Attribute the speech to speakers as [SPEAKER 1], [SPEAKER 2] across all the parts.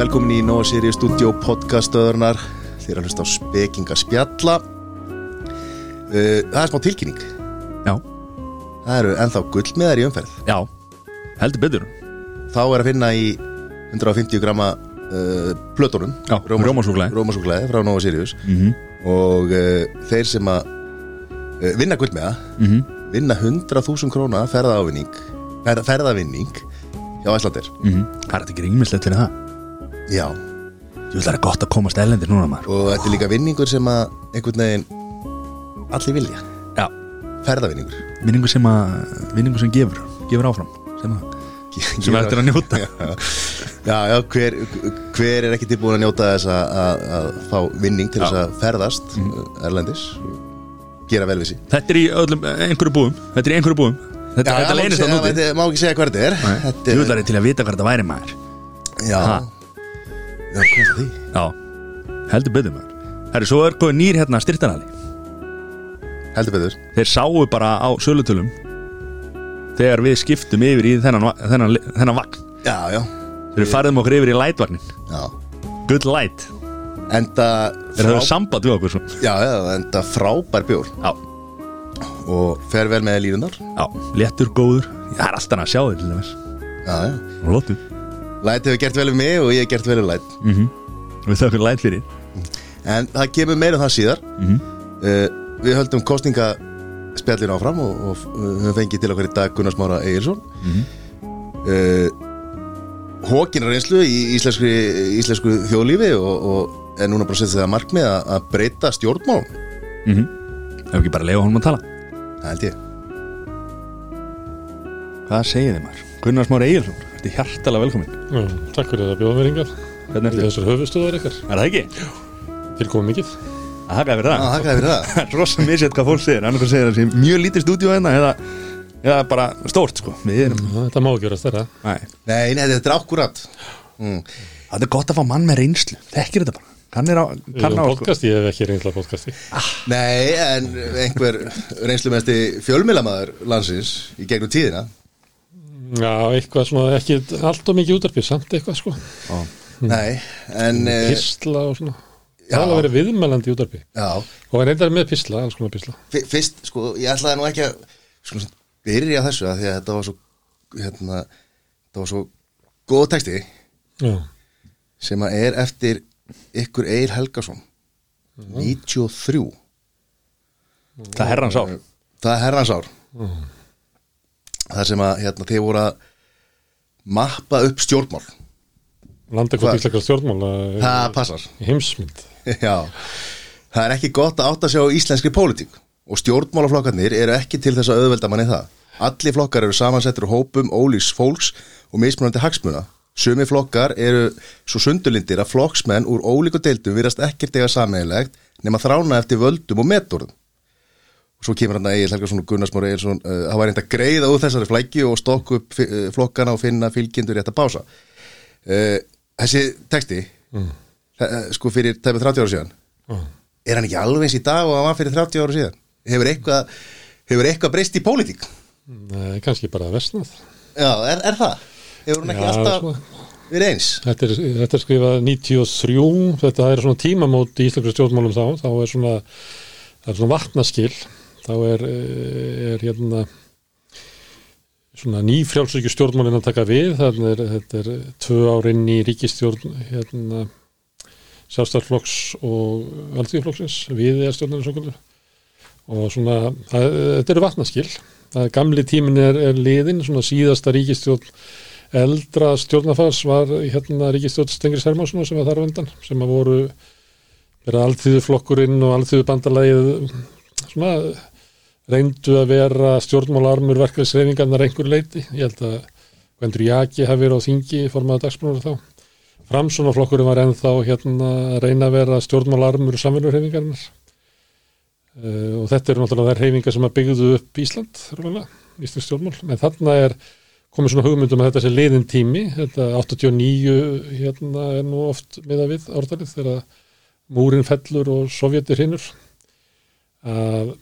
[SPEAKER 1] velkomin í Nóa Sirius Studio podcastöðurnar Þið er að hlusta á spekinga spjalla. Uh, Það er smá tilkynning.
[SPEAKER 2] Já,
[SPEAKER 1] Það eru ennþá gullmiðar í umferð.
[SPEAKER 2] Já, heldur betur.
[SPEAKER 1] Þá er að finna í 150 gramma uh, plötunum.
[SPEAKER 2] Já, rjómasúkkulaði.
[SPEAKER 1] Rómasúklaði frá Nóa Sirius.
[SPEAKER 2] Mm
[SPEAKER 1] Og uh, þeir sem að uh, vinna gullmiða
[SPEAKER 2] -hmm.
[SPEAKER 1] Vinna 100.000 króna ferðavinning ferð, Ferðavinning hjá Æslandir
[SPEAKER 2] Mhm. Það er þetta ekki rímislegt fyrir það
[SPEAKER 1] Já.
[SPEAKER 2] Þú það er gott að komast ellendir núna maður.
[SPEAKER 1] Og þetta er líka vinningur sem að einhvern veginn allir vilja.
[SPEAKER 2] Já,
[SPEAKER 1] Ferðavinningur.
[SPEAKER 2] Vinningu sem að vinningu sem gefur, gefur áfram sem að Sem er eftir að njóta.
[SPEAKER 1] Já, já, hver, hver er ekki tilbúin að njóta þess að, að, að fá vinning til þess
[SPEAKER 2] Já.
[SPEAKER 1] að ferðast erlendis? Gera vel við sí
[SPEAKER 2] Þetta er í öllum, einhverju búum. Þetta er í einhverju búum. Þetta, þetta leynist að núti
[SPEAKER 1] Má ekki segja hvað þetta er Þetta
[SPEAKER 2] Þú
[SPEAKER 1] er
[SPEAKER 2] til að vita hvað þetta væri maður.
[SPEAKER 1] Já,
[SPEAKER 2] Ha.
[SPEAKER 1] Já, hvað er því?
[SPEAKER 2] Já, heldur betur maður. Herri, svo er góð nýr hérna styrtanali
[SPEAKER 1] Heldur betur.
[SPEAKER 2] Þeir sáu bara á sölutölum Þegar við skiptum yfir í þennan, þennan, þennan vagn.
[SPEAKER 1] Já, já,
[SPEAKER 2] Þeir farðum okkur yfir í lightvagnin
[SPEAKER 1] já.
[SPEAKER 2] Good light.
[SPEAKER 1] Enda
[SPEAKER 2] Þeir höfðu samband við okkur svo.
[SPEAKER 1] Já, já, enda frábær bjór.
[SPEAKER 2] Já,
[SPEAKER 1] og fer vel með línunar
[SPEAKER 2] já, léttur, góður. Það er alltaf að sjá dæmis.
[SPEAKER 1] Já, já.
[SPEAKER 2] Og lóttu
[SPEAKER 1] Læt hefur gert vel við mig og ég hef gert vel við Læt
[SPEAKER 2] mm -hmm. Við þau okkur light fyrir.
[SPEAKER 1] En það kemur meira um það síðar.
[SPEAKER 2] Mm
[SPEAKER 1] uh, Við höldum kostningaspjallin áfram og, og höfum fengið til okkur í dag Gunnar Smára Egilson
[SPEAKER 2] Mhm.
[SPEAKER 1] uh, Hókin reynslu í íslensku, íslensku þjóðlífi og, og er núna bara setja það markmið að, að breyta stjórnmál
[SPEAKER 2] mm -hmm. Ef ekki bara leiða honum að tala.
[SPEAKER 1] Það held ég.
[SPEAKER 2] Hvað segir þið maður? Gunnar Smári Egilsson, þetta er hjartalega velkomin.
[SPEAKER 3] Já, takk fyrir að bjóða mér yngar þessar höfustöðar ykkar.
[SPEAKER 2] Er það ekki?
[SPEAKER 3] Tilkomum mikið.
[SPEAKER 2] Það hakaði fyrir
[SPEAKER 1] Já,
[SPEAKER 2] það
[SPEAKER 1] þakka þér fyrir það.
[SPEAKER 2] Það er rosa misjætt hvað fólk segir. Annars segir það sé mjög lítið stúdíu hérna eða, eða bara stórt sko. Erum
[SPEAKER 3] Já, Þetta má ekki vera stærra.
[SPEAKER 2] Nei.
[SPEAKER 1] Nei, nei, þetta er akkurat. Mm.
[SPEAKER 2] Það er gott að fá mann með reynslu. Þekkir þetta bara. Kann er á,
[SPEAKER 3] podcast, ég hef ekki reynsla podcasti.
[SPEAKER 1] Nei, en einhver reynslumesti fjölmilamæður landsins í gegnum tíðina
[SPEAKER 3] Já, eitthvað svona, ekki allt og mikið útarpið, samt eitthvað sko.
[SPEAKER 1] Nei, en uh,
[SPEAKER 3] Pistla og svona.
[SPEAKER 1] Já.
[SPEAKER 3] Það er að vera viðmælandi útarpið
[SPEAKER 1] Já,
[SPEAKER 3] Og hann reyndar með pistla, alls konar pistla.
[SPEAKER 1] Fi- Fyrst, sko, ég ætlaði nú ekki að sko, byrja þessu að því að þetta var svo hérna, þetta var svo góð texti.
[SPEAKER 3] Já,
[SPEAKER 1] sem að er eftir ykkur Eir Helgason. 93
[SPEAKER 2] Það er herrans ár.
[SPEAKER 1] Það er herrans Það sem að hérna, þið voru að mappa upp stjórnmál
[SPEAKER 3] landa
[SPEAKER 1] Hvað?
[SPEAKER 3] hvað íslaka stjórnmála
[SPEAKER 1] Það passar
[SPEAKER 3] í heimsmynd
[SPEAKER 1] Já, það er ekki gott að átta sig á íslenskri pólitík og stjórnmálaflokkarnir eru ekki til þess að auðvelda manni það. Allir flokkar eru samansettur hópum ólíks fólks og mismunandi hagsmuna. Sumi flokkar eru svo sundurlindir að flokksmenn úr ólíku deildum virðast ekkert eiga sammeðilegt nema þrána eftir völdum og metorðum. Svo kemur hann að Egil Helgason og Gunnarsmór Egilson uh, það var reynd að greiða úr þessari flækju og stokku upp uh, flokkana og finna fylgjendur rétt að bása. Uh, þessi texti
[SPEAKER 3] Mm.
[SPEAKER 1] uh, sko fyrir tæmið 30 ára síðan
[SPEAKER 3] Já.
[SPEAKER 1] er hann ekki alveg eins í dag og hann var fyrir 30 ára síðan hefur eitthvað, hefur eitthvað breyst í pólitík
[SPEAKER 3] Nei, kannski bara vestnað
[SPEAKER 1] já, er, er það? hefur hann ekki
[SPEAKER 3] Já,
[SPEAKER 1] alltaf
[SPEAKER 3] svona.
[SPEAKER 1] verið eins?
[SPEAKER 3] Þetta er, þetta er skrifað 93 þetta er svona tímamót í íslensku stjórnmálum þá þá er svona, það er svona vatnaskil þá er, eh, er hérna svona nýfrjálsökju stjórnmálin að taka við. Þannig er þetta er tvö árinn í ríkistjórn hérna sjálfstæðarflokks og valdíðflokksins við er stjórnarinn svo og svona, það, þetta eru vatnaskil. Það gamli tímin er, er liðin svona síðasta ríkistjórn eldra stjórnafars var hérna ríkistjórn Stengris Hermansson sem var þar á undan sem að voru verið alþýðu flokkurinn og alþýðu bandalagið svona reyndu að vera stjórnmálarmur verkefnisreifingarnar einhver leiti ég held að Gvendur Jaki hafi verið á þingi formaða dagsbrunur þá. Framsónaflokkurinn var ennþá hérna að reyna að vera stjórnmálarmur samvinnurreifingarnar uh, og þetta eru náttúrulega þær reifingar sem að byggðu upp Ísland rúlega, Ísland stjórnmál. En þarna er komið svona hugmyndum að þetta sé liðin tími. Þetta 89 hérna er nú oft miða við ártalið þegar múrin fellur og sovjetir hinnur að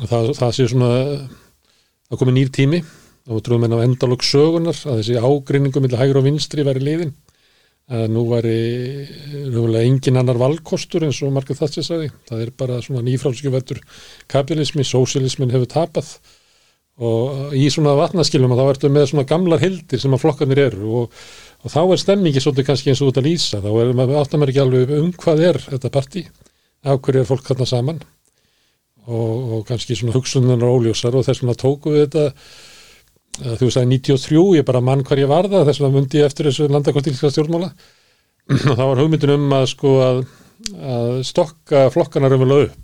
[SPEAKER 3] það, það sé svona það komið nýr tími og trúum enn á endalók sögunar að þessi ágreiningu millir hægur og vinstri væri liðin að nú væri rúlega engin annar valkostur eins og margir það sér sagði. Það er bara svona nýfrálskjöfættur kapitalismi, sósialismin hefur tapað. Og í svona vatnaskilum þá ertu með svona gamlar hildir sem að flokkarnir eru og, og þá er stemmingi svolítið kannski eins og út að lýsa, þá er maður ekki alveg um hvað er þetta partí, af hverju er fólk þarna saman og, og kannski svona hugsununar óljósar og þess vegna tóku við þetta þú að 93, ég bara mann hvar ég var það þess vegna mundi ég eftir þessu landakortílska stjórnmála. Og þá var hugmyndin um að sko að, að stokka flokkana raunverulega upp.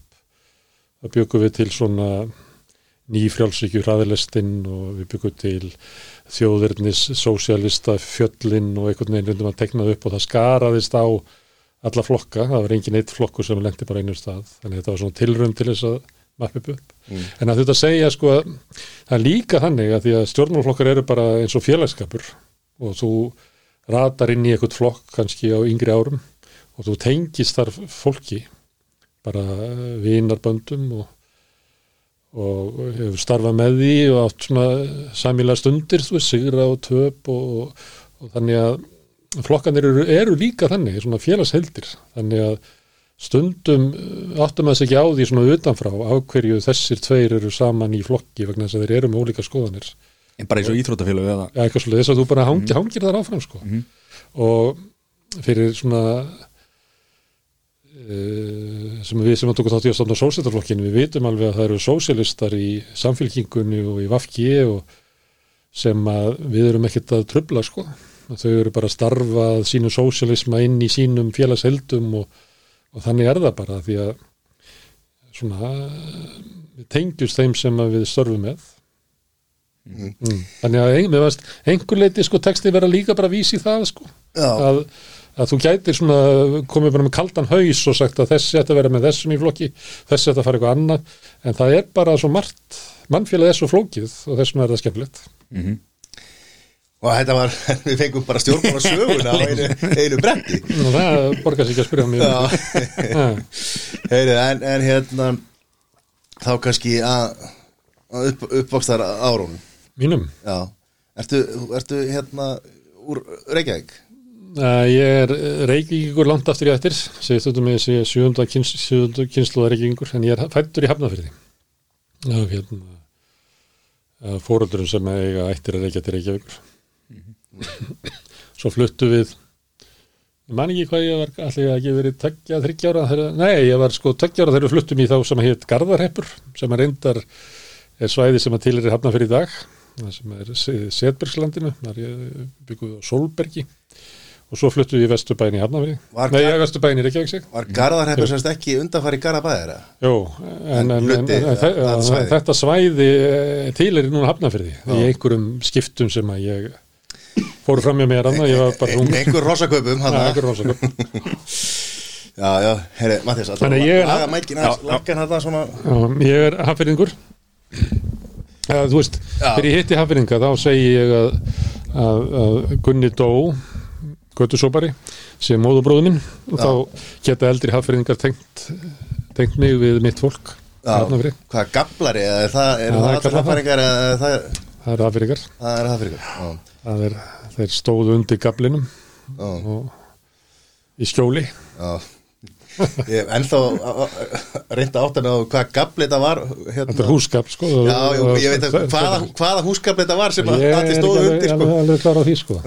[SPEAKER 3] Það byggum við til svona nýfrjálsíkju hraðilestinn og við byggum til þjóðverðnis, sósialista, fjöllin og einhvern veginn reyndum að tekna upp og það skaraðist á alla flokka, það var engin eitt flokkur sem lendi bara einu stað, þannig að þetta var svona tilrönd til þess að mappa upp upp. Mm. En að þetta segja sko að það er líka þannig að því að stjórnmálflokkar eru bara eins og félagskapur og þú ratar inn í eitthvað flokk kannski á yngri árum og þú tengist þar fólki bara vinarböndum og og hefur starfað með því og átt svona samíla stundir þú veist, sigra og töp og, og, og þannig að flokkanir eru, eru líka þannig, svona félagsheldir þannig að stundum áttum að þess ekki á því svona utanfrá á hverju þessir tveir eru saman í flokki vegna þess að þeir eru með ólíka skoðanir
[SPEAKER 2] En bara eins og íþrótafélag eða?
[SPEAKER 3] Já, eitthvað svolítið, þess að þú bara hangi, mm. hangir þar áfram sko mm. og fyrir svona Eh, sem við sem að tóku þátt í að stofna sósættarflokkinu, við vitum alveg að það eru sósælistar í samfélkingunni og í Vafki og sem að við erum ekkert að tröfla sko, þau eru bara að starfa sínu sósælisma inn í sínum félagsheldum og, og þannig er það bara því að svona við tengjumst þeim sem við störfum með mm. Mm. þannig að ein, einhver leiti sko texti vera líka bara að vísi það sko að að þú gætir svona komið bara með kaldan haus og sagt að þessi ætti að vera með þessum í flokki, þessi ætti að fara eitthvað annað en það er bara svo margt mannfélagið er svo flókið og þessum er það skemmtilegt mm -hmm.
[SPEAKER 1] Og þetta var, við fengum bara stjórnmála söguna á einu, einu bretti.
[SPEAKER 3] Nú það borgar sér ekki að spyrja mér
[SPEAKER 1] Heyri, en, en hérna þá kannski að, að upp, uppvakstar árónum.
[SPEAKER 3] Mínum?
[SPEAKER 1] Já, ertu, ertu hérna úr Reykjavík?
[SPEAKER 3] Ég er reykvíkingur langt aftur í eftir, segist út um þessi sjönda kynsluða reykvíkingur, en ég er fættur í Hafnafyrði. Það er hérna fóröldurum sem eiga ættir að reykjavíkur. Svo fluttu við, ég man ekki hvað ég var, allir ekki verið tökja þryggjára, nei ég var sko tökjára þegar við fluttum í þá sem heit Garðarheppur, sem að reyndar er svæði sem að til er í Hafnafyrði í dag, sem er Setbergslandinu, það er byggðuð á Solbergi og svo fluttu við í Vesturbæin í Hafnafri Nei, gar... Vesturbæin í Reykjavík
[SPEAKER 1] Var Garðarheppur semst ekki undanfari Garðabæðara?
[SPEAKER 3] Jú, en, en, en, en svæði. þetta svæði eh, til er núna Hafnafriði í einhverjum skiptum sem að ég fóru fram með mér annað, ég var bara
[SPEAKER 1] rung Einhver rosaköpum
[SPEAKER 3] Já,
[SPEAKER 1] Já, herri, lakkan þetta svona?
[SPEAKER 3] Já, ég er hafðfyrringur Þú veist, þegar ég hitti hafðfyrringa þá segi ég að, að, að Gunni Dó göttusópari sem móðubróðuminn og þá geta eldri hafðfyrðingar tengt, tengt mig við mitt fólk
[SPEAKER 1] Já, hvað er gablari? Er það, er það. Hafðfyrðingar?
[SPEAKER 3] Það, það er hafðfyrðingar
[SPEAKER 1] Það er hafðfyrðingar
[SPEAKER 3] Það er, þeir stóðu undir gablinum og í skjóli. Já.
[SPEAKER 1] Ég hef ennþá reynda áttan á hvað gabli þetta var
[SPEAKER 3] hérna. Þetta er húsgabl sko.
[SPEAKER 1] Já, og, ég veit að hvaða, hvaða húsgabli þetta var sem allir stóðu undir
[SPEAKER 3] sko. Ég er alveg klar á því sko.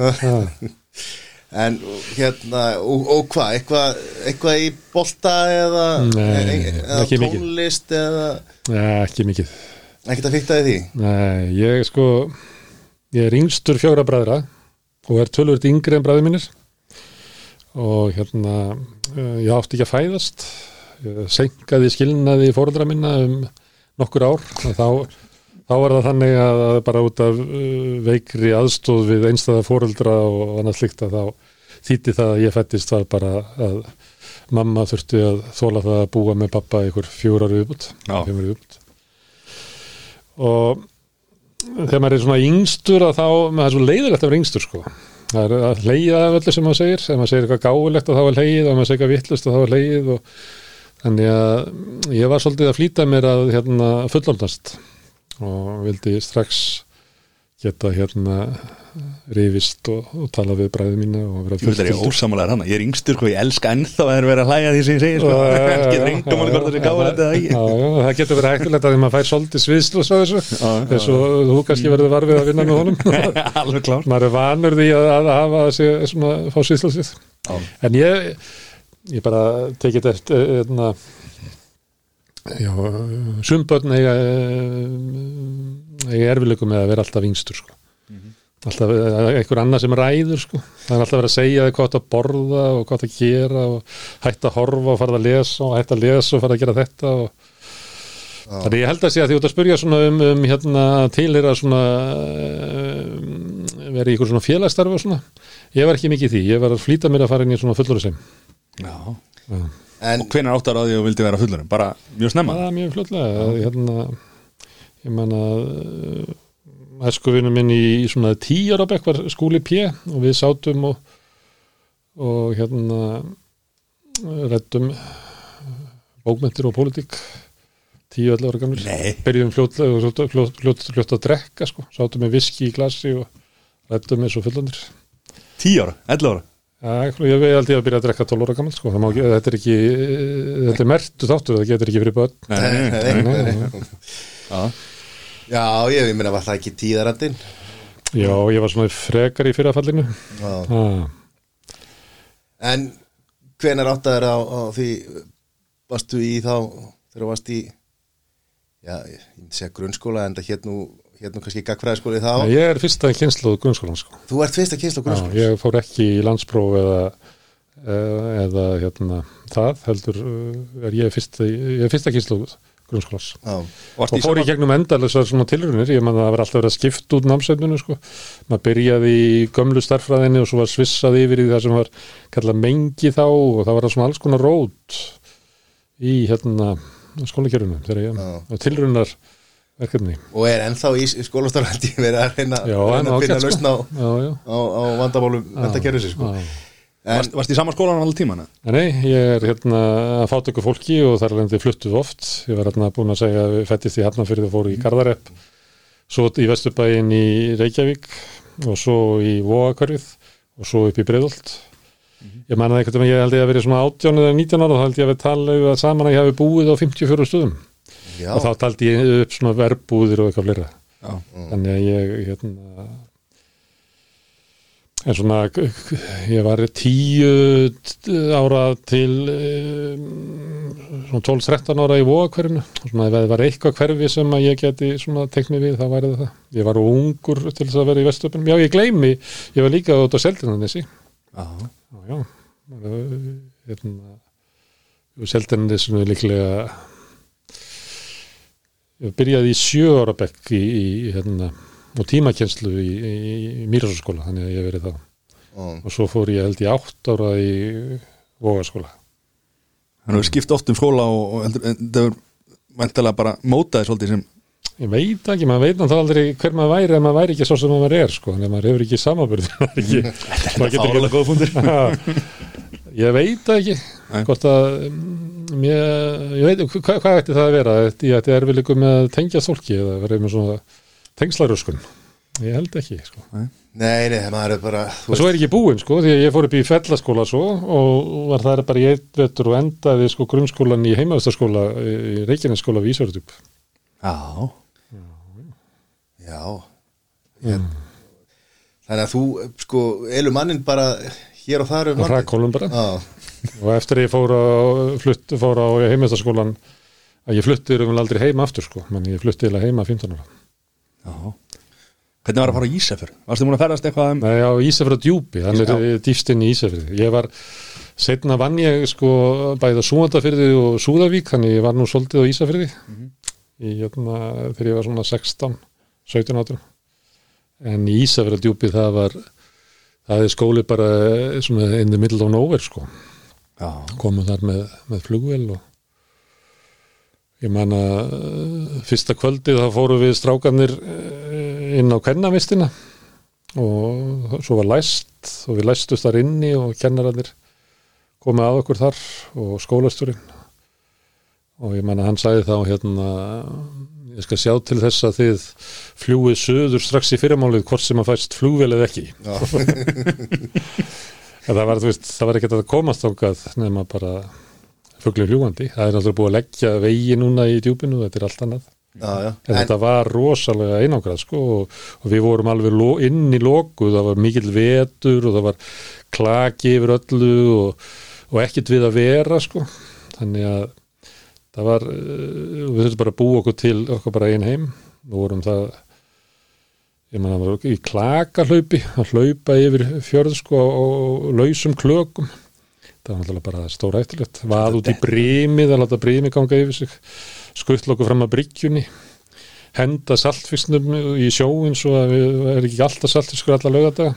[SPEAKER 1] En hérna, og, og hvað, eitthvað eitthva í bolta eða,
[SPEAKER 3] Nei,
[SPEAKER 1] e, eða tónlist eða
[SPEAKER 3] Nei, ekki mikið.
[SPEAKER 1] Ekkert að fyrta því?
[SPEAKER 3] Nei, ég sko, ég er yngstur fjóra bræðra og er tölvöld yngri en bræði mínir. Og hérna, eh, ég átti ekki að fæðast, ég senkaði skilnaði fóröldra minna um nokkur ár. Þá þá var það þannig að bara út af uh, veikri aðstóð við einstæða fóreldra og annað slikt að þá þýtti það að ég fættist var bara að mamma þurfti að þóla það að búa með pappa ykkur fjórar viðbútt og þegar maður er svona yngstur að þá, maður er svo leiðilegt að vera yngstur sko. Það er að leiða af öllu sem maður segir. Ef maður segir eitthvað gáilegt og þá er leið og maður segir eitthvað vittlust og þá er leið og þannig að ég var svolítið að flýta mér að hérna, fullomnast og vildi strax geta hérna rifist og, og tala við bræði mína og vera
[SPEAKER 2] Ég vil það er ég ósamalega hana, ég er yngstur sko, ég elska ennþá að það er verið að hlæja því sem ég segir sko.
[SPEAKER 3] Já,
[SPEAKER 2] Getur yngum alveg hvort það sé gáður þetta eða ekki.
[SPEAKER 3] Já, já, það getur verið hættulegt að því maður fær svolítið sviðslust á þessu.
[SPEAKER 2] Já, já.
[SPEAKER 3] þess og þú kannski verður varfið að vinna með honum.
[SPEAKER 2] Alveg klár.
[SPEAKER 3] Maður er vanur því að, að hafa sig svona fá sviðslustið en ég ég bara tekið eftir hérna já, eiga eiga erfileikum með að vera alltaf yngstur sko. alltaf eh, einhver annað sem ræður sko. það er alltaf verið að segja þig hvað að borða og hvað að gera og hætt að horfa og farið að lesa og hætt að lesa og farið að gera þetta og Þannig ég held að sé að því út að spyrja svona um, um hérna tilhera svona um, verið í ykkur svona félagsstarfi og svona. Ég var ekki mikið í því, ég var að flýta mér að fara inn í svona fullur sem
[SPEAKER 2] Já.
[SPEAKER 1] En
[SPEAKER 2] Og hvenær áttar á því að þú vildi vera fullur bara mjög snemma?
[SPEAKER 3] Er mjög fljótlega. Hérna, ég man að æskuvinu minn í, í svona tíjar bekk var skúli P og við sátum og, og hérna rættum bókmentir og pólitík tíu allar ára gamlir
[SPEAKER 2] Nei.
[SPEAKER 3] byrjum fljótlega og fljótt, fljótt, fljótt, fljótt að drekka sko. sátum með viski í glasi og rættum eins og fullandir
[SPEAKER 2] Tíu ára, 11 ára
[SPEAKER 3] Ja, ég veit aldrei að byrja að drekka 12 ára gammal sko. Ekki, þetta er ekki þetta er mertu þáttu, það getur ekki fyrir börn
[SPEAKER 2] nei. Nei, nei,
[SPEAKER 1] Nei, nei.
[SPEAKER 2] Já.
[SPEAKER 1] Já, ég, ég meina var það ekki tíðarandinn
[SPEAKER 3] Já, ég var svona frekar í fyrrafallinu
[SPEAKER 1] Já. En hvenær áttaður á, á því varstu í þá þegar þú varst í já, ég myndi segja grunnskóla en það hér nú, hér nú kannski gagfræðskóli þá
[SPEAKER 3] Ég er fyrsta kynsluð grunnskólan sko.
[SPEAKER 1] Þú ert fyrst að kynsla
[SPEAKER 3] Já, ég fór ekki í landspróf eða, eða, eða hérna, það heldur uh, er ég fyrsta, ég er fyrsta kynsluð
[SPEAKER 2] Varstu
[SPEAKER 3] og
[SPEAKER 2] í
[SPEAKER 3] fór í
[SPEAKER 2] sama-
[SPEAKER 3] gegnum endalessar svona tilrunir ég man að það var alltaf verið að skipta út námsveitinu sko. maður byrjaði í gömlu starffræðinni og svo var svissað yfir í það sem var kallað mengi þá og það var það svona alls konar rót í hérna skólakjörunum þegar ég tilrunar verkefni.
[SPEAKER 1] Og er ennþá í skólastarhaldi verið að reyna,
[SPEAKER 3] Já,
[SPEAKER 1] reyna að finna
[SPEAKER 3] ágætt,
[SPEAKER 1] lausn á, á, á vandamálum vendakerfisins sko.
[SPEAKER 3] já.
[SPEAKER 1] En,
[SPEAKER 2] Varst, í sama skólan allir tíman?
[SPEAKER 3] En Nei, ég er hérna að fátöku fólki og þar lendi fluttuð oft. Ég var hérna búin að segja að við fættist í Hafnarfyrði og fóru í Garðarepp, svo í Vesturbæin í Reykjavík og svo í Vóakörfið og svo upp í Breiðolt. Ég manna eitthvað að ég held ég að verið svona 18 eða 19 ára og þá held ég að við tala saman að ég hafi búið á 54 stöðum
[SPEAKER 1] já,
[SPEAKER 3] og þá taldi ég upp svona verbúðir og eitthvað fleira.
[SPEAKER 2] Já.
[SPEAKER 3] Þannig að ég hérna en svona ég var tíu ára til um, svona 12-13 ára í vóakverfinu og svona ef það var eitthvað hverfi sem að ég geti svona teknið við þá væri það það. Ég var ungur til þess að vera í vestöpunum já ég gleymi, ég var líka út á Seltinanessi
[SPEAKER 2] Já.
[SPEAKER 3] hérna Seltinanessi líklega ég byrjaði í sjö ára bekk í, í hérna og tímakenslu í, í, í Mýrarsskóla þannig að ég verið þá
[SPEAKER 1] já,
[SPEAKER 3] og svo fór ég held í átt ára í Vógaskóla
[SPEAKER 2] Þannig að við skipt oft um skóla og, og heldur- en það er vantilega bara mótaði svolítið sem
[SPEAKER 3] ég veit ekki, maður veit náttúrulega aldrei hver maður væri ef maður væri ekki svo sem maður er sko, en maður hefur ekki ekki, maður getur
[SPEAKER 2] fárlega góða fundir
[SPEAKER 3] ég veit það ekki hvort að mm, ég, ég veit, hvað, hvað ætti það að vera? Ég ætti erfileikum með að tengja fólki eða verið með svona tengslaröskun ég held ekki sko.
[SPEAKER 1] nei, nei, maður er bara þú
[SPEAKER 3] og svo er ekki búinn sko, því að ég fór upp í fellaskóla svo og var það bara eitt vetur og endaði sko grunnskólan í heimaðastaskóla í Reykjanesskóla við Ísverðup
[SPEAKER 2] Já,
[SPEAKER 1] Já Hér, Þannig að þú sko elur mannin bara hér og þar um
[SPEAKER 3] og hrakkólum bara.
[SPEAKER 1] Já,
[SPEAKER 3] og eftir að ég fór á, flutt, fór á heimaðastaskólan að ég flutti um aldrei heima aftur sko, menn ég flutti heima 15 ára
[SPEAKER 2] já Hvernig var að fara á Ísafjör? Varstu múin að ferðast eitthvað um
[SPEAKER 3] Nei, á Ísafjörð djúpi, hann er
[SPEAKER 2] Já.
[SPEAKER 3] dýfst inn í Ísafjörði. Ég var, setna vann ég sko bæða Súandafyrði og Súðavík, þannig ég var nú svolítið á Ísafjörði í, hérna, þegar ég var svona 16, 17 átum. En í Ísafjörð djúpi það var, það er skóli bara svona in the middle of nowhere sko.
[SPEAKER 2] Já,
[SPEAKER 3] Komum þar með, með flugvél og ég man að uh, fyrsta kvöldið þá fórum við strákanir uh, inn á kennamistina og svo var læst og við læstust þar inni og kennararnir komið að okkur þar og skólasturinn og ég man að hann sagði þá hérna ég skal sjá til þess að þið fljúið söður strax í fyrirmálið hvort sem að fæst flugvel eða ekki. Það var, var ekkert að komast ángað nema bara fugglir hljúandi, það er náttúrulega búið að leggja vegi núna í djúpinu, þetta er allt annað.
[SPEAKER 1] Já, já.
[SPEAKER 3] en þetta var rosalega einangrað sko og, og við vorum alveg inn í loku, það var mikill vetur og það var klaki yfir öllu og, og ekkert við að vera sko, þannig að það var, uh, við þurfum bara að búa okkur til okkur bara einn heim. Við vorum það ég manna, það var í klakahlaupi að hlaupa yfir fjörð sko og lausum klökum það var náttúrulega bara stóra eftirleitt vað út í brímið, að láta brímið ganga yfir sig. Skuttla okkur fram að bryggjunni. Henda saltfisknum í sjóin svo að við erum ekki alltaf saltfiskur alla lögadaga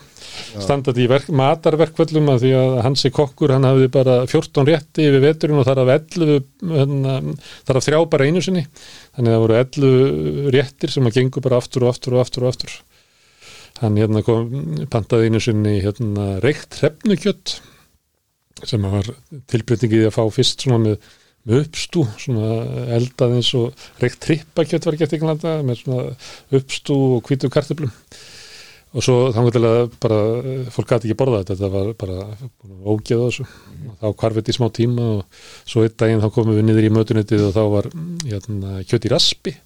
[SPEAKER 3] standað í verk, matarverkvöllum að því að hansi kokkur hann hafði bara 14 rétti yfir veturinn og þar af 11 hérna, þar af þrjá bara einu sinni. Þannig að það voru 11 réttir sem að gengur bara aftur og aftur og aftur og aftur. Hann hérna kom pantaði einu sinni hérna reykt hrefnukjött sem var tilbreytingið að fá fyrst svona með með uppstú, svona eldað eins og reykt trippakjött var gett í Englanda með svona uppstú og hvítu kartöflum. Og svo þannig til að bara fólk gæti ekki borða þetta, þetta var bara þessu. Og þá kvarfið í smá tíma og svo einn daginn þá komum við niður í mötunitið og þá var hérna, kjött í raspi.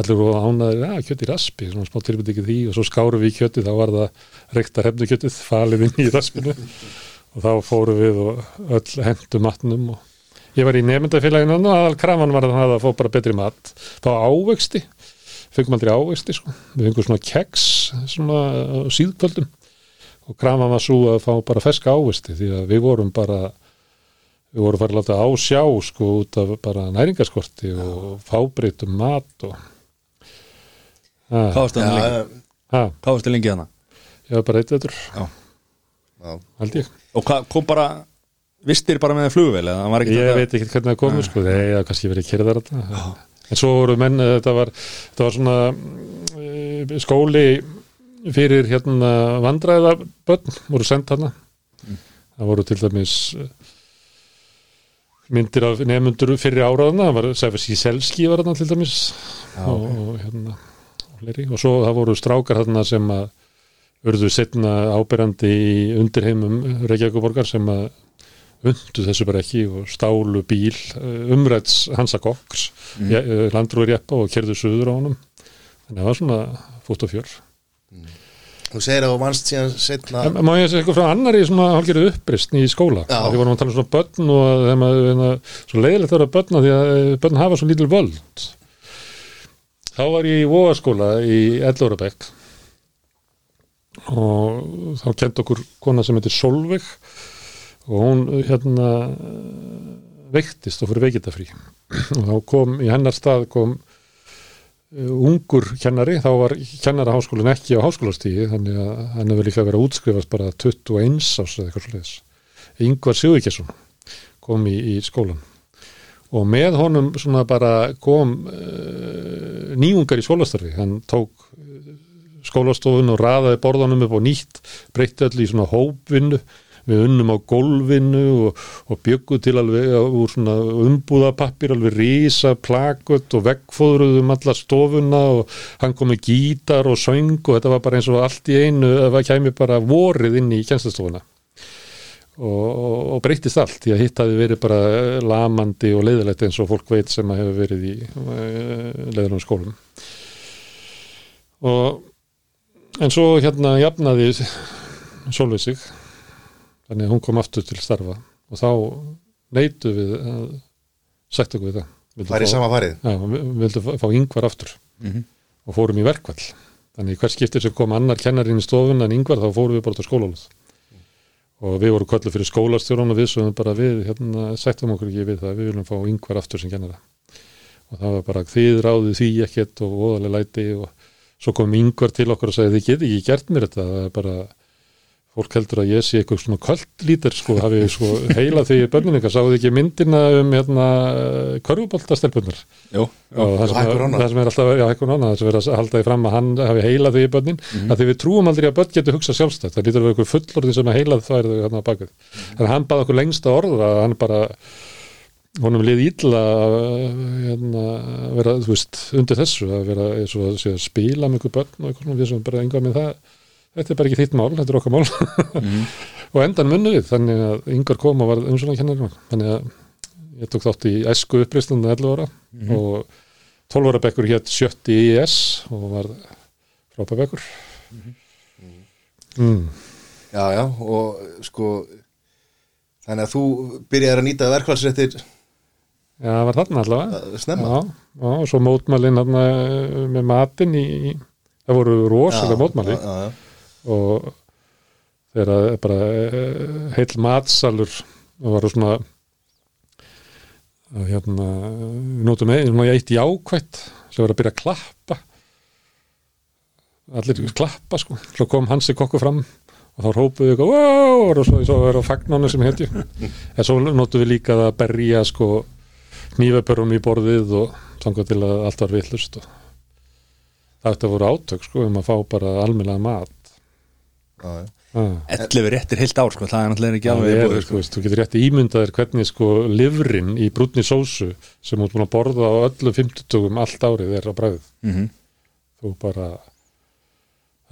[SPEAKER 3] Allir voru ánaður, ja, kjött í raspi svona smá tilbyrði ekki því. Og svo skárum við í kjöttið þá var það reykta hefnukjöttið falið inn í raspinu og þá fórum við og öll hendum matnum og Ég var í nefndafélaginu og aðal krafan var að það að fá bara betri mat. Fá ávexti, fengum aldrei ávexti sko. Við fengum svona keks svona síðkvöldum og krafan var svo að fá bara feska ávexti því að við vorum bara, við vorum farið að láta ásjá sko út af bara næringaskorti og fábreytum mat og...
[SPEAKER 2] Hvað varstu
[SPEAKER 1] Já,
[SPEAKER 2] lengi?
[SPEAKER 3] Ha,
[SPEAKER 2] Hvað varstu lengi þannig?
[SPEAKER 3] ég var bara eitt öður,
[SPEAKER 1] já.
[SPEAKER 3] Held ég.
[SPEAKER 2] Og hvað kom bara, vistir bara með flugvél eða það var ekki
[SPEAKER 3] Ég veit ekki hvernig það komið sko, það hefði kannski verið kyrðar þetta. En svo voru menn, þetta var, þetta var svona mm, skóli fyrir hérna vandræða börn, voru sendt hana. Það voru til dæmis eh, myndir af nefnundur fyrir áraðana, það var Sæfis Selski var hana til dæmis og, og hérna og, og svo það voru strákar hana sem að urðu setna áberandi í undirheimum Reykjavíkuborgar sem að undu þessu bara ekki og stálu bíl eh, umræts Hansa Cox mm. landrúir jeppa og kerðu suður á honum. Þannig að það var svona fótt og fjör.
[SPEAKER 1] Þú segir að þú vannst síðan setna
[SPEAKER 3] En Má ég segja eitthvað frá annari svona hálfgerðu upprist í skóla?
[SPEAKER 1] Já.
[SPEAKER 3] því vorum að tala um svona börn og að þeim að, að svo leiðilegt það að börna því að eh, börn hafa svo lítil völd. Þá var ég í Vóaskóla í Ellórabekk og þá kent okkur kona sem heitir Solveig og hún hérna veiktist og fyrir veikitafrí og þá kom í hennar stað kom uh, ungur kennari, þá var kennaraháskólinn ekki á háskólastígi þannig að hann hefur líka verið að útskrifast bara 21 ás eða eitthvað sliðis Yngvar Sigurkesson kom í, í skólan og með honum svona bara kom uh, nýjungar í skólastarfi. Hann tók skólastofun og raðaði borðanum upp og nýtt breytti öll í svona hópvinnu. Við unnum á gólfinu og, og bjöggu til alveg úr svona umbúðapappir alveg rísa plakut og veggfóðruðum alla stofuna og hann kom með gítar og söng og þetta var bara eins og allt í einu það kæmi bara vorið inn í kjænstastofuna og, og, breytist allt því að hitt hafi verið bara lamandi og leiðilegt eins og fólk veit sem að hefur verið í uh, leiðunum skólum. Og en svo hérna jafnaði Solveig sig þannig að hún kom aftur til starfa. Og þá neytu við að sætt okkur við það. Vildum
[SPEAKER 1] Farið
[SPEAKER 3] fá-
[SPEAKER 1] sama farið?
[SPEAKER 3] Já, við vildum fá- yngvar aftur. Og fórum í verkvall þannig í hvert skiptir sem kom annar kennarinn í stofun en yngvar þá fórum við bara til skólalóð. Og við vorum köllu fyrir skólastjórun og við sögum bara við hérna, sættum okkur ekki við það, við viljum fá yngvar aftur sem kennara. Og það var bara þið ráðið því ekkert og voðalega læti og svo kom yngvar til okkur og sagði þið getið ekki gert mér þetta. Það er bara fólk heldur að ég sé eitthvað svona kvöldlítir sko, hafið sko heila því börnin ykkar, sáðu þið ekki myndina um hérna körfuboltastelpunar
[SPEAKER 2] Jú,
[SPEAKER 3] og það sem, er,
[SPEAKER 1] Anna.
[SPEAKER 3] það sem er alltaf, já, hækkun annað, það sem er að halda því fram að hann hafi heilað því börnin,
[SPEAKER 1] Mhm.
[SPEAKER 3] að því við trúum aldrei að börn getur hugsað sjálfstætt, það lítur að vera ykkur fullorði sem að heilað það er þau hann á bakið, en hann baði okkur lengsta orða að hann bara honum lið illa að hérna, að vera, þú veist, undir þessu að vera eins og að, sé, að spila með einhver börn og eitthvað svona, við sem bara einhvað með það. Þetta er bara ekki þitt mál, þetta er okkar mál. Og endan munnu við þannig að yngvar kom og var umsvölan kennari þannig að ég tók þátt í æsku uppreistunum 11 ára og 12 ára bekkur hétt sjötti í IS og var frábæð bekkur. Mm.
[SPEAKER 1] Já, já, og sko þannig að þú byrjaðir að nýta verkvælsréttir
[SPEAKER 3] Já, það var þarna allavega.
[SPEAKER 1] Snemma.
[SPEAKER 3] Já, já, og svo mótmælin þarna eh, með matinn í, í það voru rosalega mótmæli. og þegar að bara eh, heill matsalur það var svona að hérna við notum með, svona eitt jákvætt sem var að byrja að klappa. Allir klappa sko. Svo kom Hansi kokku fram og þá rópuðu ykkur wow! og svo, svo var það fagnanu sem heiti en svo notum við líka að berja sko nývepörum í borðið og þangar til að allt var villust og þetta voru átök sko um að fá bara almennilega mat
[SPEAKER 1] já, já.
[SPEAKER 3] ah.
[SPEAKER 2] 11 réttir heilt ár sko, það er náttúrulega ekki alveg
[SPEAKER 3] ég,
[SPEAKER 2] búið,
[SPEAKER 3] sko, veist, þú getur rétt ímyndaðir hvernig sko livrin í brúnni sósu sem þú ert búin að borða á öllu 50 allt árið er á bræðið
[SPEAKER 2] Mhm.
[SPEAKER 3] þú bara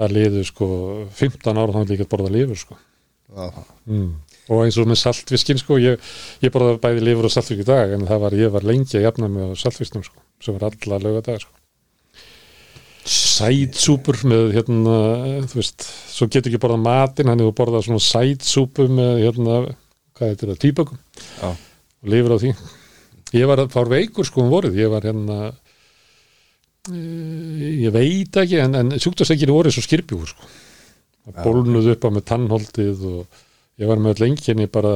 [SPEAKER 3] það liður sko 15 ára þá er líka að borða lifur sko
[SPEAKER 1] Já.
[SPEAKER 3] mm. Og eins og með saltfiskin sko ég, ég borða bæði lifur og saltfisk í dag en það var, ég var lengi að jafna mig á saltfisknum sko sem var alla löga dag sko sætsúpur með hérna, þú veist svo getur ekki borðað matinn, hann hefur borðað svona sætsúpu með hérna hvað heitir það, týpökum og lifur á því. Ég var að fár veikur sko um vorið, ég var hérna eh, ég veit ekki en, en sjúktastekinu voru svo skirpjúur sko. Það bólnuð upp á með tannholdið og ég var með öll enginni bara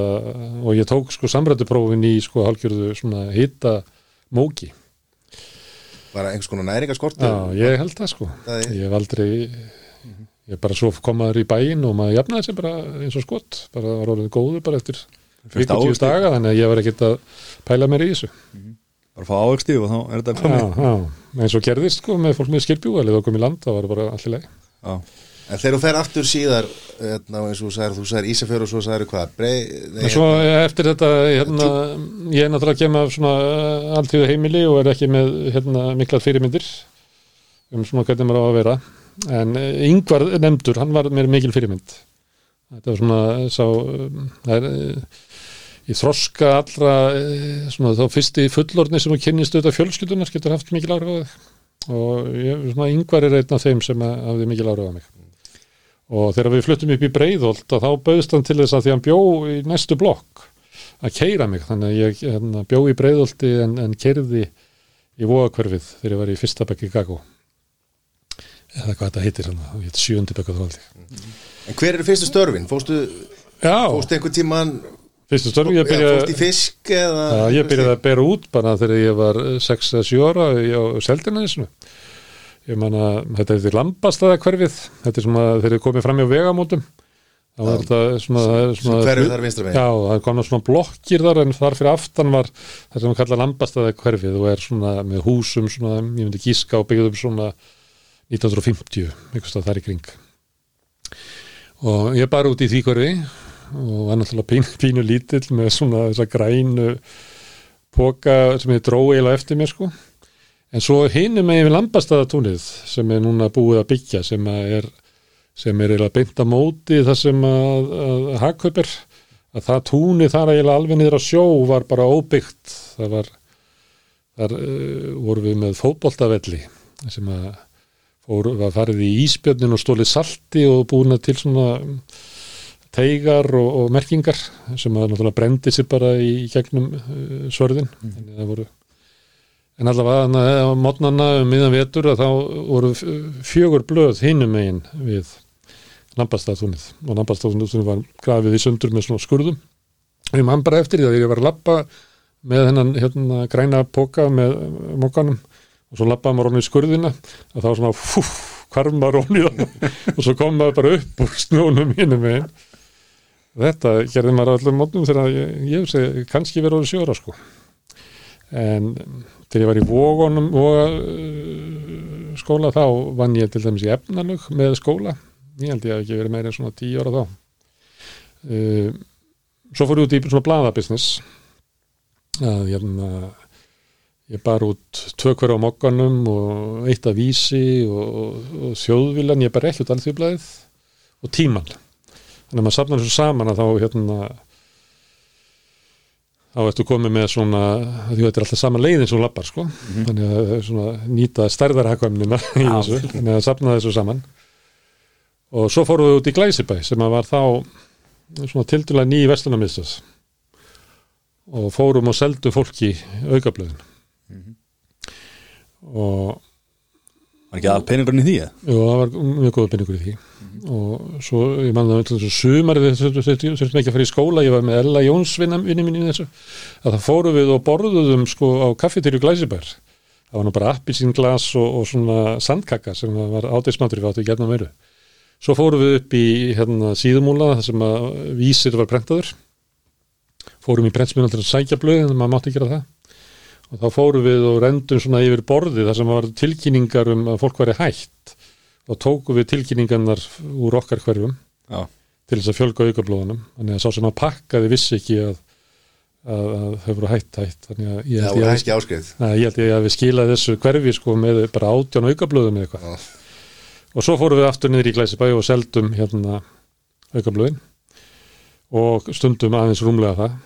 [SPEAKER 3] og ég tók sko samrættuprófin í sko hálfgjörðu svona hitta móki.
[SPEAKER 1] Bara einhvers konar næringaskort
[SPEAKER 3] Já, ég held það sko.
[SPEAKER 1] Það
[SPEAKER 3] ég hef aldrei ég bara svo komaður í bæinn og maður jafnaði sér bara eins og skott bara var orðin góður bara eftir
[SPEAKER 2] Fyrsta
[SPEAKER 3] 40
[SPEAKER 2] ávexti.
[SPEAKER 3] daga þannig að ég var ekkert að pæla mér í þessu.
[SPEAKER 2] Bara að fá ávegsti og þá er þetta komið.
[SPEAKER 3] Já, já, eins og gerðist sko með fólk með skilbjú eða þá kom í land, það var bara allir leið
[SPEAKER 2] Já.
[SPEAKER 1] En þegar þú fer aftur síðar hérna, eins og þú sagðir, þú sagðir Ísafjör og svo sagðir hvað brei, nei,
[SPEAKER 3] en svo eftir þetta hérna, ég er náttúrulega að kemja svona alltíðu heimili og er ekki með hérna, miklar fyrirmyndir um svona hvernig maður á að vera. En eh, yngvar nefndur, hann var mér mikil fyrirmynd. Þetta var svona sá, það er eh, í þroska allra eh, svona þá fyrsti fullorðni sem þú kynnist auðvitað fjölskyldunar getur haft mikil áhrif á þig. Og ég, svona yngvar er einn af þeim sem að hafði mikil áhrif á mig og þegar við fluttum upp í Breiðholt að þá bauðst hann til þess að því hann bjó í næstu blokk að keira mig. Þannig að ég hérna, bjó í Breiðholti en, en keirði í vóakverfið þegar ég var í fyrsta bekki Gagó eða hvað þetta heitir hann ég heit sjöundi bekka þá haldi
[SPEAKER 1] en hver eru fyrstu störfin? Fórstu, fórstu einhvern tíman
[SPEAKER 3] fyrstu störfi ég
[SPEAKER 1] eða
[SPEAKER 3] byrjaði
[SPEAKER 1] fórstu í fisk eða
[SPEAKER 3] Já, ég byrjaði að bera út bara þegar ég var 6-7 ára í- á Seldinæsinu. Ég man að þetta er lambastæða hverfið, þetta er svona þegar ég komið fram hjá vegamótum, þá var þetta svona, það er svona
[SPEAKER 1] hverfið þar vinstra megin.
[SPEAKER 3] Já, það kom svona blokkir þar en þar fyrir aftan var það sem við kalla lambastæða hverfið og er svona með húsum svona, ég myndi gíska og byggðum svona 1950, einhvers stað þar í kring. Og ég bara út í því hverfi og var náttúrulega pínu, pínu lítill með svona þessa grænu póka sem ég dró eiginlega eftir mér sko en svo hinum með yfir lambastaðatúnið sem er núna búið að byggja sem að er sem er eiginlega beint að móti það sem að, að hagkaupir að það túnið þar eiginlega alveg niður á sjó var bara óbyggt. Það var þar uh, voru við með fótboltavelli sem að fór, var farið í íspjörnin og stólið salti og búin til svona teigar og, og merkingar sem að náttúrulega brendi sér bara í gegnum uh, svörðin þannig að það voru en allavega að á mótnana um miðan vetur að þá voru fjögur blöð hinum megin við lampastæðtúnið og lampastæðtúnið var grafið í sundur með svona skurðum. Og ég man bara eftir því að ég var að lappa með hennan hérna, græna póka með mókanum og svo lappaði maður honum í skurðina. Og þá var svona fú, hvarf maður það. Og svo kom maður bara upp úr snjónum hinum megin. Þetta gerði maður á öllum mótnum þegar ég, ég segi, kannski verið orðið sjóra sko en þegar ég var í vógunum voga uh, skóla þá vann ég til dæmis í efnalög með skóla. Ég held ég að ekki verið meira en svona tíu ára þá. Uh, svo fór ég út í svona blaðabusiness. Að hérna, ég bar út hver á mokkanum og eitt af vísi og, og, og þjóðvílan, ég bar ekki út alþjóðblæðið og tíman þannig að maður safnar þessu saman að þá hérna þá ertu komið með svona því þetta er alltaf sama leiðin sem lappar sko. Þannig að það er svona nýta stærðarhakvæmnina í þessu, þannig að safna þessu saman. Og svo fórum við út í Glæsibæ sem að var þá svona tildulega ný vestunarmiðstöð og fórum og seldum fólki aukablöðin. Og
[SPEAKER 2] Var ekki að peningurinn í því?
[SPEAKER 3] Jú, það var mjög góða penningur í því. Og svo, ég man það sumarið þurftum ekki að fara í skóla ég var með Ella Jóns vinni mín í þessu að það fórum við og borðuðum sko á kaffetýrju Glæsibær. Það var nú bara appisínglas og, og svona sandkaka sem var ádeismatur við áttu gerna meiru. Svo fórum við upp í hérna, síðumúla þar sem að vísir var prentaður. Fórum í prentsmjöna til að sækja blöð en maður mátti gera það og þá fórum við og rendum svona yfir borðið þar sem var tilkynningar um að fólk væri hætt. Og tókum við tilkynningarnar úr okkar hverfum
[SPEAKER 2] Já.
[SPEAKER 3] til þess að fjölga aukablóðunum. Þannig að sá sem að pakkaði vissi ekki að, að, að þau voru hætt hætt. Þannig að ég held ég,
[SPEAKER 1] áskrið
[SPEAKER 3] að, ég, held ég að við skilaði þessu hverfi sko með bara átján aukablóðum eða eitthvað. Og svo fórum við aftur niður í Glæsibæ og seldum hérna aukablóðin. Og stundum aðeins rúmlega það.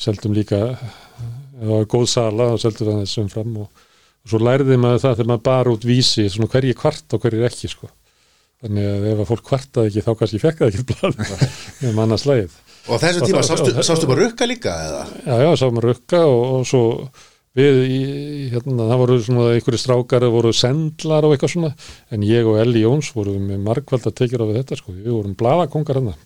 [SPEAKER 3] Seldum líka það var góð sala og seldum það þessum fram og, og svo læriði maður það þegar maður bar út vísi svona hverji kvart og hverjir ekki sko. Þannig að ef að fólk kvartaði ekki þá kannski fekk það ekki blad með manna slæðið
[SPEAKER 1] Og þessu tíma sástu, sástu bara rukka líka eða?
[SPEAKER 3] já já, sáum að rukka og, og svo við í, hérna, það voru svona einhverju strákar það voru sendlar og eitthvað svona en ég og Elli Jóns vorum með margvald að tekja á við þetta sko, við vorum bladakongar hérna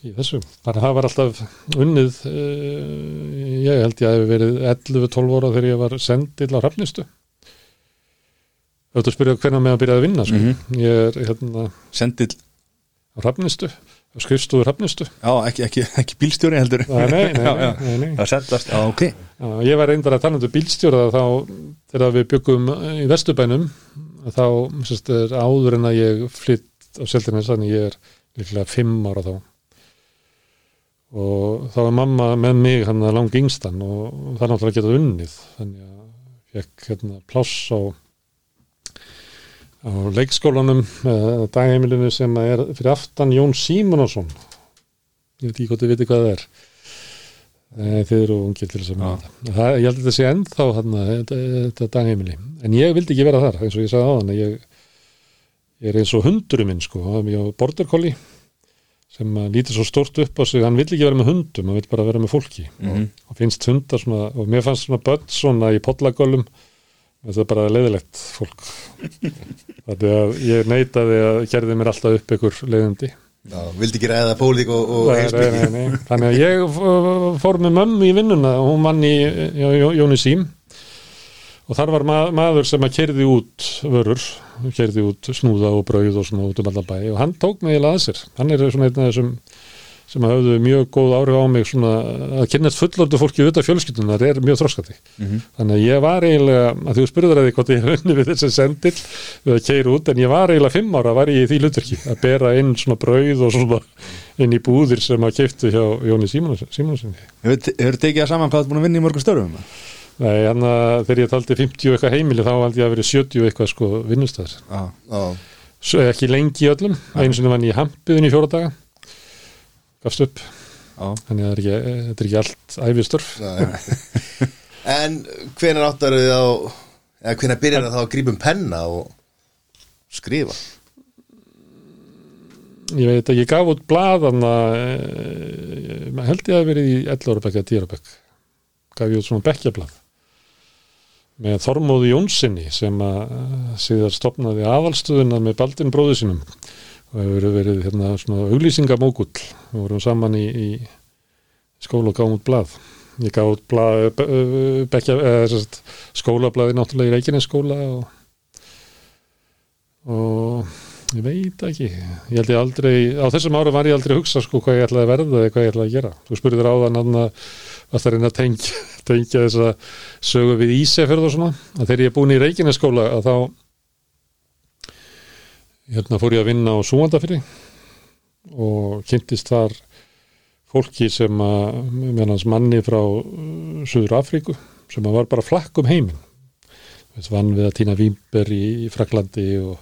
[SPEAKER 3] í þessu, bara það var alltaf unnið uh, ég held ég að hef verið 11-12 ára þegar ég var sendill á Hrafnistu. Þú ert að spyrja hvernig með að byrja að vinna sko. ég er hérna
[SPEAKER 2] Sendill,
[SPEAKER 3] á Hrafnistu á skrifstofu Hrafnistu.
[SPEAKER 2] Já, ekki, ekki, ekki bílstjóri heldur.
[SPEAKER 3] Nei, nei, nei,
[SPEAKER 2] Já,
[SPEAKER 3] nei, nei.
[SPEAKER 2] Það sendast, já, ok.
[SPEAKER 3] Já, ég var reyndar að tala um bílstjóra þá þegar við byggum í Vesturbænum þá sérst, er áður en að ég flytt á Seldinnes þannig ég er líklega fimm ára þá og þá var mamma með mig hann að langt yngstan og það er náttúrulega getað unnið. Þannig að fekk hérna pláss á á leikskólanum uh, dagheimilinu sem er fyrir aftan Jón Símonásson ég veit ekki hvort þið viti hvað það er. Nei, þið eru ungir til þess að það, ég held að þetta sé ennþá hann, þetta, dagheimili. En ég vildi ekki vera þar eins og ég sagði á hann ég, ég er eins og hundurum minn sko, ég á border collie sem að lítið svo stort upp á sig. Hann vill ekki vera með hundum, hann vill bara vera með fólki.
[SPEAKER 2] Mhm.
[SPEAKER 3] og finnst hundar svona og mér fannst svona börn svona í pollagölum þetta er bara leiðilegt fólk. Þannig að ég neitaði að gerði mér alltaf upp ykkur leiðindi.
[SPEAKER 1] Já, vildi ekki ræða pólitík og, og heimsbyggi.
[SPEAKER 3] Þannig að ég fór með mömmu í vinnuna og hún vann í Jóni Sím og þar var ma maður sem að kerði út vörur, kerði út snúða og brauð og svona út um allan bæ og hann tók mig eiginlega að sér. Hann er svona einn af þessum sem að höfðu mjög góð áhrif á mig svona að kynnast fullordu fólki auðvitað fjölskyldunar er mjög þroskandi. Þannig að ég var eiginlega, að þú spurður að því hvort ég hef unni við þessi sendill við að keira út, en ég var eiginlega fimm ára var ég í því hlutverki að bera inn svona brauð og svona inn í búðir sem að keiftu hjá Jóni Símonarssoni.
[SPEAKER 2] Hefur hefur tekið það saman hvað ert búin að vinna í mörgum störfum?
[SPEAKER 3] Nei, hann að þegar ég taldi 50 eitthvað heimili þá held ég að verið 70 eitthvað sko vinnustæðar.
[SPEAKER 2] Já,
[SPEAKER 1] Já,
[SPEAKER 3] Svo ekki lengi í öllum, einu sinni vann ég í hampiðin í fjóra daga, gafst upp,
[SPEAKER 2] já.
[SPEAKER 3] Þannig að það er ekki, þetta er ekki allt æfistörf.
[SPEAKER 1] En hvenær áttar þið á eða hvenær byrjar það þá að grípa um penna og skrifa?
[SPEAKER 3] Ég veit að ég gaf út blaðana, e, held ég að verið í 11 ára bekk eða 10 ára bekk, gaf ég út svona bekkjablað með Þormóði Jónssoni sem að eh, síðar stopnaði aðalstöðuna með Baldin bróðu sínum og hefur verið hérna svona auglýsingamókull við vorum saman í, í skóla og gáum út blað. Ég gaf út blað, eh, bekkja, eða, sem sagt, skólablaði náttúrulega í Reykjanes skóla og, og ég veit ekki. Ég held ég aldrei, á þessum árum var ég aldrei að hugsa sko hvað ég ætlaði að verða eða hvað ég ætlaði að gera. Þú spurðir áðan hann að að það reyna að tengja, tengja þessa sögu við Ísefjörð og svona. Að þegar ég er búin í Reykjanesskóla að þá hérna fór ég að vinna á Súandafyrri og kynntist þar fólki sem að með hans manni frá Suður Afríku sem að var bara flakk um heiminn. Þess vann við að týna vínber í, Fraklandi og,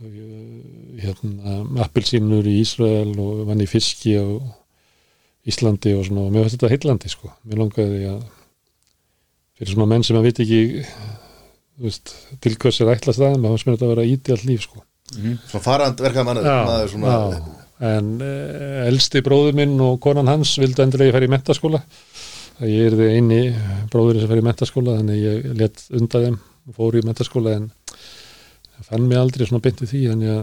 [SPEAKER 3] og hérna, appelsínur í Ísrael og vann í fiski á Íslandi og svona og mér finnst þetta heillandi sko. Mér langaði að fyrir svona menn sem að veit ekki veist, til hvers er ætla staðum að hans mér þetta að vera íti all líf sko.
[SPEAKER 1] Svona farand verkað mann maður svona
[SPEAKER 3] já. en uh, elsti bróður minn og konan hans vildi endilega færi í mentaskóla ég er þið eini bróðurinn sem færi í mentaskóla þannig ég let undan þeim og fór í mentaskóla en fann mig aldrei svona byndi því þannig að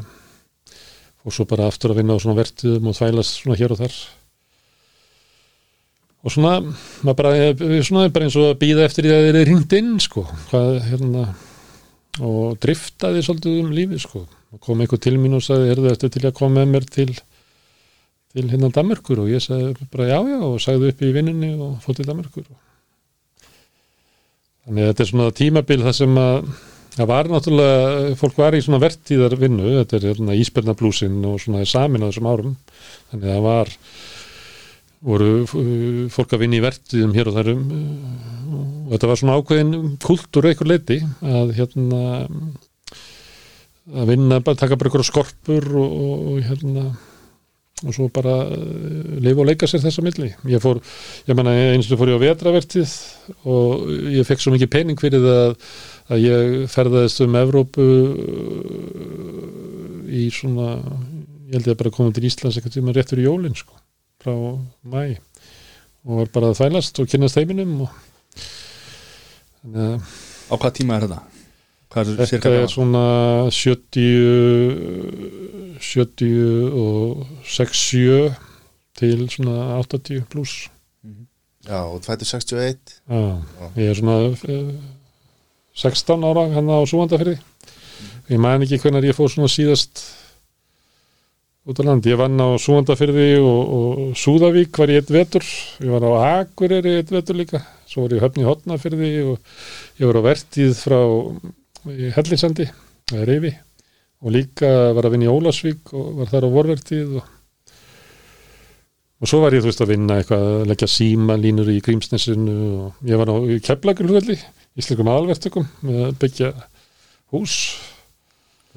[SPEAKER 3] fór svo bara aftur að vinna á svona vertuðum og þvælast svona hér og þar og svona maður bara, svona bara eins og að býða eftir því að þeir eru ringt inn sko. Hvað, hérna, og driftaði svolítið um lífið sko. Kom einhver til mín og sagði, er þetta til að koma með mér til til hérna Danmörkur og ég sagði bara já já og sagði upp í vinninni og fótt til Danmörkur þannig að þetta er svona tímabil það sem að það var náttúrulega, fólk var í svona vertíðar vinnu, þetta er hérna Ísbernablúsin og svona samin á þessum árum. Þannig að það var voru uh, fólk að vinna í vertíðum hér og þarum og þetta var svona ákveðin kultúr eitthvað leiti að hérna að vinna, bara taka bara ykkur skorpur og, og, og hérna og svo bara uh, lifa og leika sér þessa milli. Ég fór, ég menna eins og fór ég á vetravertið og ég fekk svo mikið pening fyrir það að, að ég ferðaðist um Evrópu í svona ég held ég að bara koma til Íslands eitthvað tíma réttur í jólinn sko, frá mæ og var bara að þvælast og kynast heiminum og þannig
[SPEAKER 2] Á hvað tíma er þetta? Er
[SPEAKER 3] Þetta er svona 70 70 og 6-7 til svona 80 pluss
[SPEAKER 1] Já, og fættu 61
[SPEAKER 3] Já, ég er svona eh, 16 ára hann á súandafyrði ég man ekki hvernig ég fór svona síðast út á land, ég vann á súandafyrði og, og Súðavík var ég eitt vetur. Ég var á Akureyri eitt vetur líka. Svo var ég höfn í Hotnafyrði og ég var á vertíð frá í Hellinsandi, Rifi. Og líka var að vinna í Ólasvík og var þar á vorvertíð og og svo var ég, þú veist, að vinna eitthvað að leggja síma línur í Grímsnesinu og ég var á Keflagur íslikum aðalvertökum með að byggja hús.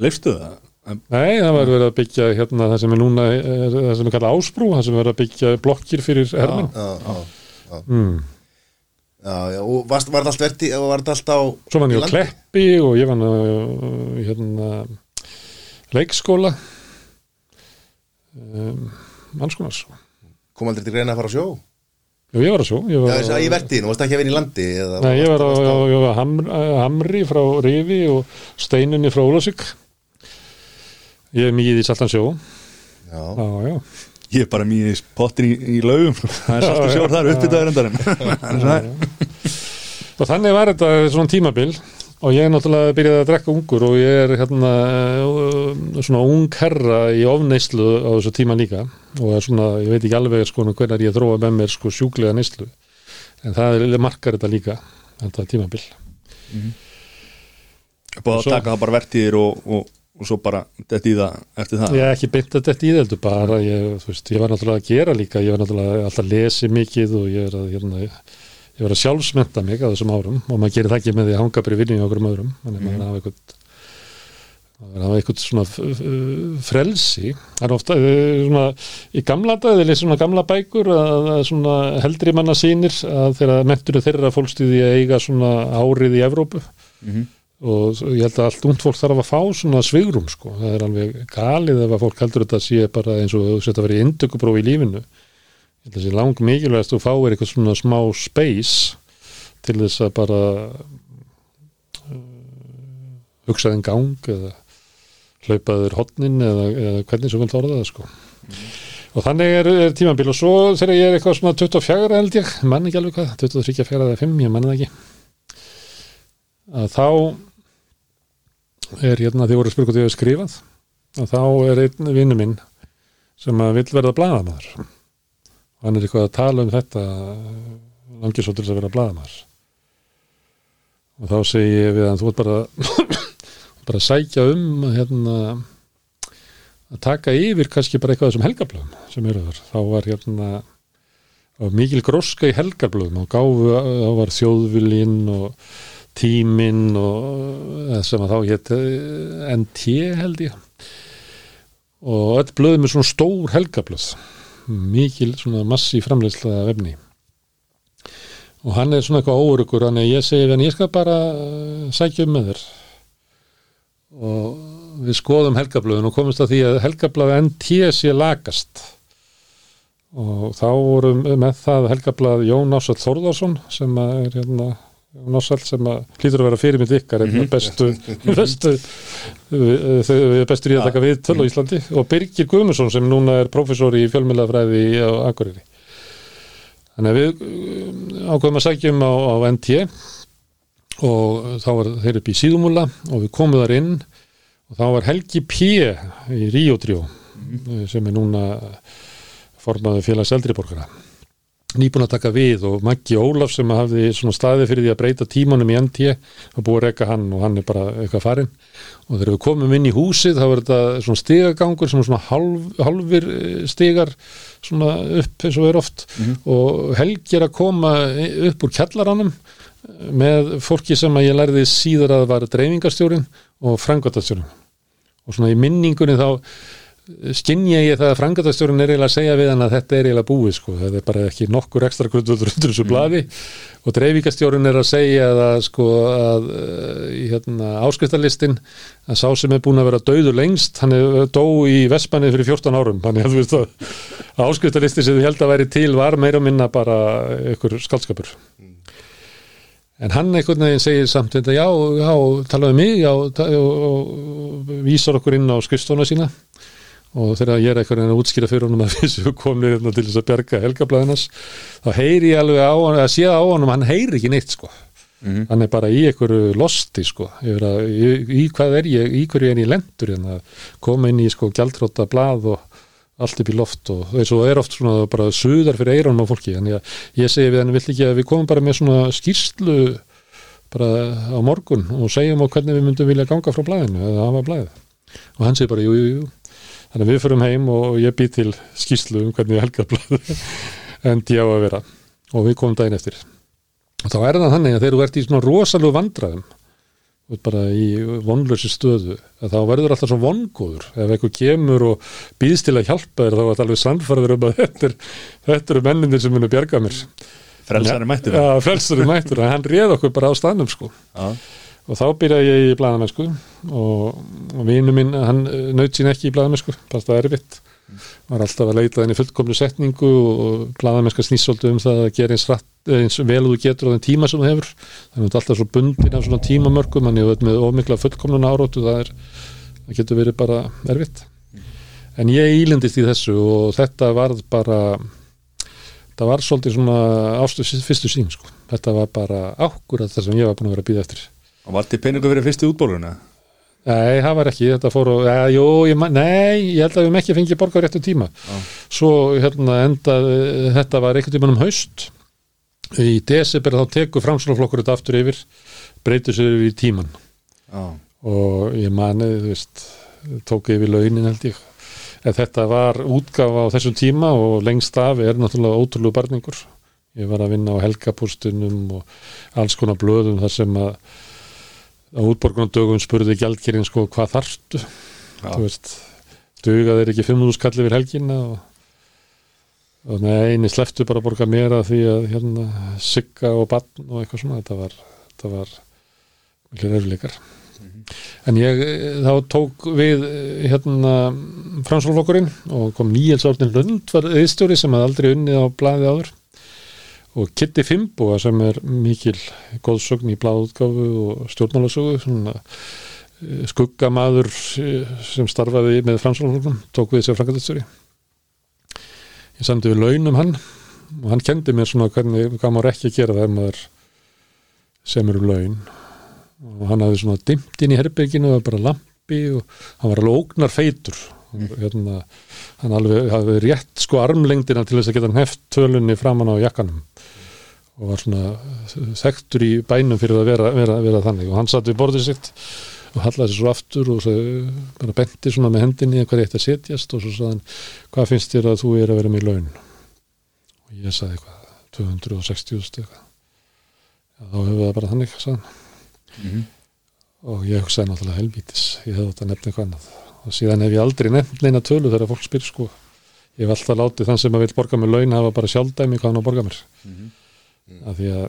[SPEAKER 2] Leifstu það?
[SPEAKER 3] Nei, það var verið að byggja hérna það sem er núna, er, það sem er kallað ásbrú það sem er verið að byggja blokkir fyrir hermenn
[SPEAKER 1] Já, já,
[SPEAKER 3] mm.
[SPEAKER 1] já, já og varst, var þetta allt verti og var þetta allt á
[SPEAKER 3] Svo var ég á? Kleppi og ég var á hérna leikskóla. Um, mannskonar
[SPEAKER 1] Kom aldrei til greina að fara á sjó?
[SPEAKER 3] Jú, ég var að svo ég
[SPEAKER 1] Já,
[SPEAKER 3] var,
[SPEAKER 1] þess að í vertiðinu, varst ekki að vinna í landi
[SPEAKER 3] Nei, ég var á, á, á hamr, Hamri frá Rifi og Steinunni frá Ólasvík Ég er mikið í saltan sjó.
[SPEAKER 1] Já,
[SPEAKER 3] Já, já.
[SPEAKER 2] Ég er bara mjög í pottin í, í laugum. Það er svolítið sjór þar uppið það endarinn
[SPEAKER 3] Og þannig var þetta svona tímabil. Og ég er náttúrulega byrjaði að drekka ungur og ég er hérna uh, svona ung herra í ofneyslu á þessu tíma líka. Og er svona, ég veit ekki alveg sko hvernig ég þróa með mér sko sjúklega neyslu. En það er markar þetta líka þetta tímabil.
[SPEAKER 2] Búið að taka það bara vertíðir og, og, og svo bara þetta í það eftir það.
[SPEAKER 3] Ég hef ekki beint að þetta í þeldu bara, ég, veist, ég var náttúrulega að gera líka, ég var náttúrulega alltaf að lesi mikið og ég er að, hérna, ég var að sjálfsmenta mig á þessum árum og maður gerir það ekki með því að hanga í vinnu í okkur öðrum, þannig að maður hafa eitthvað maður hafa eitthvað svona frelsi, það er ofta eh, svona, í gamla dag, þeir lesa svona gamla bækur að, að svona heldri manna sýnir að þeirra mentur þeirra fólkstíði að eiga svona árið í Evrópu og ég held að allt ungt fólk þarf að fá svona svigrum sko, það er alveg galið ef að fólk heldur þetta sé bara eins og þú setja að vera í indökuprófi í lífinu. Ég held að sé lang mikilvægast þú fáir eitthvað svona smá space til þess að bara uh, hugsa þinn gang eða hlaupa þér hotnin eða, eða hvernig svo vel orða það sko. Og þannig er, er tímabil. Og svo þegar ég er eitthvað svona 24 held ég, mann ekki alveg hvað 23, 4 eða 5, ég manna það ekki. Að þá er hérna því voru að þið hefur skrifað? Að þá er einn vinnu minn sem að vill verða blaðamaður. Og hann er eitthvað að tala um þetta langið svo til þess að vera blaðamaður. Og þá segi ég við hann þú ert bara bara að sækja um að, hérna að taka yfir kannski bara eitthvað þessum helgablöðum sem eru þar. Þá var hérna og mikil gróska í helgarblöðum og gáfu, þá var þjóðviljinn og tíminn og eða sem að þá hétt NT held ég. Og öll blöðum er svona stór helgarblöð mikil svona massi framleiðslega vefni og hann er svona eitthvað óurugur þannig að ég segi við hann ég skal bara uh, sækja um með þér. Og við skoðum helgablöðun og komumst að því að helgablöðu NT sé lagast og þá vorum með það helgablöð Jón Ásall Þórðarsson sem er hérna Ásall sem að hlýtur að vera fyrirmynd ykkar mm -hmm. bestu, bestu þau bestur í að taka við töl á Íslandi. Og Birgir Guðmusson sem núna er professor í fjölmjölafræði á Akureyri. Þannig að við uh, ákveðum að sækjum á, á NT og þá var þeir upp í síðumúla og við komum þar inn. Og þá var Helgi P. í 3 mm. sem er núna formaði félags eldriborgara nýbúin að taka við og Maggi Ólaf sem hafði svona staði fyrir því að breyta tímanum í NT og búið að reyka hann og hann er bara eitthvað farin og þegar við komum inn í húsið þá var þetta svona stigagangur sem svona halv, halvir eh, stigar svona upp eins og er oft. Mm -hmm. og Helgi er að koma upp úr kjallaranum með fólki sem að ég lærði síður að var dreifingarstjórin og frangotastjórin og svona í minningunni þá skinnja ég það að frangatastjórun er eiginlega að segja við hann að þetta er eiginlega búið sko, þetta er bara ekki nokkur ekstra grundvöldur undir þessu blaði mm. og dreifikastjórun er að segja að sko að í hérna áskriftarlistin að sá sem er búin að vera döður lengst, hann er dó í Vespannið fyrir 14 árum, þannig að þú veist að áskriftarlistin sem þú held að væri til var meira minna bara ykkur skaldskapur mm. En hann einhvern veginn segir samt þetta, já, já, talaðu mig já, og, og, og vísar okkur inn á skrifstóna sína og þegar ég er eitthvað að útskýra fyrir honum að þessu komið hérna til þess að berga helgablaðinas þá heyri ég alveg á hann að séða á og hann heyri ekki neitt sko. Mm -hmm. hann er bara í einhverju losti sko. Að, í, í hvað er ég, í hverju er ég lendur hérna? Koma inn í sko gjaldróta blað og allt upp í loft og eins og það er oft svona bara suðar fyrir eiranum á fólki. Þannig að ég segi við hann vill ekki að við komum bara með svona skýrslu bara á morgun og segjum á hvernig við myndum vilja ganga frá blæðinu eða hafa blæð og hann segi bara jú, jú, jú Þannig að við förum heim og ég bý til skýslu um hvernig helgarblöðu endi á að vera. Og við komum daginn eftir. Og þá er það þannig að þegar þú ert í svona rosalega vandraðum bara í vonlösi stöðu að þá verður alltaf svona vongóður. Ef eitthvað kemur og býðst til að hjálpa þér þá er þetta alveg sannfarður um að þetta, er, þetta eru mennindir sem munir bjarga mér.
[SPEAKER 2] Frelsari mættur
[SPEAKER 3] Já, frelsari mættur, hann réð okkur bara á stannum sko. Já og þá byrjaði ég í bladamennsku og, og vinu minn, hann naut sín ekki í bladamennsku, bara það er erfitt. Var alltaf að leita þenni fullkomlu setningu og bladamennska snýssoldu um það að gera eins, rætt, eins vel þú getur á þenn tíma sem þú hefur, þannig að það er alltaf svo bundin af svona tímamörkum, þannig að með ómikla fullkomlun árótu, það er það getur verið bara erfitt. En ég ílendist í þessu og þetta var bara það var svolítið svona ástu fyrstu sín sko. þetta var bara ákvörð það sem ég var búin að vera að býða eftir
[SPEAKER 2] Og var þetta peningu fyrir fyrstu útbóluna?
[SPEAKER 3] Nei, það var ekki, þetta fór og, ja, jú, ég, nei, ég held að við hefum ekki fengið borgar réttu tíma. Ah. Svo hérna enda, þetta var einhvern tíman um haust, í desember þá tekur framslagflokkur þetta aftur yfir, breytur sér yfir tíman ah. og ég mani, þú veist, tók yfir launin held ég, en þetta var útgafa á þessum tíma og lengst af er náttúrulega ótrúlega barningur. Ég var að vinna á helgapústunum og alls konar blöðum þar sem að á útborgunandögum spurði gjaldkerinn sko hvað þarftu? Þú veist, dugað er ekki 500 skall yfir helginna og, og neini sleftu bara að borga meira því að hérna sigga og bann og eitthvað svona þetta var, þetta var miklir öflikar mm -hmm. en ég þá tók við hérna fransólflokkurinn og kom Níels Árnin Lund var eðstjóri sem hafði aldrei unnið á blæði áður og Kitty Fimboa sem er mikil góðsögn í bláðutgáfu og stjórnmálasögu eh, skuggamaður eh, sem starfaði með fransalfólkum, tók við sér frangatistöri ég samti við launum hann og hann kendi mér svona hvernig, hvað maður ekki gera þegar maður sem eru laun. Og hann hafði svona dimt inn í herbygginu og bara lampi og hann var alveg ógnar feitur. Og hérna hann alveg hafði rétt sko armlengdina til þess að geta heft tölunni framann á jakkanum og var svona þektur í bænum fyrir að vera, vera, vera þannig. Og hann satt við borðið sitt og hallaði svo aftur og svo bara benti svona með hendinni hvað eitt að setjast og svo saðan hvað finnst þér að þú er að vera með laun? Og ég sagði eitthvað 260 eitthvað. Já, þá hefur það bara þannig sagði hann.
[SPEAKER 2] Mhm.
[SPEAKER 3] og ég hugsaði náttúrulega helvítis ég hefði átt að nefna eitthvað annað. Og síðan hef ég aldrei nefnt neina tölu þegar fólk spyr sko. Ég hef alltaf látið þann sem að vil borga mér laun hafa bara sjálfdæmi hvað hann á borga mér af því að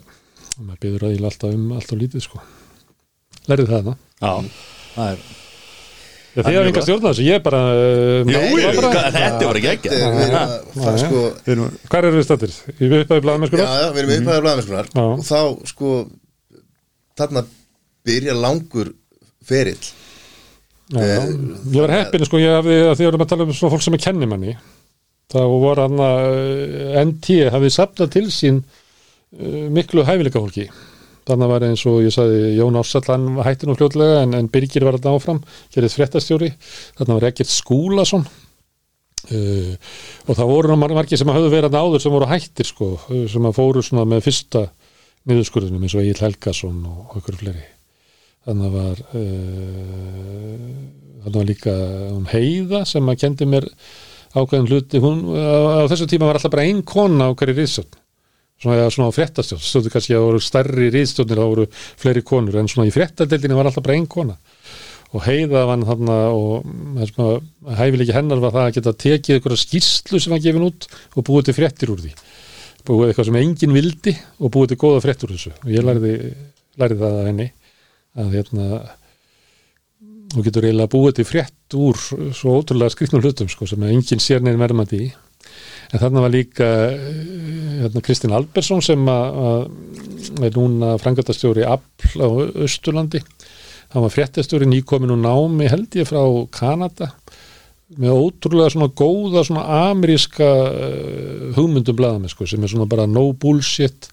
[SPEAKER 3] maður byður að ég alltaf um alltaf lítið sko. Lærið það það
[SPEAKER 2] Já, það er
[SPEAKER 3] Já, þið hafði enga stjórn á þessu, ég bara
[SPEAKER 2] Jú,
[SPEAKER 3] ég
[SPEAKER 2] jú,
[SPEAKER 3] var bara-
[SPEAKER 2] hvað- þetta var ekki ekki
[SPEAKER 1] Við erum að fara
[SPEAKER 3] Já,
[SPEAKER 1] sko
[SPEAKER 2] Við erum
[SPEAKER 3] eru við stættir? Ég við uppaði blaðum
[SPEAKER 1] Já, já, við erum upphæðar blæðmennskunar og þá sko þarna byrja langur ferill.
[SPEAKER 3] Já, já. Ég var heppin, sko, ég hafði að því erum að tala um svona fólk sem er kennimanni. Þá voru hann að NT hafði safnað til sín miklu hæfileika fólki. Þannig var eins og ég sagði Jón Ársall hann hætti nú fljótlega en, en Birgir var þetta áfram, gerðið fréttastjóri. Þannig var Ekkert Skúlason. Uh, og það voru margir sem hafðu verið þarna áður sem voru hættir sko, uh, sem að fóru svona með fyrsta niðurskurðunum eins og Egil Helgason og okkur fleiri. Þannig var uh, þannig var líka um heiða sem að kendi mér ákveðin hluti. Hún, á, þessu tíma var alltaf bara ein kona á hverju riðstjórn svona, svona á fréttastjórn stóðu kannski að það voru stærri riðstjórnir þá voru fleiri konur en svona í fréttadeildinni var alltaf bara ein kona. Og heiða var þarna og það hæfileiki hennar var það að geta tekið einhverja skýrslu sem var gefin út og búið til fréttir úr því. Búið eitthvað sem enginn vildi og búið til góða fréttir úr þessu. Og ég lærði, lærði það að henni að hérna þú getur eiginlega búið til frétt úr svo ótrúlega skrifnum hlutum sko, sem enginn sér neinn verðmandi í en þarna var líka eh, hérna, Kristinn Albersson sem að, er núna frangatastjóri Apl á Östurlandi hann var fréttastjóri nýkomin og námi held ég frá Kanada. Með ótrúlega svona góða svona ameríska uh, hugmyndum blaðamenn sko, sem er svona bara no bullshit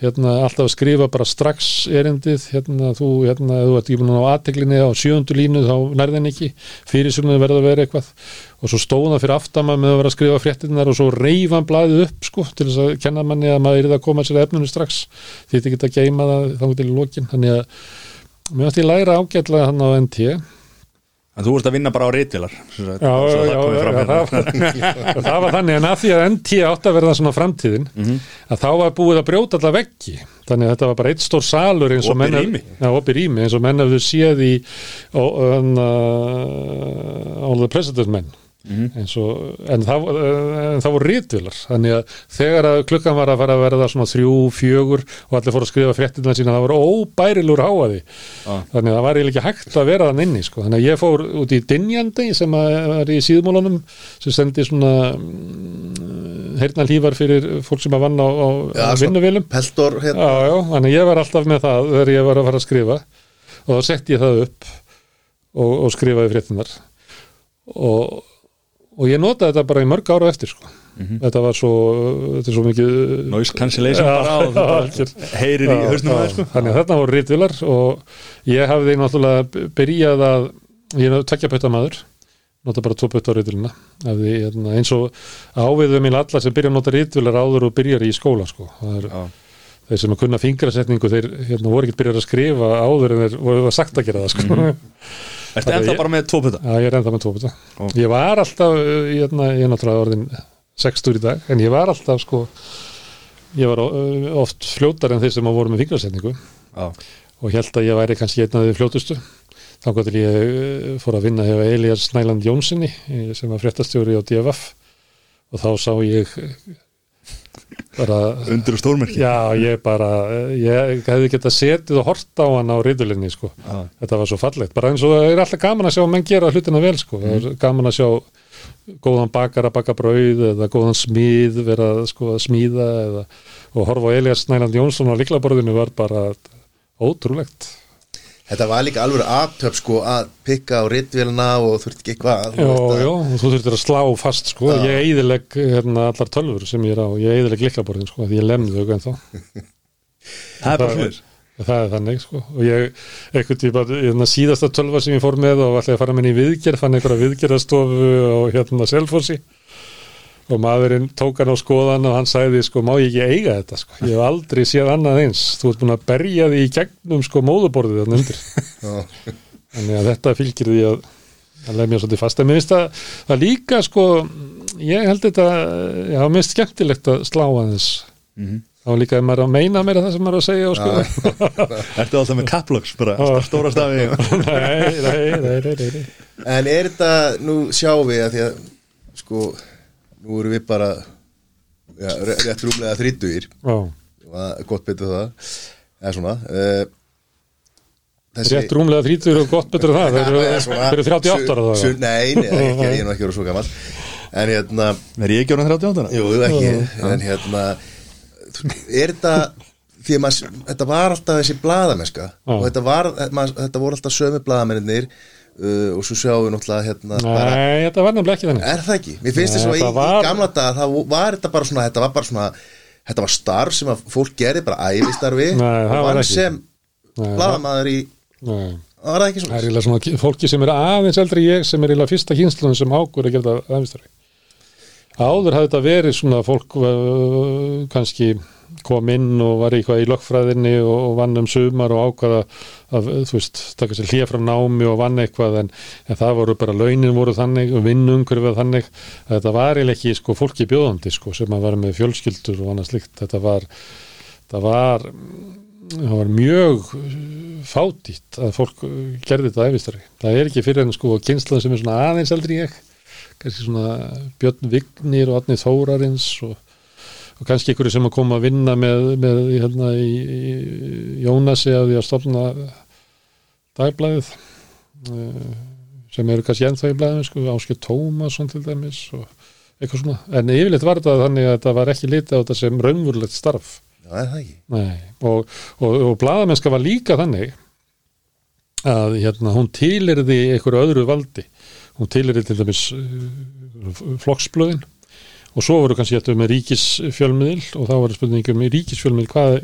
[SPEAKER 3] hérna alltaf að skrifa bara strax erindið, hérna þú hérna, þú ert ekki búin að ná aðteglinni á sjöundu línu þá nærðin ekki, fyrir sem verða að vera eitthvað. Og svo stóða fyrir aftama með að vera að skrifa fréttinnar og svo reyfa blaðið upp sko til þess að kenna manni að maður er að koma sér að efninu strax. Því þetta geta að geima það þá til í lokin, þannig að mér ætti ég læra ágætlega hann á NT
[SPEAKER 2] En þú ert að vinna bara á reytvilar
[SPEAKER 3] Já, já, já, já, það, var- það var þannig. En að því að NT átti að verða svona framtíðin að þá var búið að brjóta alla veggi. Þannig að þetta var bara eitt stór salur eins og menn
[SPEAKER 2] rými.
[SPEAKER 3] Eins og menn hefðu séð í uh, All the President Men eins og, en það, það voru rítvilar þannig að þegar að klukkan var að fara að verða svona þrjú, fjögur og allir fóru að skrifa fréttina sína, það voru óbærilur háaði
[SPEAKER 2] Ah.
[SPEAKER 3] þannig að það var eiginlega ekki hægt að vera þann inni sko. þannig að ég fór út í Dinjandi sem er í síðmólunum sem sendi svona mm, heyrnalífar fyrir fólk sem að vann á, á,
[SPEAKER 1] Peltor hérna.
[SPEAKER 3] Þannig að ég var alltaf með það þegar ég var að fara að skrifa. Og þá setti ég það upp og, og skrifaði fréttinar og, og ég notaði þetta bara í mörg ára eftir sko. þetta var svo þetta svo mikið
[SPEAKER 2] Noise cancellation
[SPEAKER 3] Já,
[SPEAKER 2] bara þú bara
[SPEAKER 3] algjör.
[SPEAKER 2] heyrir í
[SPEAKER 3] Já,
[SPEAKER 2] hausnum
[SPEAKER 3] já,
[SPEAKER 2] aðeins sko
[SPEAKER 3] Þannig að þarna voru rítvilar og ég hafði náttúrulega byrjað að ég er tvekja pötta maður nota bara tvo pötta á rítvilina hérna, eins og áviðum í alla sem byrja að nota rítvilar áður og byrjar í skóla sko. það er þeir sem að kunna fingrasetningu þeir hérna, voru ekki byrjar að skrifa áður en þeir voru sagt að gera það sko.
[SPEAKER 2] Ertu
[SPEAKER 3] Þannig
[SPEAKER 2] ennþá bara með tvo puta?
[SPEAKER 3] Já, ég er ennþá með tvo pötta
[SPEAKER 2] Ó.
[SPEAKER 3] ég var alltaf, uh, hérna, ég er náttúrulega orðin 60 í dag, en ég var alltaf sko, ég var uh, oft fljótar en þeir sem að voru með fingrasetningu.
[SPEAKER 2] Já,
[SPEAKER 3] og held að ég væri kannski einn af því fljótustu. Þá gott til ég eh, fór að vinna hefur Elias Snæland Jónssoni eh, sem var fréttastjóri á DFF og þá sá ég eh,
[SPEAKER 2] undir og stórmerki
[SPEAKER 3] já ég bara ég hefði getað setið og hort á hann á riðulinni sko.
[SPEAKER 2] Já.
[SPEAKER 3] þetta var svo fallegt bara eins og það er alltaf gaman að sjá að menn gera hlutina vel sko. er gaman að sjá góðan bakar að baka brauð eða góðan smíð vera sko, að smíða eða, og horfa á Elias Snæland Jónsson á liklaborðinu var bara ótrúlegt
[SPEAKER 1] Þetta var líka alveg aðtöp sko að pikka á ritvélina og þurfti ekki eitthvað að-
[SPEAKER 3] jó, og þú þurftir að slá fast sko,
[SPEAKER 1] Já.
[SPEAKER 3] ég eiðileg hérna, allar tölfur sem ég er á, ég eiðileg liklaborðin sko, því ég lemði þau ennþá.
[SPEAKER 2] Það er bara fyrir
[SPEAKER 3] það er þannig sko. Og ég, einhvern tíma, hérna, síðasta tölva sem ég fór með og ætlaði að fara með henni í viðgerð fann einhverja viðgerðastofu á hérna Selfossi og maðurinn tók hann á skoðan og hann sagði sko, má ég ekki eiga þetta sko, ég hef aldrei séð annað eins, þú ert búin að berja því í gegnum sko móðuborðið þannig undir. Þannig að þetta fylgir því að að lemja svolítið fast. En mér finnst það, það líka sko ég held þetta já, mest skemmtilegt að slá aðeins.
[SPEAKER 2] Mhm.
[SPEAKER 3] þá líka ef maður er að meina meira það sem maður er að segja og sko
[SPEAKER 2] Ertu alltaf með caplocks bara, stóra stafi?
[SPEAKER 3] Nei, nei, nei, nei, nei,
[SPEAKER 1] nú erum við bara ja, re- rétt rúmlega þrítugir
[SPEAKER 3] Já,
[SPEAKER 1] gott betur það. Eða svona uh,
[SPEAKER 3] rétt rúmlega 30 og gott betur það. Þeir eru- þeir eru 38 ára það
[SPEAKER 1] Nei, nei, ekki, ég er nú ekki verið svo gammal En hérna,
[SPEAKER 2] Er ég ekki orðin 38?
[SPEAKER 1] jú, ekki En hérna, er þetta því að maður, þetta var alltaf þessi blaðamenska
[SPEAKER 3] Já.
[SPEAKER 1] og þetta, var, maður, þetta voru alltaf sömu blaðamennir uh, og svo sjáum við náttúrulega hérna bara,
[SPEAKER 3] Nei, þetta var nefnilega ekki þannig
[SPEAKER 1] Er það ekki? Mér finnst þess að í,
[SPEAKER 3] var-
[SPEAKER 1] í gamla daga það var þetta bara svona, þetta var bara svona þetta var starf sem að fólk gerði bara æfistarfi
[SPEAKER 3] Nei, það var
[SPEAKER 1] vann
[SPEAKER 3] ekki.
[SPEAKER 1] sem
[SPEAKER 3] Nei,
[SPEAKER 1] blaðamaður í
[SPEAKER 3] Nei.
[SPEAKER 1] það var ekki
[SPEAKER 3] Það er
[SPEAKER 1] svona
[SPEAKER 3] eiginlega svona fólki sem er aðeins eldri ég sem er eiginlega fyrsta kynsluðum sem águr að gera þetta aðeinstari. Áður hafði þetta verið svona fólk uh, kannski kom inn og var eitthvað í lögfræðinni og, vann um sumar og ákvaða að, þú veist, taka sér hlýja frá námi og vann eitthvað en, en það voru bara launin voru þannig og vinnumhverfið þannig að þetta var eiginlega ekki sko fólki bjóðandi sko sem að vera með fjölskyldur og annað slikt. Þetta var, þetta var það var mjög fátítt að fólk gerði þetta æfistari. Það er ekki fyrir en sko kynslan sem er svona aðeins eldri ég kannski svona Björn Vignir og Adni Þórarins og, og kannski ykkur sem að koma að vinna með, með hérna í, í Jónasi að því að stofna dagblæðið uh, sem eru kannski ennþá í blæðinu sko, Áskil Tómasson til dæmis og eitthvað svona, en yfirleitt var þetta þannig að þetta var ekki litið á þetta sem raunvurlegt starf.
[SPEAKER 1] Já, er það ekki?
[SPEAKER 3] Nei, og, og, og blaðamennska var líka þannig að hérna, hún tilirði einhverju öðru valdi. Hún tilirði til dæmis uh, flokksblöðin og svo voru kannski þetta með ríkisfjölmiðil og þá var spurningum í ríkisfjölmiðil hvað,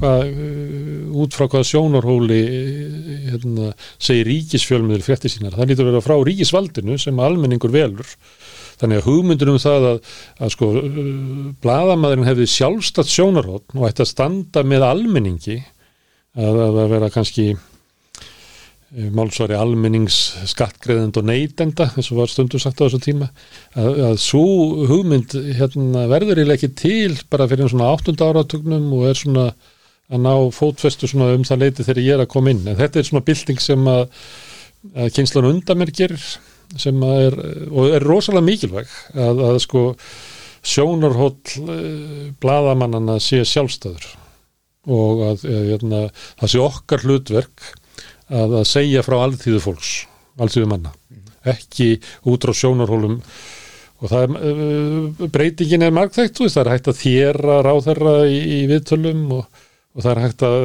[SPEAKER 3] hvað uh, út frá hvaða sjónarhóli uh, hérna, segir ríkisfjölmiðil frétti sínar, það lítur að vera frá ríkisvaldinu sem almenningur velur. Þannig að hugmyndur um það að, að sko, uh, blaðamaðurinn hefði sjálfstætt sjónarhótt og ætti að standa með almenningi að, að vera kannski eh, málsvari almennings skattgreðend og neytenda eins og var stundu sagt á þessu tíma að, að svo hugmynd hérna, verður eiginlega ekki til bara fyrir svona áttunda áratugnum og er svona að ná fótfestu svona um það leiti þegar ég er að koma inn. En þetta er svona bylting sem að, að kynslan undan mér gerir sem að er, og er rosalega mikilvæg að, að sko sjónarhóll uh, bladamannana sé sjálfstæður og að, að, að það sé okkar hlutverk að, að segja frá alþýðu fólks, alþýðu manna. Ekki út frá sjónarhólum. Og það er, uh, breytingin er margþægt, það er hægt að þjera ráðherra í, í viðtölum og, og það er hægt að,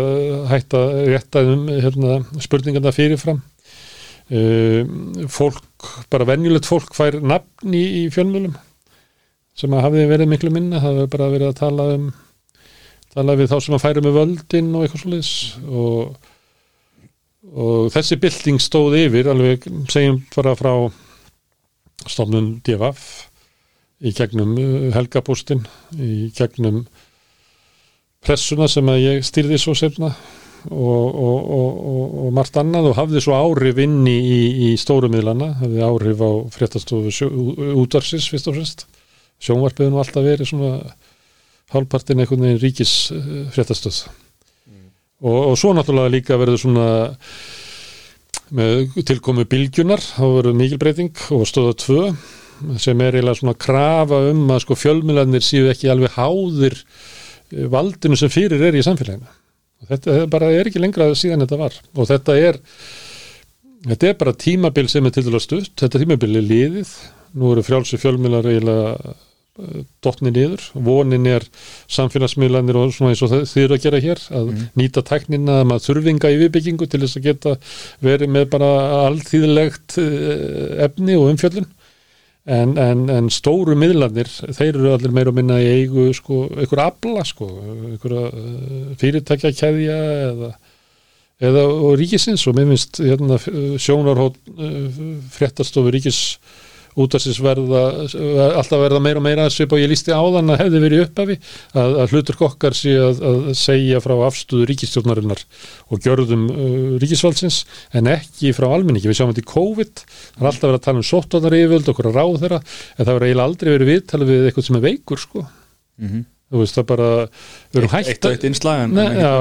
[SPEAKER 3] hægt að rétta um hérna, spurningarna fyrirfram. Uh, fólk, bara venjulegt fólk fær nafn í, í fjölmjölum sem að hafi verið miklu minna. Það hefur bara verið að tala um tala við þá sem að færa með völdin og eitthvað svoleiðis. Og, og þessi bylting stóð yfir alveg segjum bara frá stofnun DFF í gegnum uh, helgapústin í gegnum pressuna sem að ég stýrði svo setna og, og, og, og, margt annað og hafði svo áhrif inn í, í, stórumiðlana, hafði áhrif á fréttastofu útvarsins fyrst og fremst. Sjónvarpiðu nú alltaf verið svona hálfpartin einhvern veginn ríkis uh, fréttastöð og, og svo náttúrulega líka verður svona með tilkomu bylgjunar, þá verður mikil breyting og stöða tvö sem er eiginlega svona krafa um að sko fjölmiðlarnir séu ekki alveg háðir eh, valdinu sem fyrir er í samfélaginu. Og þetta bara er ekki lengra síðan þetta var. Og þetta er þetta er bara tímabil sem er til dæla stutt. Þetta tímabil er liðið. Nú eru frjálsu fjölmiðlar eiginlega uh, dottni niður, vonin er samfélagsmiðlanir og svona eins og þið eru að gera hér, að nýta tæknina að maður þurfinga í viðbyggingu til þess að geta verið með bara allþýðilegt uh, efni og umfjöllun. En, en, en stóru miðlanir, þeir eru allir meira og minna í eigu sko, ykkur abla sko, ykkur uh, fyrirtækja kæðja eða eða og ríkisins. Og mér finnst hérna, sjónarhótt uh, fréttastofu ríkis útarsins verða alltaf verða meira og meira svip og ég lísti áðan að hefði verið uppafi að, að hlutur kokkar sé að, að segja frá afstöðu ríkistjórnarinnar og gjörðum uh, ríkisvaldsins en ekki frá almenningi, við sjáum þetta í COVID það er alltaf verið að tala um sóttónar yfirvöld okkur að ráð þeirra, en það verið eiginlega aldrei verið viðtalið við eitthvað sem er veikur sko þú veist það bara við erum hægt
[SPEAKER 2] Eitt og eitt ekki-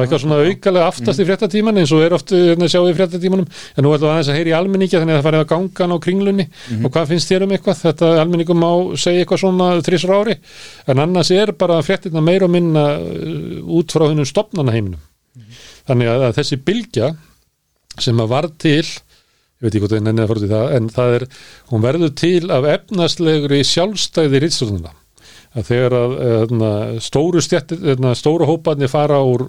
[SPEAKER 3] eitthvað svona aukalega aftast í fréttatíman eins og er oft hérna, sjáum við í fréttatímanum. En nú ætlum við aðeins að heyri í almenningi þannig að það farið að ganga á kringlunni. Og hvað finnst þér um eitthvað? Þetta almenningum má segja eitthvað svona þrísar ári. En annars er bara fréttina meira og minna uh, út frá hennum stopnana heiminum þannig að, að þessi bylgja sem að var til ég veit ekki hvort það er nennið að að þegar að eðna, stóru, stjætt, eðna, stóru hóparnir fara úr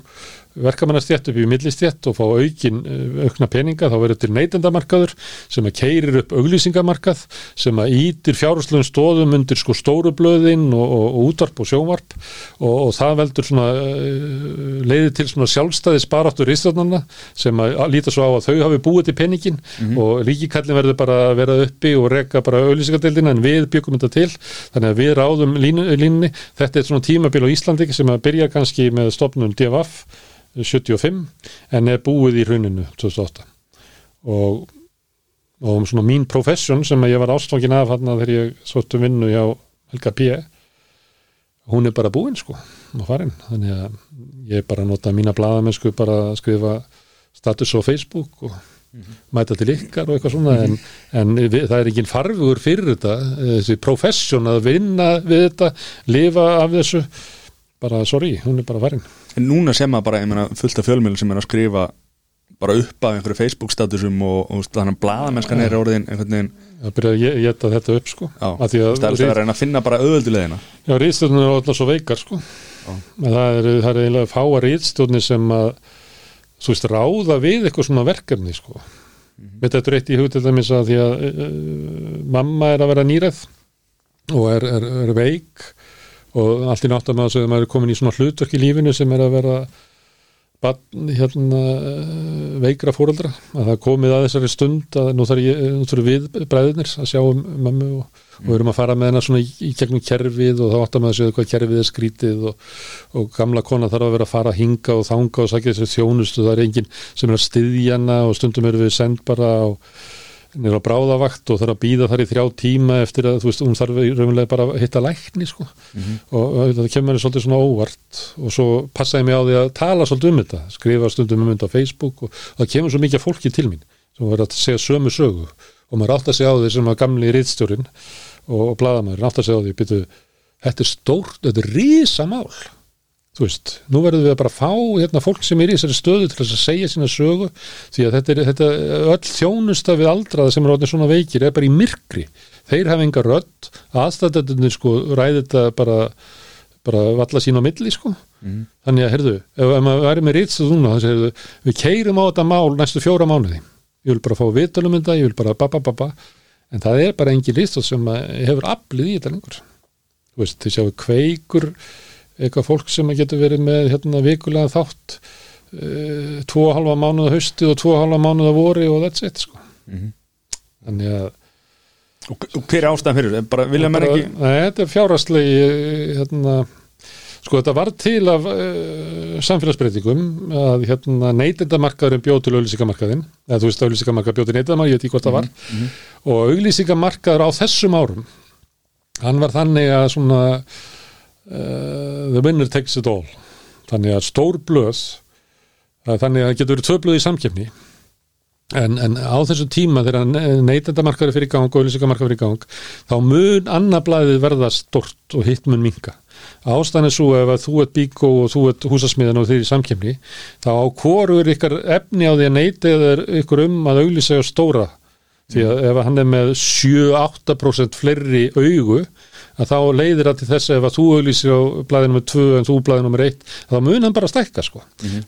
[SPEAKER 3] verkamannastjætt upp í millistjætt og fá aukin eh, aukna peninga þá verður til neytendamarkaður sem að keirir upp auglýsingamarkað sem að ítir fjárhúslegum stóðum undir sko stóru blöðin og, og, og útvarp og sjónvarp. Og, og það veldur svona uh, leiði til svona sjálfstæði sparáttur ístofnarna sem að líta svo á að þau hafi búið til peningin og ríkikallin verður bara að vera uppi og reka bara auglýsingadeildina en við byggum þetta til. Þannig að við ráðum línu, línunni. Þetta er svona tímabil á Íslandi sem að byrja kannski með stopnum DFF 75 en er búið í hruninu 2008 og, og um svona mín profession sem ég var ástfangin af hann þegar ég svolítið vinnu hjá Helga P hún er bara búin sko þannig að ég bara nota mína blaðamennsku bara að skrifa status á Facebook og mæta til ykkar og eitthvað svona en, en við, það er ekki farfugur fyrir þetta þessi profession að vinna við þetta, lifa af þessu bara sorry, hún er bara farin
[SPEAKER 2] En núna sem maður bara, ég meina, fullt af fjölmjölum sem er að skrifa bara upp af einhverju Facebook-statusum og, og þannig að blaðamennskan er orðin einhvern veginn,
[SPEAKER 3] að byrja að geta þetta upp sko því að
[SPEAKER 2] það er að reyna að finna bara auðvöldulegina
[SPEAKER 3] Já, rýðstjórnir eru alltaf svo veikar sko. að það er, það er eiginlega fáa rýðstjórnir sem að þú veist, ráða við eitthvað svona verkefni sko. Mm -hmm. Þetta er eitt í hug til dæmis að því að uh, mamma er að vera nýræð og er, er, er veik og allt í náttum að maður er komin í svona hlutverk í lífinu sem er að vera barn, hérna, eh, veikra fóreldra að það komið að þessari stund að nú þarf, við bræðinir að sjá um mömmu og, og við erum að fara með hennar svona í, í gegnum kerfið og þá áttum að segja hvað kerfið er skrítið og, og gamla kona þarf að vera að fara að hinga og þanga og sækja þessi þjónustu, það er enginn sem er að styðja hana og stundum eru við send bara á nýra bráðavakt og þarf að býða þar í þrjá tíma eftir að þú veist, hún þarf raunlega bara að hitta lækni sko. Og, og það kemur henni svolítið svona óvart og svo passaði mig á því að tala svolítið um þetta skrifa stundum um þetta á Facebook og, það kemur svo mikið fólki til mín sem verður að segja sömu sögu. Og maður átt að segja á því sem að gamli rítstjórin og, og bladamæður átt að segja á því byrju, þetta er stórt, þetta er rísa mál þú veist, nú verðum við að bara fá hérna, fólk sem er í þessari stöðu til þess að segja sína sögu, því að þetta er þetta, öll þjónusta við aldraða sem er svona veikir, er bara í myrkri. Þeir hafa enga rödd, aðstæðandunir sko, ræði þetta bara bara valla sín á milli sko. Þannig að, heyrðu, ef, ef maður væri með heyrðu, við keirum á þetta mál næstu fjóra mánuði, ég vil bara fá vitalum þetta, ég vil bara ba ba ba ba. En það er bara engin rýtstuð sem hefur aflið í þetta lengur. Þú veist, þið sjáu kveikur eitthvað fólk sem getur verið með hérna vikulega þátt uh, tvo og halva mánuða hausti og tvo og halva mánuða vori og that's it sko. þannig að
[SPEAKER 2] og, og hver er ástæðan fyrir, þessu? bara vilja
[SPEAKER 3] bara,
[SPEAKER 2] ekki
[SPEAKER 3] Nei, þetta er fjárastlegi hérna, sko þetta var til af uh, samfélagsbreytingum að hérna neytendamarkaðurinn bjóð til auðlýsingamarkaðinn eða þú veist auðlýsingamarkað bjóð til neytendamarkað, ég veit ekki hvort það var og auðlýsingamarkaður á þessum árum hann var þannig að svona uh, the winner takes it all. Þannig að stór blöð uh, þannig að það getur verið tvö blöð í samkefni en, en á þessu tíma þegar neytendamarkaður fyrir gang og auðlýsingamarkaður er fyrir gang þá mun annað blæðið verða stort og hitt mun minka ástæðan er svo ef að þú ert bíkó og þú ert húsasmiðan og þeir í samkefni þá hvorur ykkar efni á því að neyta ykkur um að auðlýsa á stóra. Því að ef hann er með 7-8% fleiri augu að þá leiðir það til þess að ef að þú auðlýsir á blæðinu með 2 en þú blæðinu með 1 þá mun hann bara stækka sko.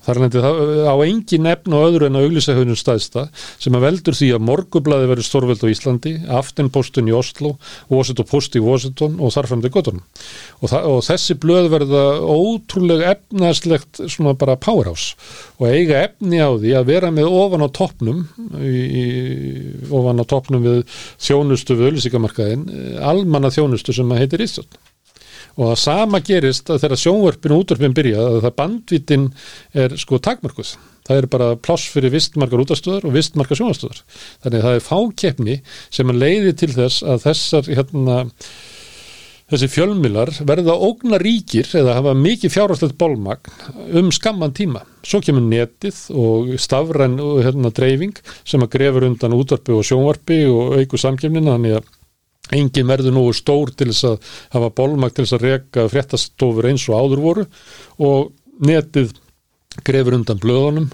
[SPEAKER 3] Þar lendi það á engin efn og öðru en að auðlýsa höfnum staðsta sem að veldur því að morgublaði verður stórveld á Íslandi aftenpostin í Oslo Washington Post í Washington og þarfram til Götunum. Og, og þessi blöð verða ótrúlega efnarslegt svona bara powerhouse og eiga efni á því að vera með ofan á toppnum ofan á toppnum við þjónustu við auðlýsingamarkaðin, almanna þjónustu sem að heitir Ísland. Og það sama gerist að þegar sjónvörpin og útvarpin byrja að það bandvitin er sko takmarkuð það er bara pláss fyrir vistmarkar útastöðar og vistmarkar sjónastöðar þannig að það er fákeppni sem að leiði til þess að þessar hérna þessi fjölmilar verða ógna ríkir eða hafa mikið fjárhastlegt bólmagn um skamman tíma. Svo kemur netið og stafræn hérna, dreifing sem að grefur undan útvarpi og sjónvarpi og auku samkjöfnina þannig að engin verður nú stór til þess að hafa bólmagn til þess að reka fréttastofur eins og áður voru og netið grefur undan blöðunum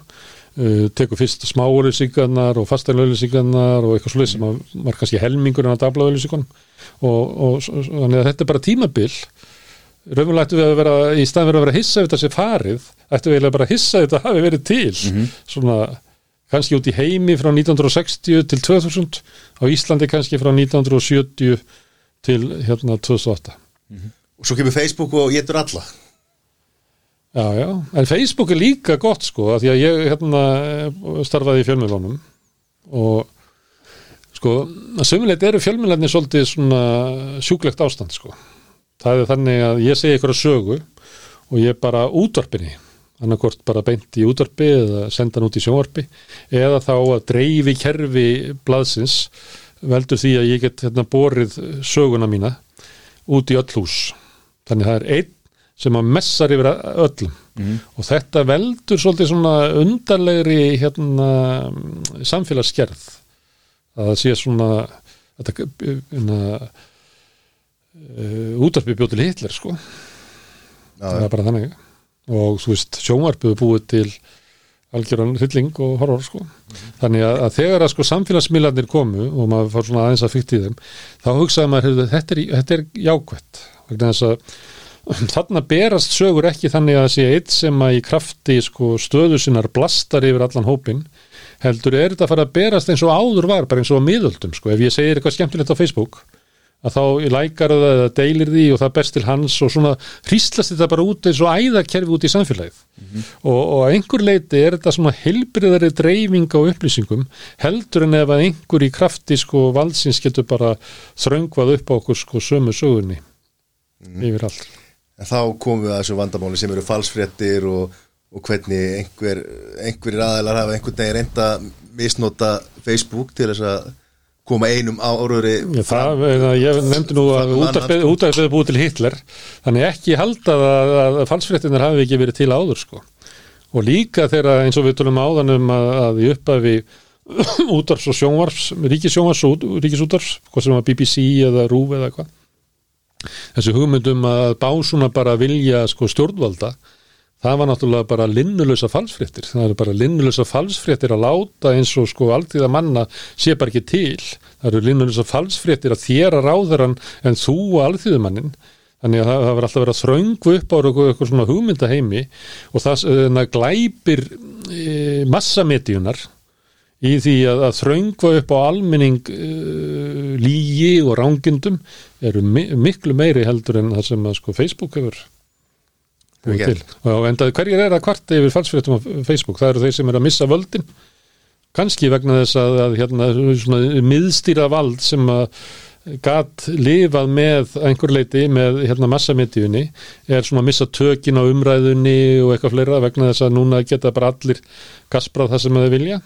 [SPEAKER 3] Uh, tekur fyrst smáauðlýsingarnar og fastælauðlýsingarnar og eitthvað slúið sem að var kannski helmingur en að dablaauðlýsingunum og, og þannig að þetta er bara tímabil. Raunverulega ættum við að vera í staðin verið að vera að hissa ef þetta sé farið ættum við að bara að hissa ef þetta hafi verið til. Mm -hmm. svona kannski út í heimi frá 1960 til 2000 á Íslandi kannski frá 1970 til hérna 2008
[SPEAKER 1] mm -hmm. og svo kemur Facebook og getur alla
[SPEAKER 3] Já, já, en Facebook er líka gott sko, því að ég hérna starfaði í fjölmjölunum og sko, að sömulegt eru fjölmjölarnir svolítið svona sjúklegt ástand sko. Það er þannig að ég segi ykkur að sögu og ég bara útvarpinni, annarkort bara beint í útvarpi eða senda hann út í sjónvarpi eða þá að dreifi kerfi blaðsins veldur því að ég get hérna borið söguna mína út í öll hús. Þannig það er einn sem að messar yfir öllum. Mm. og þetta veldur svolítið svona undarlegri hérna, samfélagsgerð. Að það sé svona þetta hérna, uh, útarpi bjóð til Hitler sko. Já, það er bara þannig. Og þú veist sjónvarpuðu búið til algjörðan hrylling og horror sko. Mm. þannig að, að þegar að sko samfélagsmiðlarnir komu og maður fór svona aðeins að fyrta í þeim þá hugsaði maður, þetta er, þetta er jákvætt. Vegna þess að Þarna berast sögur ekki þannig að það sé eitt sem að í krafti sko, stöðu sinnar blastar yfir allan hópin heldur er þetta að fara að berast eins og áður var, bara eins og að miðöldum sko. ef ég segir eitthvað skemmtilegt á Facebook að þá lækar það eða deilir því og það best til hans og svona hríslast þetta bara út eins og æðakerfi út í samfélagið mm -hmm. og, og að einhver leiti er þetta svona heilbriðari dreifing á upplýsingum heldur en ef að einhver í krafti sko valsins getur bara þröngvað upp á okkur sko sömu sögunni mm -hmm. yfir allt
[SPEAKER 1] en þá komum við að þessu vandamáli sem eru falsfréttir og, og hvernig einhver, einhverjir aðeinar hafa einhvern veginn reynda misnota Facebook til þess að koma einum árauri
[SPEAKER 3] ég nefndi nú að útæðið búið til Hitler þannig ekki halda að, að falsfréttinar hafi ekki verið til áður sko. Og líka þegar eins og við tölum áðan um að, að í upphafi útvarfs og sjónvarfs, ríkisjónvarfs og ríkisútvarfs, hvað sem var BBC eða RÚV eða hvað þessu hugmyndum að básuna bara vilja sko stjórnvalda það var náttúrulega bara linnulösa falsfréttir. Það eru bara linnulösa falsfréttir að láta eins og sko alltíða manna sé bara ekki til, það eru linnulösa falsfréttir að þéra ráðaran en þú og alltíðumannin þannig að það, það var alltaf verið að þraungu upp á eitthvað svona hugmyndaheimi og það uh, glæpir e, massamediunar í því að, að þraungva upp á almenning uh, lígi og rángindum eru mi miklu meiri heldur en það sem að sko Facebook hefur búið til. Og endaði hverjir er að kvarta yfir falsfréttum á Facebook, það eru þeir sem er að missa völdin. Kannski vegna þess að, að hérna, svona miðstýra vald sem að gatt lifað með einhver leiti með hérna massamediunni er svona að missa tökin á umræðunni og eitthvað fleira vegna þess að núna geta bara allir gasprað það sem þeir vilja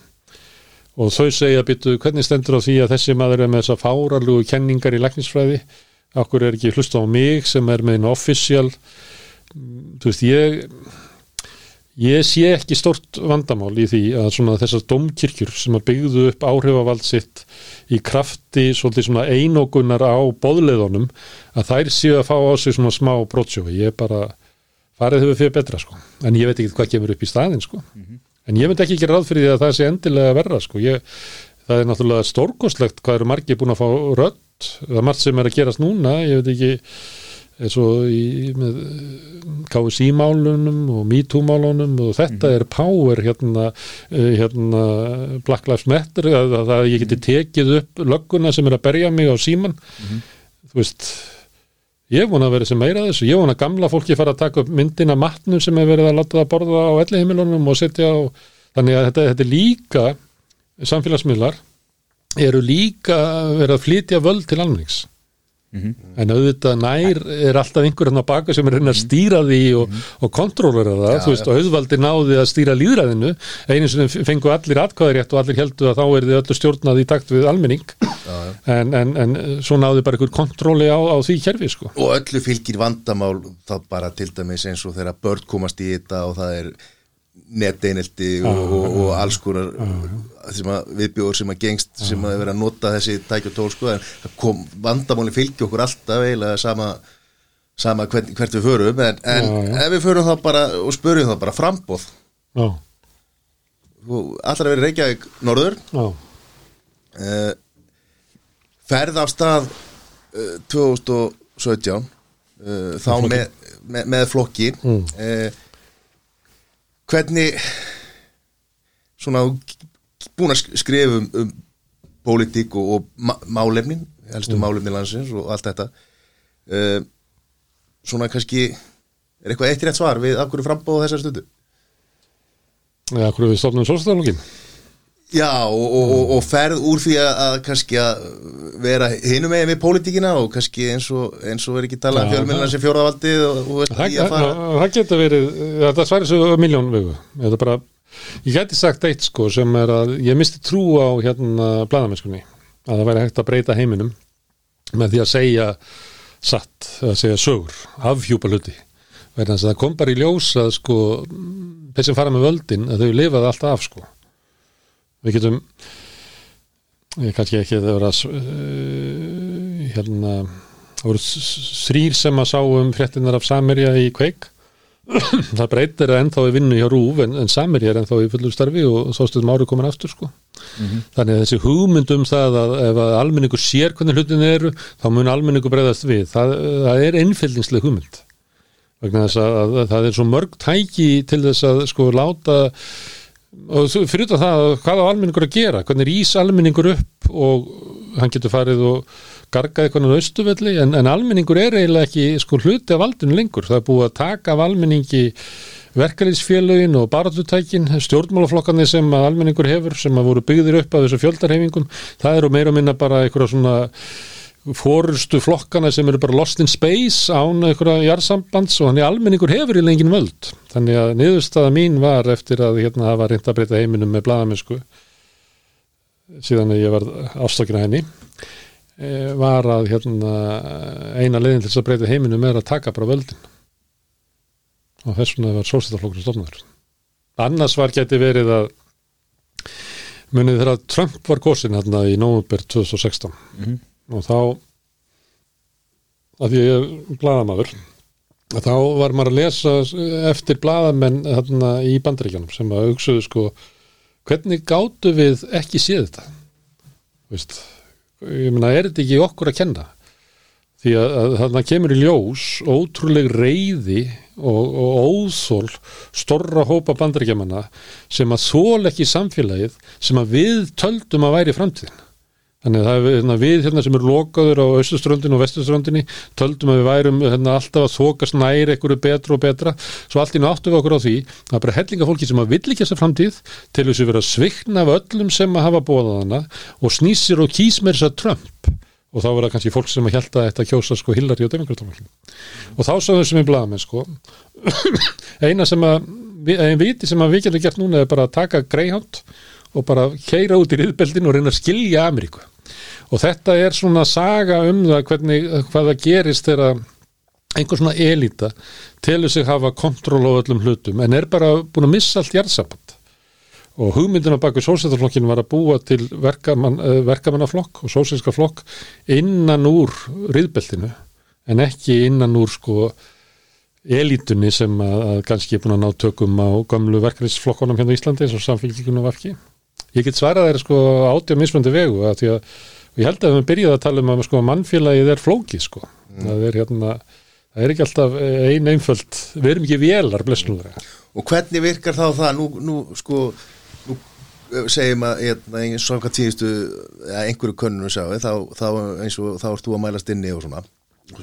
[SPEAKER 3] og þau segja byttu hvernig stendur á því að þessi maður er með þessa fárarlugu kenningar í læknisfræði? Okkur er ekki hlusta á mig sem er með einu official? Þú veist ég ég sé ekki stort vandamál í því að svona þessar domkirkjur sem að byggðu upp áhrifavald sitt í krafti svolítið svona einogunar á boðleðunum að þær séu að fá á sig svona smá brótsjófi, ég bara farið hefur fyrir betra sko, en ég veit ekki hvað kemur upp í staðin sko. Mm -hmm en ég myndi ekki ekki ráð fyrir því að það sé endilega verða sko, ég, það er náttúrulega stórkoslegt hvað eru margir búin að fá rött það er margt sem er að gerast núna. Ég veit ekki eins og í, með KSI-málunum og MeToo-málunum og þetta mm. er power hérna, eh, hérna Black Lives Matter að, að, ég geti tekið upp lögguna sem er að berja mig á síman mm. þú veist Ég vona að vera sem meira þessu, ég vona að gamla fólki fara að taka upp myndina matnum sem hefur verið að láta það borða á ellihimilunum og setja á, þannig að þetta, þetta er líka samfélagsmiðlar eru líka verið að flytja völd til almennings en auðvitað nær er alltaf einhver hann á baka sem er að reyna að stýra því og, og kontrólera það,
[SPEAKER 1] Já,
[SPEAKER 3] þú veist, og auðvaldi náði að stýra líðræðinu, einu sem fengu allir atkvæðarétt og allir heldur að þá er þið öllu stjórnað í takt við almenning. En, en, en svo náði bara einhver kontróli á, á því kerfi, sko.
[SPEAKER 1] Og öllu fylgir vandamál þá bara til dæmis eins og þegar börn komast í þetta og það er neteinelti og, og, og alls konar viðbjóður sem að gengst sem að vera að nota þessi tækja og tól sko en kom, vandamáli fylgja okkur alltaf eiginlega sama, sama hvert, hvert við förum en, en
[SPEAKER 3] Já, já.
[SPEAKER 1] ef við förum þá bara og spurjum þá bara frambóð að vera Reykjavík norður. Uh, ferð af stað uh, 2017 uh, þá með, með, með flokki.
[SPEAKER 3] Mm.
[SPEAKER 1] Hvernig svona búin að sk- skrifa um, um pólitík og, og ma málefnin helstu málefni landsins og allt þetta uh, svona kannski er eitthvað eitt rétt svar við af hverju frambóðu þessar stundu?
[SPEAKER 3] Já, hverju við stofnum sólstæðalókin
[SPEAKER 1] Já, og, og, og, ferð úr því að, að kannski að vera hinum megin við pólitíkina og kannski eins og, eins og er ekki talað um
[SPEAKER 3] Já,
[SPEAKER 1] fjölmjölan sem fjórðavaldið og, og veist,
[SPEAKER 3] Það,
[SPEAKER 1] í að
[SPEAKER 3] það,
[SPEAKER 1] fara
[SPEAKER 3] það getur verið, þetta sværi svo miljón þetta bara ég geti sagt eitt sko sem er að ég misti trú á hérna bladamennskunni að það væri hægt að breyta heiminum með því að segja satt, að segja sögur afhjúpa hluti, það kom bara í ljós að sko þeir sem fara með völdin, að þau lifaði alltaf af sko við getum ég kannski ekki að það vera uh, hérna það voru þrýr sem að sáum fréttinar af Samerja í kveik. Það breytir að ennþá í vinnu hjá Rúf en, en Samerja er ennþá í fullur starfi og þá stöðum árið komin aftur sko. Þannig að þessi hugmynd um það að ef að almenningur sér hvernig hlutin eru þá mun almenningur breyðast við. Það, það er innfyllingsleg hugmynd. Vegna þess að, að, að það er svo mörg tæki til þess að sko láta og fyrir þetta það hvað á almenningur að gera, hvernig rís almenningur upp og hann getur farið og gargað eitthvað á austuvelli en, en almenningur er eiginlega ekki sko hluti af valdinu lengur, það er búið að taka af almenningi verkefliðsfélögin og baratutækin, stjórnmálaflokkarnir sem að almenningur hefur, sem að voru byggðir upp af þessu fjöldarhefingum, það eru meira og minna bara einhverja svona fórustu flokkana sem eru bara lost in space án einhverja jarðsambands og hann er almenningur hefur í lengin völd. Þannig að niðurstaða mín var eftir að hérna hafa reynd að breyta heiminum með bladamennsku síðan að ég var ástakina henni eh, var að hérna eina leiðin til þess að breyta heiminum er að taka bara völdin. Og þess vegna var sólstættaflokkurinn stofnaður. Annars var geti verið að munið þegar Trump var kosin hérna í nóvember 2016 og þá að ég er bladamaður að þá var maður að lesa eftir bladamenn hérna í bandaríkjanum sem að hugsuðu sko hvernig gátu við ekki séð þetta? Vist, ég meina er þetta ekki okkur að kenna? Því að, að þarna kemur í ljós ótrúleg reyði og, og óþól storra hópa bandaríkjamanna sem að þól ekki samfélagið sem að við töldum að væri framtíðin Þannig að er hérna, við hérna sem eru lokaður á austuströndinu og vestuströndinu töldum að við værum hérna, alltaf að þokast næri einhverju betra og betra. Svo allt í nú áttum við okkur á því að bara hellinga fólki sem að vill ekki þessa framtíð til þess að vera svikna af öllum sem að hafa bóðað hana og snýsir og kýs með þess að Trump. Og þá var það kannski fólk sem að að þetta kjósa sko Hillary og demokratamöllin og þá sagðum við sem við blaðum sko. Eina sem að við, ein viti sem að við getum gert núna er bara að taka Greyhound og bara keira út í riðbeldin og reyna að skilja Ameríku og þetta er svona saga um það hvernig, hvað það gerist þegar einhver svona elita telur sig hafa kontról á öllum hlutum en er bara búin að missa allt jarðsamband. Og hugmyndin á baku sósættarflokkin var að búa til verkamann, eh, verkamannaflokk og sósælska flokk innan úr riðbeltinu en ekki innan úr sko elitunni sem að, að kannski er búin að ná tökum á gamlu verkefnisflokkonum hérna í Íslandi eins og samfélgíkunum varki ég get svarað þeirra sko átjá mismöndi vegu að því að ég held að við byrjuð að tala um að sko, mannfélagið er flóki sko. Það er hérna það er ekki alltaf ein einföld við erum ekki vélar blessnulega
[SPEAKER 1] og hvernig virkar þá það? Nú, nú sko nú eh, segjum að hérna, eins og hvað tíðistu einhverju könnunu sá þá, þá, eins og þá ert þú að mælast inni og svona.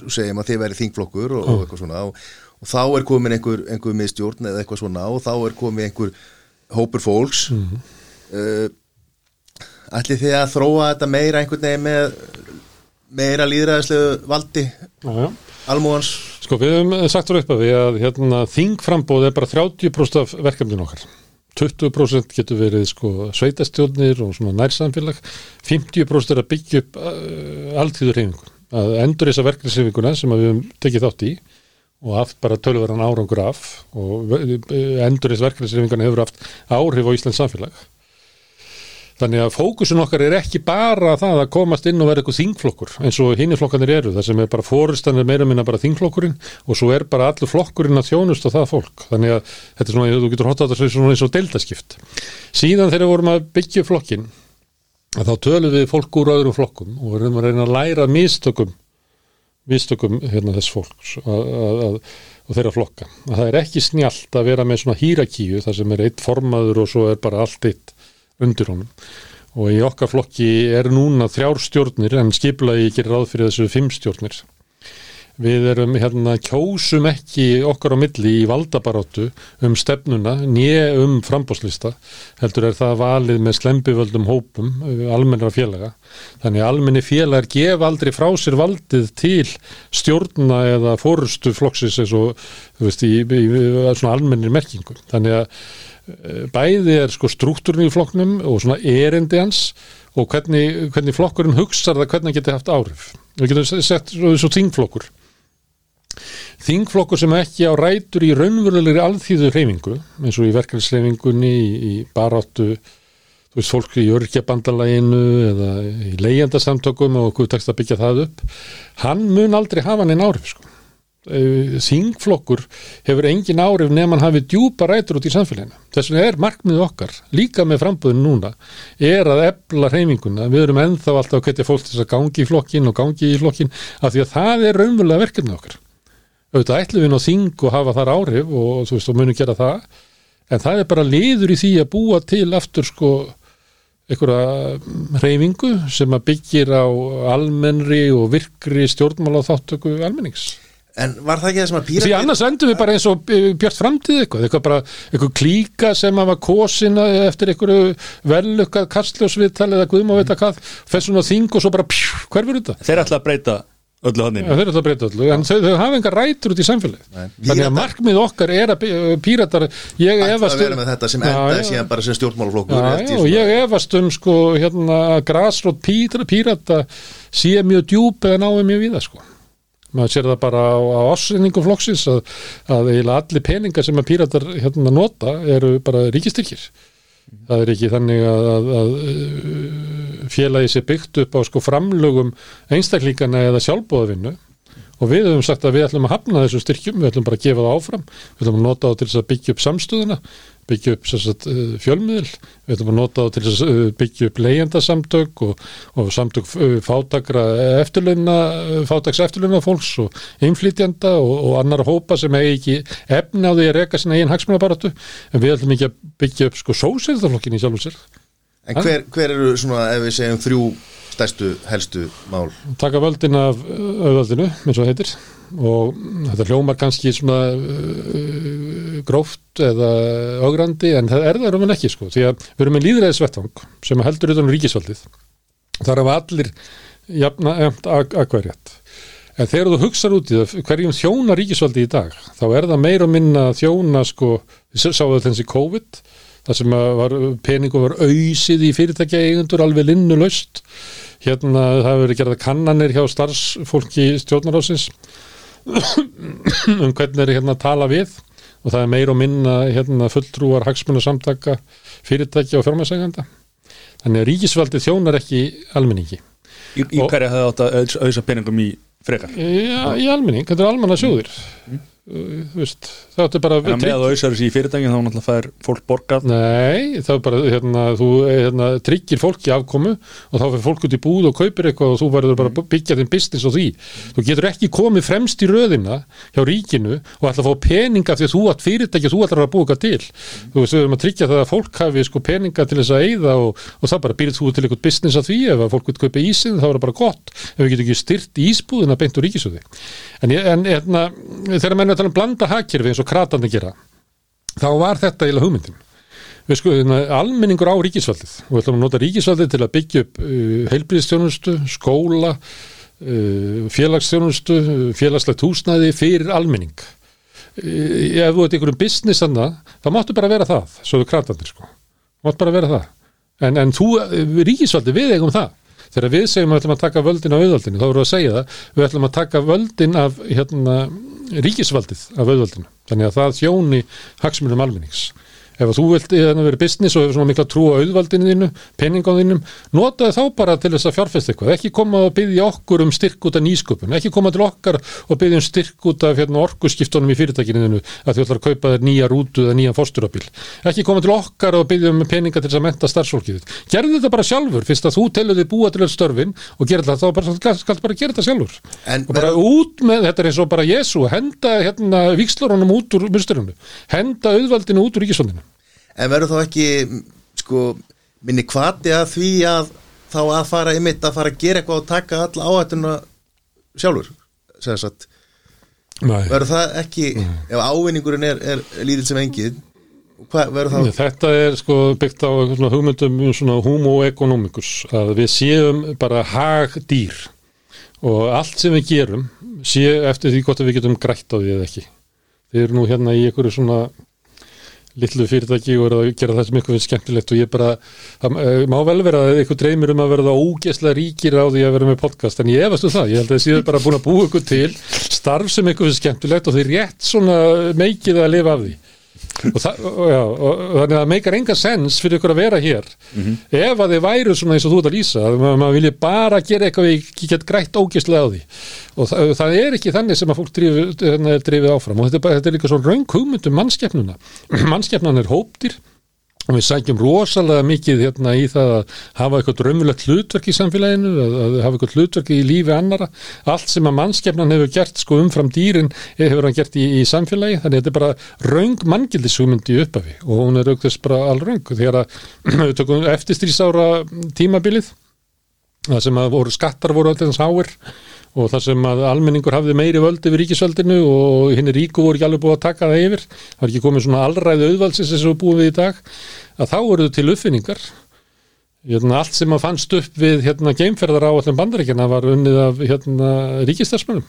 [SPEAKER 1] Segjum að þið verið þingflokkur og, og eitthvað svona og, og þá er komin einhver, einhver miðstjórn eða eitthvað svona og þá er komin einhver hópur fólks mm -hmm. Ætli þið að þróa þetta meira einhvern veginn með meira líðræðislegu valdi? Almúans
[SPEAKER 3] Sko við höfum sagt fyrir upp að hérna, þingframbóð er bara 30% af verkefnin okkar. 20% getur verið sko sveitastjórnir og svona nærsamfélag. 50% er að byggja upp uh, alltíður reyningu að endur þessa verkefnisreifinguna sem við höfum tekið þátt í og haft bara tölverðan árangur af og endur þessa verkefnisreifinguna hefur haft áhrif á Íslands samfélag Þannig að fókusun okkar er ekki bara það að komast inn og vera eitthvað þingflokkur eins og hinni flokkanir eru, það sem er bara fórustan er meira minna bara þingflokkurinn og svo er bara allur flokkurinn að þjónust og það fólk. Þannig að þetta er svona, þú getur hótt á þetta svona eins og deildaskipt. Síðan þegar vorum að byggja flokkin, að þá tölum við fólk úr öðrum flokkum og við erum að reyna að læra mistökum, mistökum hérna þess fólks að, og þeirra flokka. Að það er ekki snjált að vera með svona hýrakíu þar sem er eitt formaður og svo er bara allt eitt undir honum. Og í okkar flokki er núna þrjár stjórnir en skipulaði gerir ráð fyrir þessu fimm stjórnir. Við erum hérna kjósum ekki okkar á milli í valdabaráttu um stefnuna nýja um frambóðslista heldur er það valið með slembivöldum hópum uh, almennra félaga. Þannig almenni félagar gef aldrei frá sér valdið til stjórna eða fórustu flokksins eins og þú veist í, í, í svona almennir merkingu. Þannig að bæði er sko struktúrin í flokknum og svona erindi hans og hvernig, hvernig flokkurinn hugsar það hvernig hann geti haft áhrif við getum sett svo, þingflokkur þingflokkur sem ekki á rætur í raunverulegri alþýðu hreyfingu eins og í verkefnisleifingunni í, í baráttu þú veist, fólk í örkjabandalaginu eða í leyendasamtökum og okkur tekst að byggja það upp hann mun aldrei hafa neinn áhrif sko. Eh, þingflokkur hefur engin áhrif nefn hann hafi djúpa rætur út í samfélaginu. Þess vegna er markmið okkar líka með framböðin núna er að ebla hreyfinguna, við erum ennþá alltaf að hvetja fólk til þess að gangi í flokkin og gangi í flokkin af því að það er raunverulega verkefni okkar. Auðvitað ætlum við ná þing og hafa þar áhrif og þú veist, og munum gera það en það er bara liður í því að búa til aftur sko einhverja reyfingu sem að byggir á almennri og virkri stjórnmála þáttöku almennings.
[SPEAKER 1] En var það ekki það sem að
[SPEAKER 3] Því
[SPEAKER 1] píratir
[SPEAKER 3] annars endum við bara eins og eh, Björt framtíð eitthvað, eitthvað bara, eitthvað klíka sem að var kosina eftir einhverju velukkað kastljósviðtal eða veit að hvað, fess svona á þing og svo bara pjú, hverfur þetta?
[SPEAKER 2] Þeir ætla að breyta öllu hann
[SPEAKER 3] Já, þeir eru það breyta öllu, en þau, þau hafa engar rætur út í samfélagi.
[SPEAKER 1] Nei.
[SPEAKER 3] Þannig að markmið okkar er að bí- píratar, ég
[SPEAKER 1] ætla
[SPEAKER 3] efast
[SPEAKER 1] að vera með þetta sem endaði síðan bara sem stjórnmálaflokkur
[SPEAKER 3] ég efast um sko hérna maður sér það bara á, á ásynningu flokksins að, að eiginlega allir peningar sem að píratar hérna nota eru bara ríkistyrkir það er ekki þannig að, að, að uh, félagi sé byggt upp á sko framlögum einstaklingana eða sjálfbóðavinnu og við höfum sagt að við ætlum að hafna þessum styrkjum, við ætlum bara að gefa það áfram við ætlum að nota það til þess að byggja upp samstöðuna byggja upp sagt, eh, fjölmiðl við ætlum að nota það til að eh, byggja upp leyendasamtök og, og samtök eh, fátakra eftirlauna fátaks eftirlauna fólks og innflytjanda og, og annar hópa sem hegi ekki efni á því að reka sinna eigin hagsmunabaratu en við ætlum ekki að byggja upp sko sósælðarflokkin í sjálfum sér.
[SPEAKER 1] En hver, hver eru svona, ef við segjum þrjú stærstu, helstu mál?
[SPEAKER 3] Taka völdin af auðvöldinu, eins og heitir og þetta hljómar kannski svona uh, gróft eða augrandi en það er það raunvel ekki sko því að við erum með líðræðisvettvang sem heldur utan um ríkisvaldið. Þar hafa allir jafna emt akvarjætt en þegar þú hugsar út í það hverjum þjóna ríkisvaldi í dag þá er það meira og minna að þjóna sko, þetta þessi COVID það sem að var, peningum var auðsið í fyrirtækja eigundur alveg linnulaust. Hérna það hefur verið gerða kannanir hjá starfsfólki stjórnarásins um hvernig er hérna að tala við. Og það er meira og minna hérna fulltrúar hagsmunasamtaka fyrirtækja og fjármæsæganda þannig að ríkisvaldi þjónar ekki almenningi.
[SPEAKER 2] Í, í hverja hefði átt að auðs- auðsa peningum í frekar?
[SPEAKER 3] Já, í almenning, þetta er almanna sjóðir.
[SPEAKER 1] Mm.
[SPEAKER 3] Þú veist, það áttu bara
[SPEAKER 2] En að með að auðsa þessi í fyrirtækin þá náttúrulega fær fólk borgað.
[SPEAKER 3] Nei, það er bara, hérna, þú hérna, tryggir fólki afkomu og þá fyrir fólk út í búð og kaupir eitthvað og þú verður bara að byggja þinn business á því. Þú getur ekki komið fremst í röðina hjá ríkinu og ætla að fá peninga því að þú átt fyrirtæki og þú ætlar að eitthvað til. Þú veist, við erum að tryggja það að fólk hafi sko peninga til þess að eyða og, og það bara býrð þú til eitthvað business af því. Ef að fólk vil kaupa ísinn þá er það bara gott ef við getum ekki styrt ísbúðina beint úr ríkisöði. En, ég- en hérna, þegar menn er að tala um blanda hagkerfi eins og kratandi gera þá var þetta eiginlega hugmyndin. Við sko, hérna, almenningur á ríkisvaldið og við ætlum að nota ríkisvaldið til að byggja upp uh, heilbríðstjónustu, skóla uh, félagsstjónustu félagslegt húsnæði fyrir almenning. Uh, ef þú ert einhverjum business annað, þá máttu bara vera það svo við kratandir sko, máttu bara vera það. En, en þú, ríkisvaldið við eigum það þegar við segjum að við ætlum að taka völdin af auðvaldinu, þá erum við að segja það við ætlum að taka völdin af hérna, ríkisvaldið af auðvaldinu þannig að það þjóni hagsmunum almennings ef þú vilt hérna, vera business og hefur svona mikla trú á auðvaldinu þínu, penningáð þínum notaði þá bara til þess að fjárfesta eitthvað. Ekki koma og byggja okkur um styrk út af nýsköpun. Ekki koma til okkar og byggja um styrk út af hérna, orkuskiptunum í fyrirtækinu þínu að þú ætlar að kaupa þér nýja rútu eða nýja fórsturabíl ekki koma til okkar og byggja um peninga til þess að menta starfsfólkið þitt. Gerðu þetta bara sjálfur. Fyrst að þú telur þig búa til störfin og gera þetta þá bara, skal bara gera þetta sjálfur.
[SPEAKER 1] En
[SPEAKER 3] og bara út með, þetta er eins og bara Jésu henda hérna vikslurunum út úr
[SPEAKER 1] En verður þá ekki sko, minni kvati að því að þá að fara ymitt að fara að gera eitthvað og taka alla áhættuna sjálfur
[SPEAKER 3] Nei.
[SPEAKER 1] verður það ekki ef ávinningurinn er, er lítill sem engin þá
[SPEAKER 3] Þetta er sko byggt á hugmyndum um svona homo economicus að við séum bara hagdýr og allt sem við gerum sé eftir því hvort að við getum grætt á því eða ekki. Þið eru nú hérna í einhverju svona litlu fyrirtæki og eru að gera það sem eitthvað finnst skemmtilegt og ég bara, það eh, má vel vera að eitthvað dreymir um að verða ógesla ríkir á því að vera með podcast, en ég efast um það. Ég held að þið séu bara búin að búa ykkur til starf sem eitthvað finnst skemmtilegt og þið rétt svona meikið að lifa af því og, það, og, já, og, þannig að það meikar enga sens fyrir ykkur að vera hér. Ef að þið væru svona eins og þú ert að lýsa að maður mað vilja bara gera eitthvað við get grætt ógislega á því. Og það, það er ekki þannig sem að fólk drifið, drifið áfram. Og þetta er, bara, þetta er líka svo raung hugmyndum mannskeppnuna mannskeppnan er hóptir og við sækjum rosalega mikið hérna í það að hafa eitthvað drömmulegt hlutverk í samfélaginu, að, hafa eitthvað hlutverk í lífi annara, allt sem að mannskefnan hefur gert sko umfram dýrin hefur hann gert í, í samfélagi, þannig að þetta er bara raung manngildisugmyndi uppafi og hún er aukþess bara alraung þegar að við tökum eftirstrísára tímabilið það sem að voru skattar voru alltaf háir og þar sem að almenningur hafði meiri völd yfir ríkisvöldinu og hinn ríku voru ekki alveg búið að taka það yfir það var ekki komið svona allræðu auðvaldsins eins og við búum við í dag að þá voru til uppfinningar. Hérna, allt sem að fannst upp við hérna, geimferðar á allir bandaríkjana var unnið af hérna, ríkistarsmönum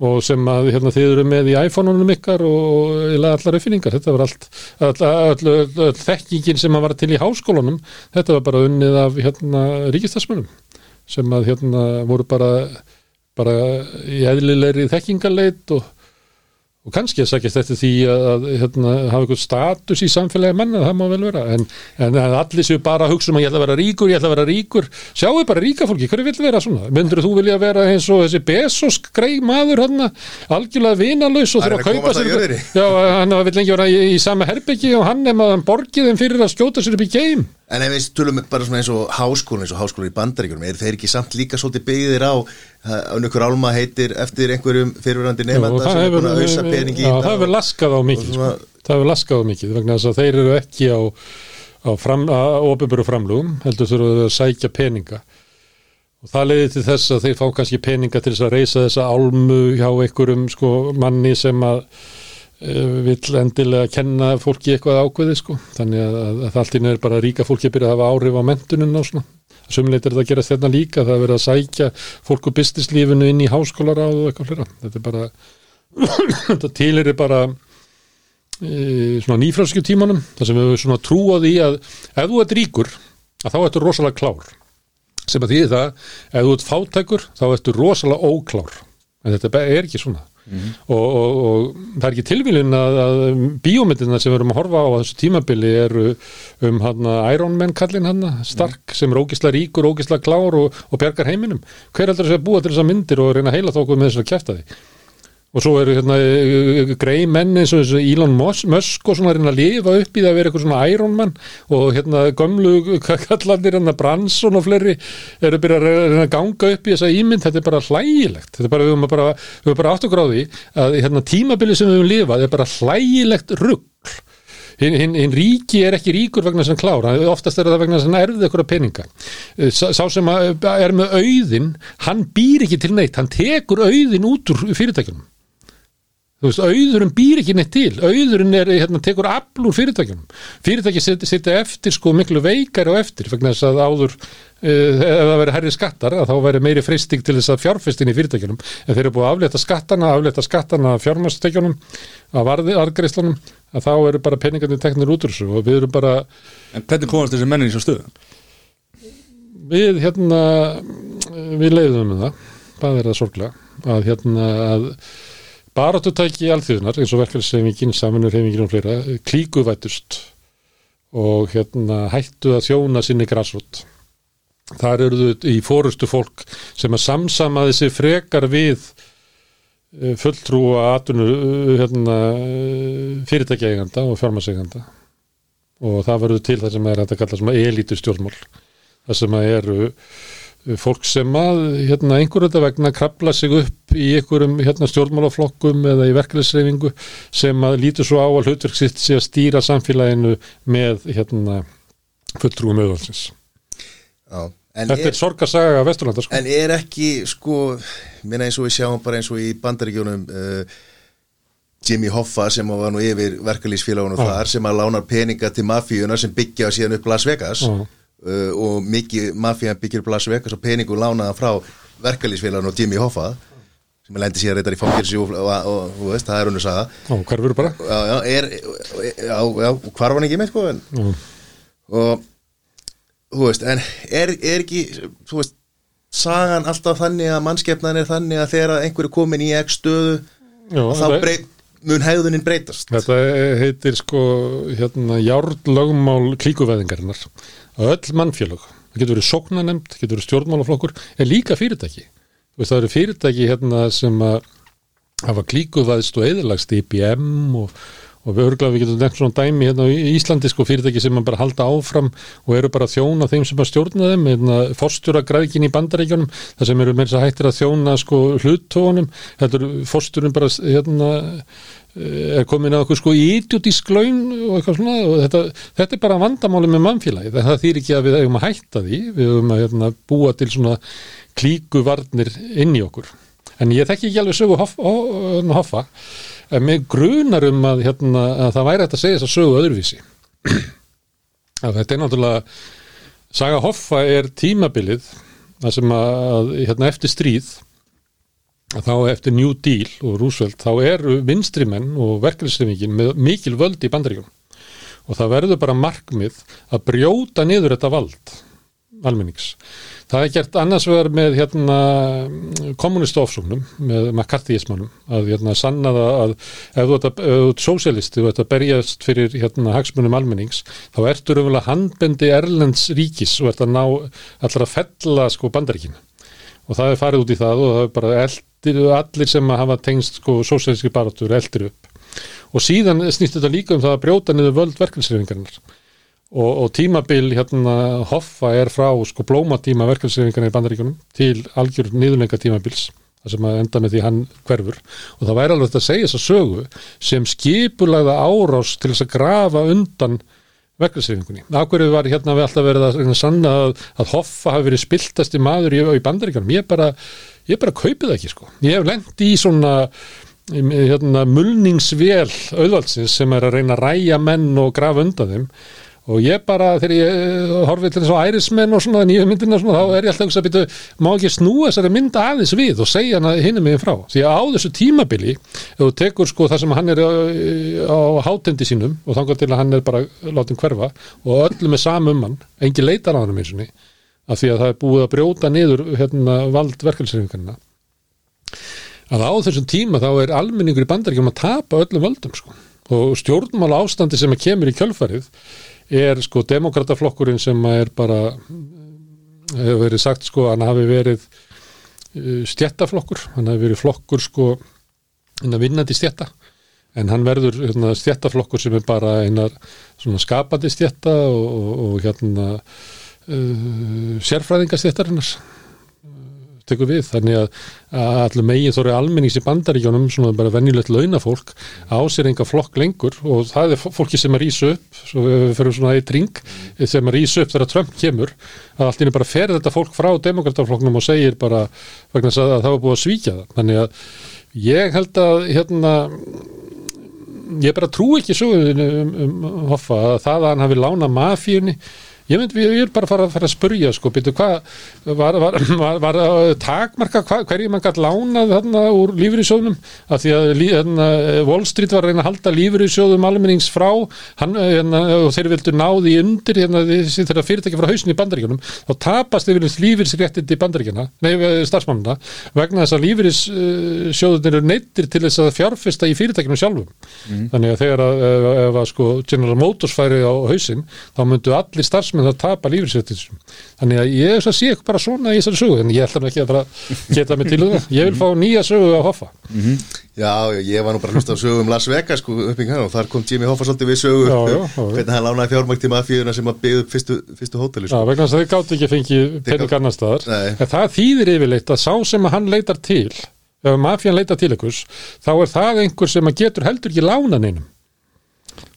[SPEAKER 3] og sem að hérna, þið eru með í iPhone-unum ykkar og allar uppfinningar, þetta var allt all, all, all, all þekkingin sem að var til í háskólanum, þetta var bara unnið af hérna, ríkistarsmönum sem að hérna voru bara bara í eðlilegri þekkingarleit og, og kannski að sækjast eftir því að, að hérna, hafa eitthvað status í samfélagi manna, það má vel vera. En, en allir séu bara að hugsa um að ég ætla að vera ríkur, ég ætla að vera ríkur. Sjáu bara ríka fólki, hverju vil vera svona? Myndur þú vilja vera eins og þessi Bezos grei maður hann, algjörlega vinalaus og þurfa að kaupa sér já, hann vil lengi vera í, í sama herbyggi og hann er maður borgið þeim fyrir að skjóta sér upp í geim
[SPEAKER 1] En ef við tölum bara svona eins og háskólan eins og háskólan í bandaríkjunum, er þeir ekki samt líka svolítið byggðir á að einhver álma heitir eftir einhverjum fyrirverandi nefnda
[SPEAKER 3] það
[SPEAKER 1] sem er
[SPEAKER 3] hefur,
[SPEAKER 1] búin að auðsa peningi í
[SPEAKER 3] já,
[SPEAKER 1] þetta
[SPEAKER 3] það hefur
[SPEAKER 1] og-
[SPEAKER 3] laskað á mikið
[SPEAKER 1] og
[SPEAKER 3] sko.
[SPEAKER 1] svona-
[SPEAKER 3] það hefur laskað á mikið vegna þess að þeir eru ekki á, á, opinböru framlugum heldur þurfa að sækja peninga og það leiði til þess að þeir fá kannski peninga til þess að reysa þessa álmu hjá einhverjum sko, manni sem að vill endilega kenna fólki eitthvað ákveði sko. þannig að, að, að allt í er bara ríka fólki að byrja að hafa áhrif á mentunum og svona Sumleit er þetta að gera þetta líka, það er verið að sækja fólk úr businesslífinu inn í háskólaráð og eitthvað flera. Þetta er bara, þetta tilir er bara e, svona nýfrálskju tímanum, þar sem við svona trú á því að ef þú ert ríkur, að þá ertu rosalega klár. Sem að því það, ef þú ert fátækur, þá ertu rosalega óklár. En þetta er ekki svona. Og, og, og það er ekki tilvílun að, að bíómyndina sem við erum að horfa á á þessu tímabili eru um hana, Iron Man kallinn hann stark sem er ógisla ríkur, ógisla klár og, og bjargar heiminum. Hver heldur þess að búa til þessar myndir og reyna að heila þókuð með þess að kæfta því? Og svo eru hérna eh, grei menn eins og Elon Musk og svona reyna að lifa upp í það að vera eitthvað svona Iron Man. Og hérna gömlu kallandir hérna Branson og fleiri eru að reyna að ganga upp í þessa ímynd, þetta er bara hlægilegt. Þetta er bara, við höfum bara, við höfum bara átt á því að hérna tímabili sem við höfum lifað er bara hlægilegt rugg hinn hin, hin ríki er ekki ríkur vegna sem klár, Hann- oftast er það vegna sem erfið eitthvað peninga. Eh, Sá sem er með auðin, hann býr ekki til neitt, hann tekur auðin út úr fyrirtækjunum þú veist, auðurinn býr ekki neitt til. Auðurinn er, hérna, tekur afl úr fyrirtækjunum. Fyrirtæki sitja eftir sko miklu veikari og eftir vegna þess að áður uh, ef það veri herri skattar að þá veri meiri freysting til þess að fjárfestin í fyrirtækjunum. En þeir eru búið að aflétta skattana, aflétta skattana fjármæstekjunum, af arðgreislunum að þá eru bara peningandi teknir út úr þessu og við erum bara
[SPEAKER 2] En hvernig komast þessi mennin í svo stöðu?
[SPEAKER 3] við hérna við leiðum með það. Það er það sorglega að hérna að baráttutæki alþjóðunar eins og verkefnisreifingin, samanurreifingin og fleira klíkuvætust og hérna hættu að þjóna sinni græsrút þar eru þau í fórustu fólk sem að samsamaði sig frekar við eh, fulltrúa atunu hérna, fyrirtækjaeganda og fjármaseganda og það verður til það sem er að kalla sem elítu stjórnmál það sem eru fólk sem að hérna, einhverju þetta vegna krabla sig upp í einhverjum hérna, stjórnmálaflokkum eða í verkefnisreifingu sem að lítur svo á að hlutverk sitt sé að stýra samfélaginu með hérna, fulltrúum auðvalsins. Þetta er, er sorgarsaga af Vesturlanda. Sko.
[SPEAKER 1] En er ekki, sko, minna eins og við sjáum bara eins og í bandaríkjónum uh, Jimmy Hoffa sem var nú yfir verkefnisfélagunum þar sem að lánar peninga til mafíuna sem byggja síðan upp Las Vegas og uh, og mikið mafían byggir Las Vegas og peningu lánaða frá verkalýsfélagun og Jimmy Hoffa sem er lendið síðan reytar í fangilsi og, og, og, og veist, það er hún að saga.
[SPEAKER 3] Og hvar verður bara?
[SPEAKER 1] Já, já, er, já, já hvar var hann ekki með sko en, og þú veist, en er, er ekki þú veist, sagan alltaf þannig að mannskefnan er þannig að þegar einhverju komin í ekki stöðu já, þá breyt mun hegðunin breytast.
[SPEAKER 3] Þetta heitir sko hérna járnlögmál klíkuveðingarinnar öll mannfélag, það getur verið sóknanemt, getur verið stjórnmálaflokkur, er líka fyrirtæki. Það eru fyrirtæki hérna sem að hafa klíkuðaðist og eðalagst IBM og, og við örglaðum við getum nefnt svona dæmi hérna í Íslandi sko fyrirtæki sem bara halda áfram og eru bara þjóna þeim sem að stjórna þeim, hérna fórstjóra græðkin í bandaríkjónum, það sem eru þess að hættir að þjóna sko hluttónum, þetta eru fórstjórun bara hérna er komin að okkur sko idiotísk laun og eitthvað svona og þetta, þetta er bara vandamáli með mannfélagi það þýr ekki að við hefum að hætta því. Við hefum að hérna, búa til svona klíku varnir inn í okkur. En ég þekki ekki alveg sögu hoffa, hoffa en mig grunar um að, hérna, að það væri að segja þess að sögu öðruvísi. Að þetta er náttúrulega saga hoffa er tímabilið það sem að hérna, eftir stríð þá eftir New Deal og Roosevelt þá eru vinstrimenn og verkefnisleifingin með mikil völd í bandaríkjum og það verður bara markmið að brjóta niður þetta vald almennings. Það er gert annars vegar með hérna, kommunistu ofsóknum, með McCarthyismannum að hérna, sanna það að ef þú ert sósialisti og ert að berjast fyrir hérna, hagsmunum almennings þá ertur umvel að handbendi Erlends ríkis og ert að ná allar að fella sko bandaríkina og það er farið út í það og það er bara eld allir sem hafa tengst sko sósælski barátur eldir upp. Og síðan snýst þetta líka um það að brjóta niður völd verkefnsreifingarnar og, og tímabil hérna hoffa er frá sko blómatíma verkefnsreifingarnar í bandaríkunum til algjör niðurleika tímabils það sem að enda með því hann hverfur. Og það væri alveg þetta að segja þess að sögu sem skipulagða árás til þess að grafa undan verkefnsreifingunni. Akkurðu var hérna við alltaf verið að sanna að, að hoffa hafi verið spiltasti maður í, í bandaríkanum. Ég bara ég bara kaupið ekki sko ég hef lengt í svona hérna, mulningsvél auðvaldsins sem er að reyna að ræja menn og grafa undan þeim og ég bara, þegar ég eh, horfið til þess að ærismenn og svona nýju myndina svona, þá er ég alltaf að byrja, má ekki snúa þessari mynd aðeins við og segja hana hinn meginn frá því að á þessu tímabili ef þú tekur sko það sem hann er á, á hátendi sínum og þangar til að hann er bara látið hverfa og öllum er samum hann, engi leitar á hann um eins og ný af því að það er búið að brjóta niður hérna, vald verkefælsreifingarna að á þessum tíma þá er almenningur í bandaríkjum að tapa öllum völdum sko. og stjórnmála ástandi sem kemur í kjölfarið er sko demokrataflokkurinn sem er bara hefur verið sagt sko hann hafi verið uh, stjættaflokkur, hann hafi verið flokkur sko vinnandi stjætta en hann verður hérna, stjættaflokkur sem er bara einar skapandi stjætta og, og, og hérna uh, sérfræðingastéttarinnar tekur við, þannig að, að allir megin þóri almennings í bandaríkjónum svona bara venjulegt launafólk á sér enga flokk lengur og það er fólki sem að rýsa upp, svo við ferum svona eitt ring, sem að rýsa upp þegar Trump kemur, að allt ínum bara fer þetta fólk frá demokrataflokknum og segir bara vegna að það var búið að svíkja það, þannig að Ég held að hérna ég bara trú ekki söguðinu um, um Hoffa að það að hann hafi lánað mafíunni ég myndi, ég er bara að fara, fara að spurja sko, byrju, hvað var, var, var, var að takmarka hva, hverju mann gætt lánað þarna úr lífriðsjóðnum af því að hérna, Wall Street var að reyna að halda lífriðsjóðum almennings frá hann, hérna, og þeir vildu náði undir hérna, þessi þeirra fyrirtæki frá hausinu í bandaríkjunum þá tapast yfir lífriðsréttindi í bandaríkjana, nei, starfsmannuna vegna þess að lífriðsjóðunir eru neittir til þess að fjárfesta í fyrirtækinu sjálfum. Þannig að þegar að, ef að sko General Motors færi á hausinn þá myndu allir starfsmenn að tapa lífriðsréttinsum þannig að ég er að sé bara svona í þessari sögu en ég ætla nú ekki að geta mig til um það. Ég vil fá nýja sögu að hoffa.
[SPEAKER 1] Já, já, ég var nú bara að hlusta á sögu um Las Vegas sko, og þar kom Jimmy Hoffa svolítið við sögu.
[SPEAKER 3] Já, já, já.
[SPEAKER 1] hvernig hann lánaði fjármækt til mafíuna sem að byggðu upp fyrstu, fyrstu hóteli
[SPEAKER 3] Já,
[SPEAKER 1] sko.
[SPEAKER 3] vegna þess að þeir gátt ekki fengið pening
[SPEAKER 1] gátu-
[SPEAKER 3] annar staðar. Það þýðir yfirleitt að sá sem að hann leitar til ef mafían leitar til einhvers þá er það einhver sem að getur heldur ekki lána neinum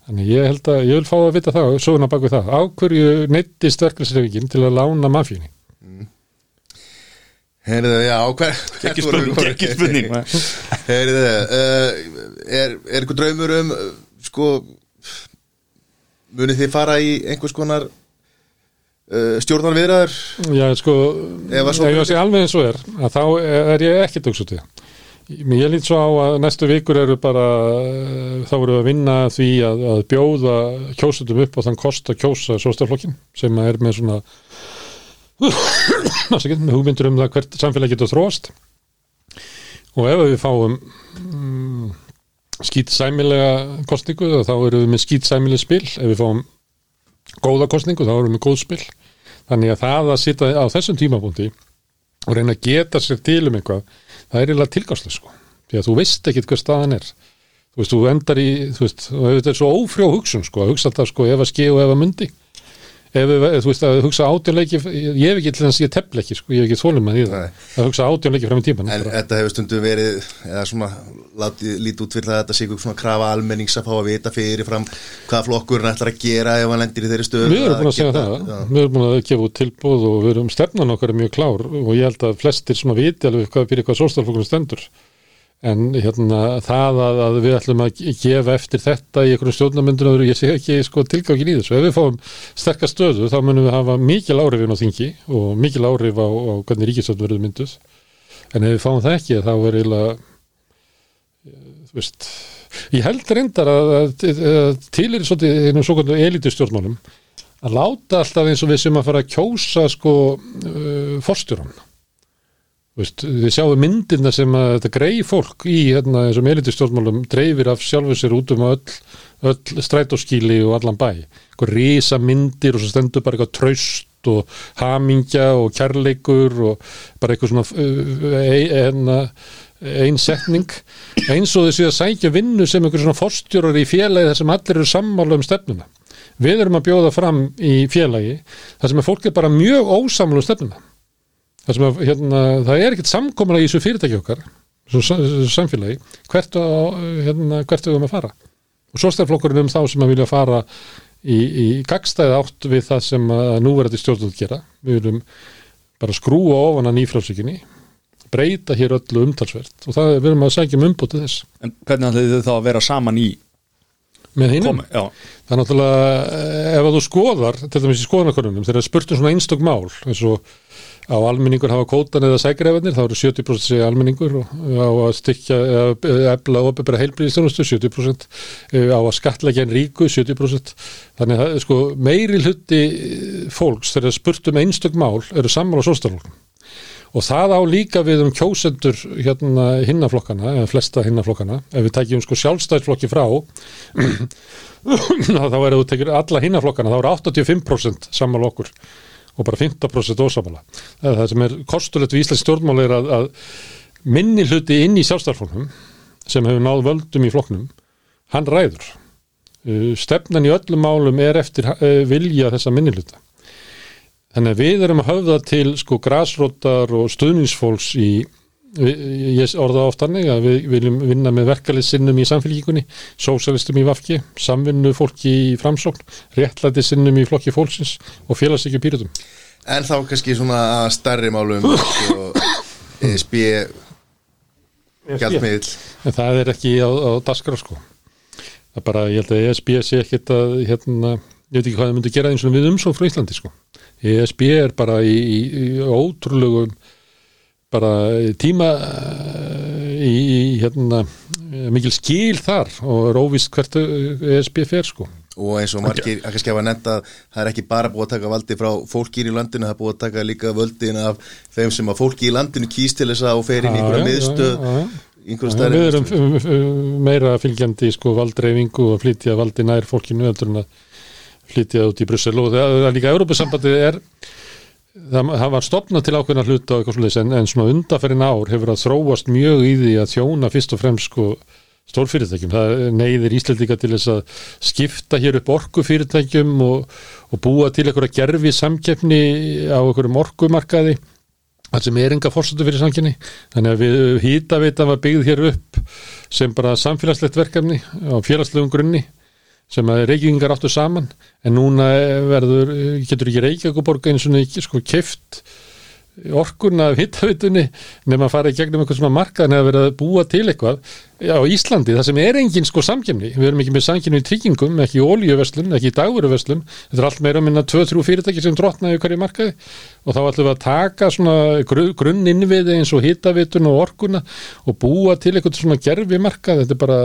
[SPEAKER 3] þannig ég held að ég vil fá að vita það, söguna bak við það. Á hverju neittist verkefnisreifingin til að lána mafíunni?
[SPEAKER 1] Heyrðu, já, hver,
[SPEAKER 2] Ekki spurning, ekki spurning
[SPEAKER 1] Heyrðu, uh, er, er eitthvað draumur um sko munið þið fara í einhvers konar uh, stjórnarviðraður
[SPEAKER 3] Já, sko,
[SPEAKER 1] Ef að
[SPEAKER 3] sé alveg eins og er að þá er ég ekki það Ég lít svo á að næstu vikur eru bara eh, þá eru að vinna því að, að bjóða kjósutum upp og þann kost að kjósa sóstaflokkin sem er með svona með hugmyndur um það hvert samfélag getur þróast. Og ef við fáum mm, skýtsæmilega kostningu þá erum við með skýtsæmileg spil. Ef við fáum góða kostningu þá erum við með góð spil. Þannig að það að sitja á þessum tímapunkti og reyna að geta sér til um eitthvað það er eiginlega tilgáðslega sko. Því að þú veist ekkit hver staðan er. Þú veist, þú endar í, þú veist þetta er svo ófrjó hugsun sko, að hugsa alltaf sko ef að ske og ef að mundi ef við, þú veist, að hugsa átjónleiki ég hef ekki til þess að ég tefla ekki sko, ég hef ekki þólum að því að hugsa átjónleiki fram í tíman
[SPEAKER 1] En þetta hefur stundum verið eða svona, látið lítið út fyrir það að þetta sé ykkur svona krafa almennings að fá að vita fyrirfram hvað flokkurinn ætlar að gera ef hann lendir í þeirri stöðu
[SPEAKER 3] Við erum búin að segja
[SPEAKER 1] geta-
[SPEAKER 3] það,
[SPEAKER 1] já.
[SPEAKER 3] við erum búin að gefa út tilbúð og við erum stefnan okkar er mjög klár og ég held að flestir svona viti alveg hvað, en hérna það að, að við ætlum að gefa eftir þetta í einhverjum stjórnarmyndur ég sé ekki sko tilgangin í þessu. Ef við fáum sterkar stöðu þá munum við hafa mikil áhrif inn á þingi og mikil áhrif á, á hvernig ríkistöld verður mynduð. En ef við fáum það ekki þá er eiginlega þú veist ég held reyndar að, að, að til er svolítið einum svo kvöldu elitustjórnmálum að láta alltaf eins og við sem að fara að kjósa sko uh, forstjóran Veist, við sjáum myndirna sem að þetta greið fólk í hérna, þessum elitustjórnmálum dreifir af sjálfur sér út um öll, öll strætóskíli og allan bæ. Eitthvað risa myndir og svo stendur bara eitthvað traust og hamingja og kærleikur og bara eitthvað svona uh, ein, ein setning. Eins og þessi að sækja vinnu sem einhver svona forstjórar í félagi þar sem allir eru sammála um stefnuna. Við erum að bjóða fram í félagi þar sem að fólk er bara mjög ósammála um stefnuna það sem að hérna, það er ekkert samkomuna í þessu fyrirtæki okkar þessu sa- þessu samfélagi hvert, hérna, hvert við höfum að fara. Og svo stærflokkurinn um þá sem að vilja fara í, í gagstæði átt við það sem að núverandi stjórnvöld gera. Við viljum bara skrúa ofan að nýfrálsvíkinni breyta hér öllu umtalsvert. Og það við erum að sækja um umbútið þess.
[SPEAKER 2] En hvernig ætlið þið þá að vera saman í
[SPEAKER 3] með hinnum Það er náttúrulega, eh, ef að þú skoðar, til dæmis í skoðanakonunum, þegar spurt um svona einstök mál, eins og á almenningur hafa kótan eða sækrefanir, þá eru 70% segja almenningur og á að stykja eða efla og opibera heilbríðistjónustu 70%, eh, á að skatleggja en ríku 70%, þannig að það sko meiri hluti fólks þegar spurt um einstök mál eru sammála sóstaflokkum. Og það á líka við um kjósendur hérna hinnaflokkana, eða flesta hinnaflokkana, ef við tækjum sko sjálfstæðsflokki frá, þá er þú tekir alla hinnaflokkana, þá eru 85% sammála okkur og bara 15% ósamála. Það sem er kostulegt við Íslands stjórnmáli er að, að minni hluti inn í sjálfstæðsflokknum sem hefur náð völdum í flokknum, hann ræður. Uh, Stefnan í öllum málum er eftir uh, vilja þessa minni hluta. Þannig að við erum að höfða til sko grasrótar og stuðningsfólks í, ég orða oft hannig að við viljum vinna með verkalýssinnum í samfélgíkunni, sósalistum í Vafki, samvinnu fólki í framsókn, réttlæti sinnum í flokki fólksins og félagsekki pýrutum.
[SPEAKER 1] En þá kannski svona að stærri málum sko, ESB gjaldmiðl
[SPEAKER 3] en það er ekki á, á daskra sko. Það er bara, ég held að ESB sé ekkit að hérna, ég veit ekki hvað það myndi gera eins og við umsók frá Íslandi sko. ESB er bara í, í, í ótrúlegum bara tíma í, í hérna mikil skil þar og er óvist hvert ESB fer sko.
[SPEAKER 1] Og eins og margir, að kannski hafa nefnt að það er ekki bara búið að taka valdi frá fólki í landinu, það er búið að taka líka völdin af þeim sem að fólki í landinu kýst til þess að og fer inn í einhverja miðstöð einhverja stærri
[SPEAKER 3] Við erum um, um, meira fylgjandi sko valdreifingu og flytja valdi nær fólkinu heldur en að flytja út í Brussel. Og það er líka Európa-sambandið er það, var stopnað til ákveðna hluta eitthvað en, en svona undaferinn ár hefur að þróast mjög í því að þjóna fyrst og fremst sko stórfyrirtækjum. Það neyðir Íslandika til þess að skipta hér upp orkufyrirtækjum og, og búa til einhverja gerfi samkeppni á einhverjum orkumarkaði það sem er enga fórsötu fyrir samkynni þannig að við hýtaveitan var byggð hér upp sem bara samfélagslegt verkefni á félagslegum grunni sem að reykingar áttu saman en núna verður, getur ekki Reykjavíkuborg eins og ekki sko keft orkuna af hittavitunni nefn að fara í gegnum eitthvað svona markaðan eða verið að búa til eitthvað. Á Íslandi, það sem er engin sko samkjöfni við erum ekki með samkjöfni í tryggingum, ekki í ólíuverslun, ekki í dagveruverslun þetta er allt meira að minna 2-3 fyrirtæki sem drotnaði hverju markaði. Og þá ætlum við að taka svona grunn innviði eins og hittavitun og orkuna og búa til eitthvað svona gerfi markað, þetta er bara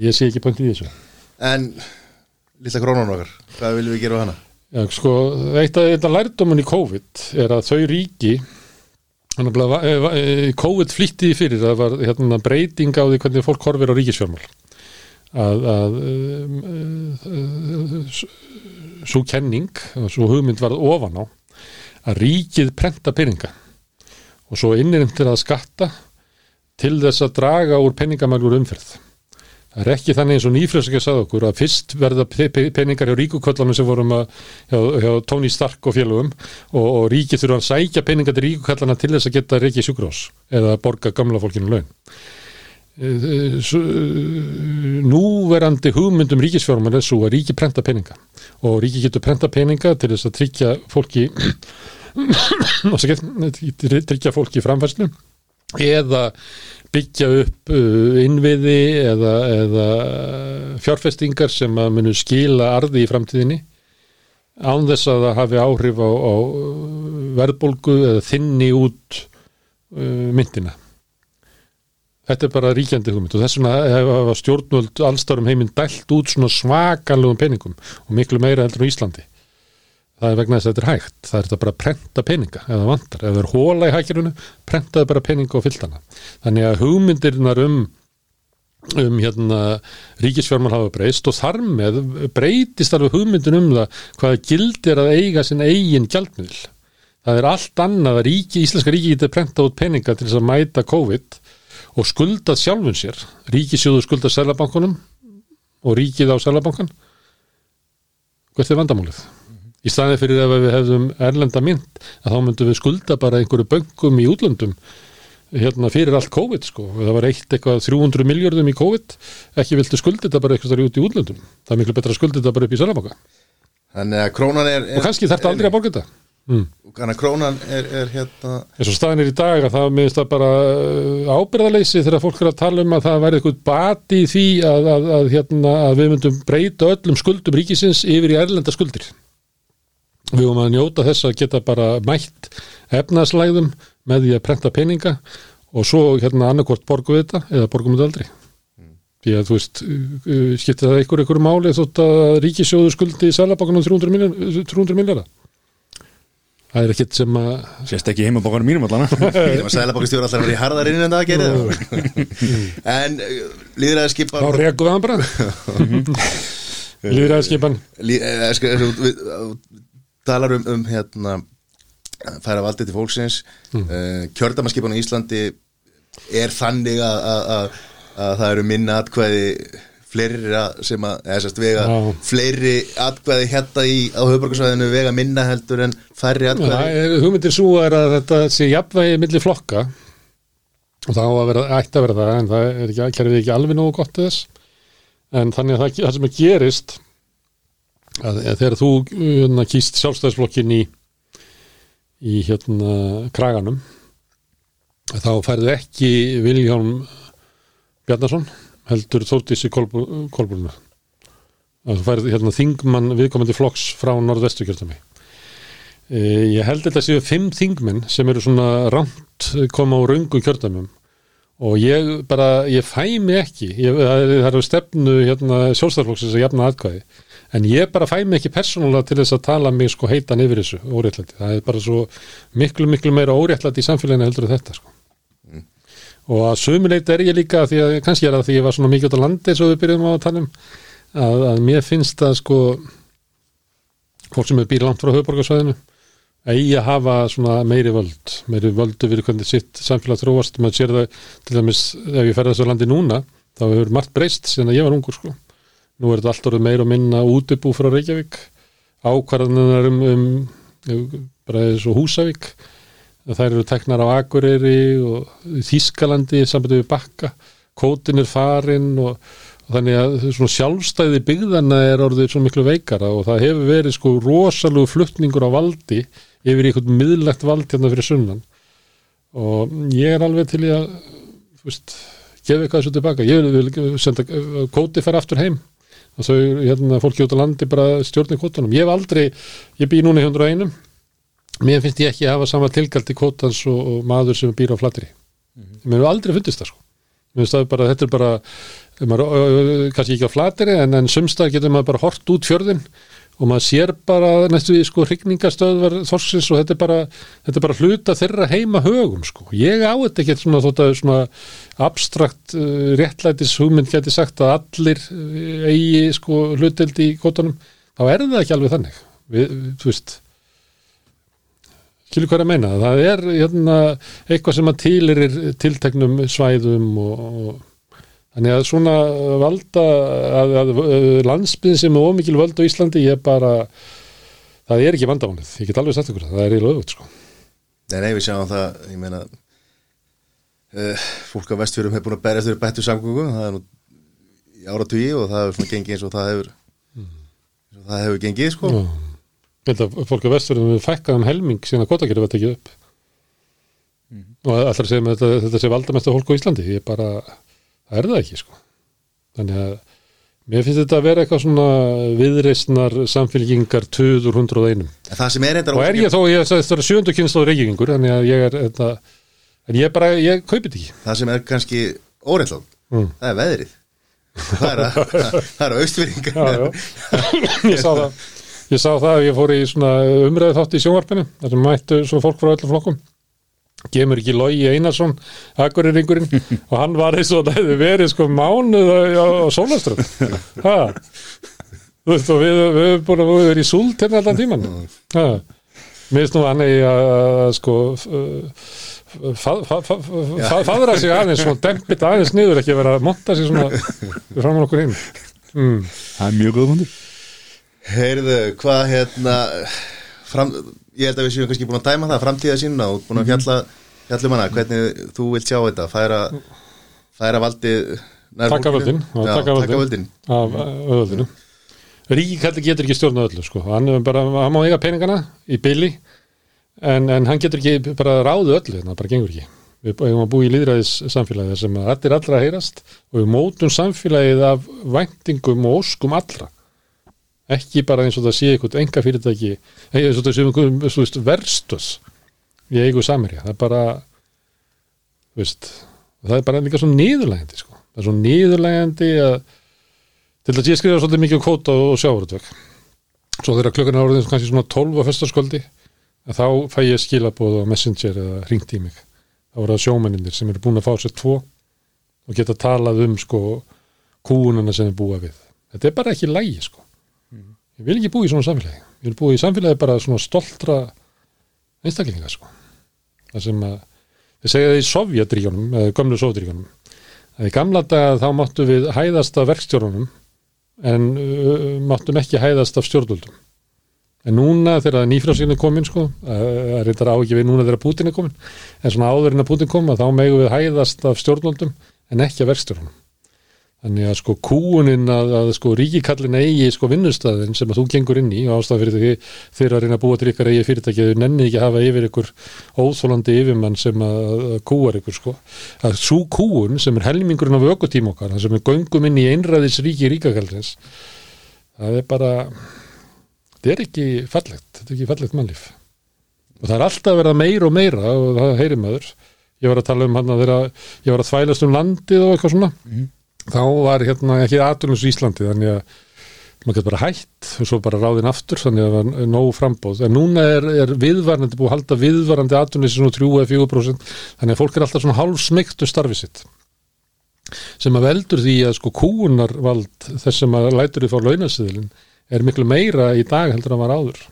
[SPEAKER 3] ég sé ekki punktið í þessu
[SPEAKER 1] En, lilla krónan okkar, hvað viljum við gera á hana?
[SPEAKER 3] Já, sko, eitt af þetta lærdomun í COVID er að þau ríki COVID flýtti fyrir það var hérna, breyting á því hvernig fólk horfir á ríkisfjármál að, að svo kenning svo hugmynd var ofan á að ríkið prenta peninga og svo innirimt til að skatta til þess að draga úr peningamælur umferð Það er ekki þannig eins og nýfröðsakja sagði okkur að fyrst verða peningar hjá ríkuköllunum sem vorum að, hjá, hjá Tony Stark og félögum og, og ríkið þurfa að sækja peningar til ríkukölluna til þess að geta reikið sjúkrós eða borga gamla fólkinu laun. Núverandi hugmyndum ríkisfjármar er svo að ríki prenta peninga og ríki getur prenta peninga til þess að tryggja fólki tryggja fólki framfærslu eða byggja upp innviði eða, eða fjárfestingar sem að munu skila arði í framtíðinni án þess að það hafi áhrif á, á verðbólgu eða þinni út myndina. Þetta er bara ríkjandi hugmynd og þess vegna hefa stjórnvöld allstarum heiminn dælt út svona svakalugum peningum og miklu meira heldur á Íslandi það er vegna þess að þetta er hægt, það er þetta bara að prenta peninga eða vantar, ef það er hóla í hækjurunu prentaðu bara peninga og fylltana þannig að hugmyndirnar um um hérna ríkisfjármál hafa breyst og þar með breytist alveg hugmyndin um það hvaða gildir að eiga sinn eigin gjaldmiðl það er allt annað að ríki, íslenska ríki getur prentað út peninga til þess að mæta COVID og skuldað sjálfun sér. Ríkisjóðu skuldað selabankunum og ríkið á selabankan hvert er vandamálið? Í staðið fyrir ef við hefðum erlenda mynd að þá myndum við skulda bara einhverju böngum í útlöndum hérna fyrir allt COVID sko. Það var eitt eitthvað 300 miljardum í COVID. Ekki viltu skulda þetta bara eitthvað út í útlöndum? Það er miklu betra að skulda þetta bara upp í Sælabaka
[SPEAKER 1] Þannig að krónan er, er
[SPEAKER 3] og kannski þarf þetta aldrei að borga þetta. Mm.
[SPEAKER 1] Þannig að krónan er, er hérna
[SPEAKER 3] eins og staðin er í dag að það minnst það bara ábyrðaleysi þegar fólk er að tala um að það væri eitthvað bati í því að, að, að, hérna, að við myndum breyta öllum skuldum ríkisins yfir í erlenda skuldir við höfum að njóta þess að geta bara mætt efnaðslæðum með því að prenta peninga og svo hérna annarkort borgum við þetta eða borgum við þetta aldrei. Mm. því að þú veist skiptir það einhver einhverju máli þótt að ríkisjóður skuldi í sælabokkanum 300 miljardar það er ekkit sem að
[SPEAKER 2] sést ekki heimabokkanum mínum allana
[SPEAKER 1] sælabokkanstjóður alltaf verið í harðarinn en það að gera en líður að skipa
[SPEAKER 3] þá rekum við hann bara. Líður að skipa hann
[SPEAKER 1] talar um, um hérna færa valdið til fólksins mm. uh, kjördamarskipan á Íslandi er þannig að, að, að, að það eru minna atkvæði fleiri sem að, eða sérst vega Já. fleiri atkvæði hérna í á höfbrukarsvæðinu vega minna heldur en færri atkvæði.
[SPEAKER 3] Hugmyndir svo er að þetta sé jafnvægi millir flokka og það á að vera, ætti að vera það en það er ekki, kerfið ekki alveg nógu gott þess en þannig að það, það sem að gerist að, að þegar þú hérna, kýst sjálfstæðisflokkin í í hérna kraganum þá færðu ekki Viljálm Bjarnason heldur Þórdísi Kolbrunna þú færðu hérna þingmann viðkomandi flokks frá norðvestu kjörtami e, ég held þetta séu fimm þingmenn sem eru svona rámt koma á raungu kjörtamum og ég bara, ég fæ mig ekki. Ég, það er- eru stefnu hérna, sjálfstæðarflokksins að jafna atkvæði en ég bara fæ mig ekki persónulega til þess að tala mig sko heitan yfir þessu óréttlæti, það er bara svo miklu miklu meira óréttlæti í samfélaginu heldur en þetta sko. Og að sömuleit er ég líka því að kannski er það því ég var svona mikið út á landi eins og við byrjum á að tala um að, að mér finnst að sko fólk sem er býr langt frá höfuborgarsvæðinu eigi að hafa svona meiri völd meiri völdu við hvernig sitt samfélag þróast, maður sér það til dæmis ef ég ferði þessu landi núna þá hefur margt breyst síðan að ég var ungur sko nú er þetta allt orðið meira og minna útibú frá Reykjavík. Ákvarðanar um, um bara eins og Húsavík. Þær eru teknar á Akureyri og Þískalandi sambandi við Bakka. Kótin er farin og, og þannig að svona sjálfstæði byggðana er orðið svo miklu veikara og það hefur verið sko rosalegu fluttningur á valdi yfir einhvern miðlegt vald hérna fyrir sunnan. Og ég er alveg til að þú veist, gefa eitthvað þessu tilbaka ég vil vil senda kóti fara aftur heim og þau, hérna, fólki út á landi bara stjórni kótanum, ég hef aldrei ég bý núna í 101 mér finnst ég ekki að hafa sama tilgald til kvótans og, og maður sem býr á flatri mér hefur aldrei fundist það sko. Mér finnst það bara, þetta er bara maður, kannski ekki á flatri en, en sumstað getur maður bara hort út fjörðin og maður sér bara næstu því sko hrygningastöðvar þorsins og þetta er bara, þetta er bara hluta þeirra heima högum sko. Ég á þetta ekki svona þótt að svona abstrakt uh, réttlætis hugmynd geti sagt að allir uh, eigi sko hlutild í kvotunum þá er það ekki alveg þannig. Við, við, þú veist skilur hvað er að meina, það er hérna, eitthvað sem að týlirir tilteknum svæðum og, og þannig að svona valda að, að, að landsbyðin sem er ómikil völd á Íslandi ég bara það er ekki vandamálið, ég get alveg sagt ykkur það, er í lögut sko.
[SPEAKER 1] Nei, nei, við sjáum það, ég meina uh, fólk á vestfjörum hefur búin að berjast fyrir bættu samgöngu það er nú í áratugí og það hefur svona gengið eins og það hefur eins og það hefur gengið, sko.
[SPEAKER 3] Já. Ég held að fólk á vestfjörðum við fækkað um helming síðan að kvotakerfi var tekið upp. Og alltaf að segja með þetta, þetta sé valdamesta fólk á Íslandi? Ég bara, er það ekki sko? Þannig að mér finnst þetta að vera eitthvað svona viðreistnar samfélgingar 201
[SPEAKER 1] En það sem er eitthvað
[SPEAKER 3] og er ég þó, ég er sjöndu kynstóð reykingur að ég er þetta, en ég bara, ég kaupi þetta ekki.
[SPEAKER 1] Það sem er kannski óreittlátt
[SPEAKER 3] Mm.
[SPEAKER 1] það er veðrið. Það er að, það er að
[SPEAKER 3] já. ég sá það. Ég sá það að ég fór í svona umræðu þátt í sjónvarpinu þar sem mættu svona fólk frá öllum flokkum kemur ekki Logi Einarsson akkuriringurinn og hann var eins og það hefði verið sko mánuð á, á, ha? Þú veist og við, við erum búin að verið í súlt hérna allan tíman finnst nú hann eigi að sko fa- fa- fa- fa- faðra sig aðeins og dempit aðeins niður ekki að vera að monta sig svona fram á okkur hinn mm.
[SPEAKER 2] Það er mjög góð hundur
[SPEAKER 1] Heyrðu, hvað hérna fram, ég held að við séum kannski búin að dæma það framtíða sínuna og búin að fjalla fjallum hana, hvernig þú vilt sjá þetta færa, færa
[SPEAKER 3] Taka
[SPEAKER 1] fólkinu.
[SPEAKER 3] völdin, taka völdin. af öðvöldinu Ríkikalli getur ekki stjórna öllu sko. hann, bara, hann má eiga peningana í billi en, en hann getur ekki bara ráðu öllu, það bara gengur ekki við eigum að búa í líðræðis samfélagi sem að allir allra heyrast og við mótum samfélagið af væntingum og óskum allra ekki bara eins og það sé eitthvað enga fyrirtæki eins og það sé einhver, þú veist, verstus í eigu samirja, það er bara veist, það er bara líka svo niðurlægandi sko. það er svo niðurlægandi að til að ég skrifa svolítið mikið um kvóta og sjávarútveg. Svo þegar klukkan orðin kannski svona 12 á föstaskvöldi þá fæ ég skilabóð á Messenger eða ringt í mig. Þá voru það sjómenninir sem eru búin að fá sér tvo og geta talað um sko kúunana sem er búa við. Þetta er bara ekki lægi sko ég vil ekki búa í svona samfélagi. Ég vil búa í samfélagi bara svona stoltra einstaklinga sko. Það sem að þið segja það í Sovjetríunum eða gömlu Sovjetríunum að í gamla daga þá máttu við hæðast af verkstjórunum en uh, máttum ekki hæðast af stjórnvöldum. En núna þegar nýfrásinu komin sko, það er reyndar á ekki við núna þegar Putin er komin en svona áður en að Putin kom að þá megum við hæðast af stjórnvöldum en ekki af verkstjórunum þannig að sko kúunin að, að sko ríkikallin eigi sko vinnustæðin sem að þú gengur inn í og ástæða fyrir því þeir að reyna að búa til ykkar eigi fyrirtæki þau nenni ekki að hafa yfir ykkur óþólandi yfirmann sem að, að kúar ykkur sko. Að svo kúun sem er helmingurinn af ökutíma okkar það sem er göngum inn í einræðis ríki ríkakallins það er bara þetta er ekki fallegt þetta er ekki fallegt mannlíf. Og það er alltaf að vera meira og meira og það heyrir maður. Ég var að tala um hann að þeirra ég var að þvælast um landið og eitthvað svona þá var hérna ekki aðtunus í Íslandi þannig að maður getur bara hætt og svo bara ráðin aftur þannig að það var nóg frambóð en núna er, er viðvarandi búið að halda viðvarandi aðtunus svona 3-4% þannig að fólk er alltaf svona hálf smektu starfi sitt. Sem að veldur því að sko kúunarvald þess sem að lætur því fá launasiðilin er miklu meira í dag heldur en var áður.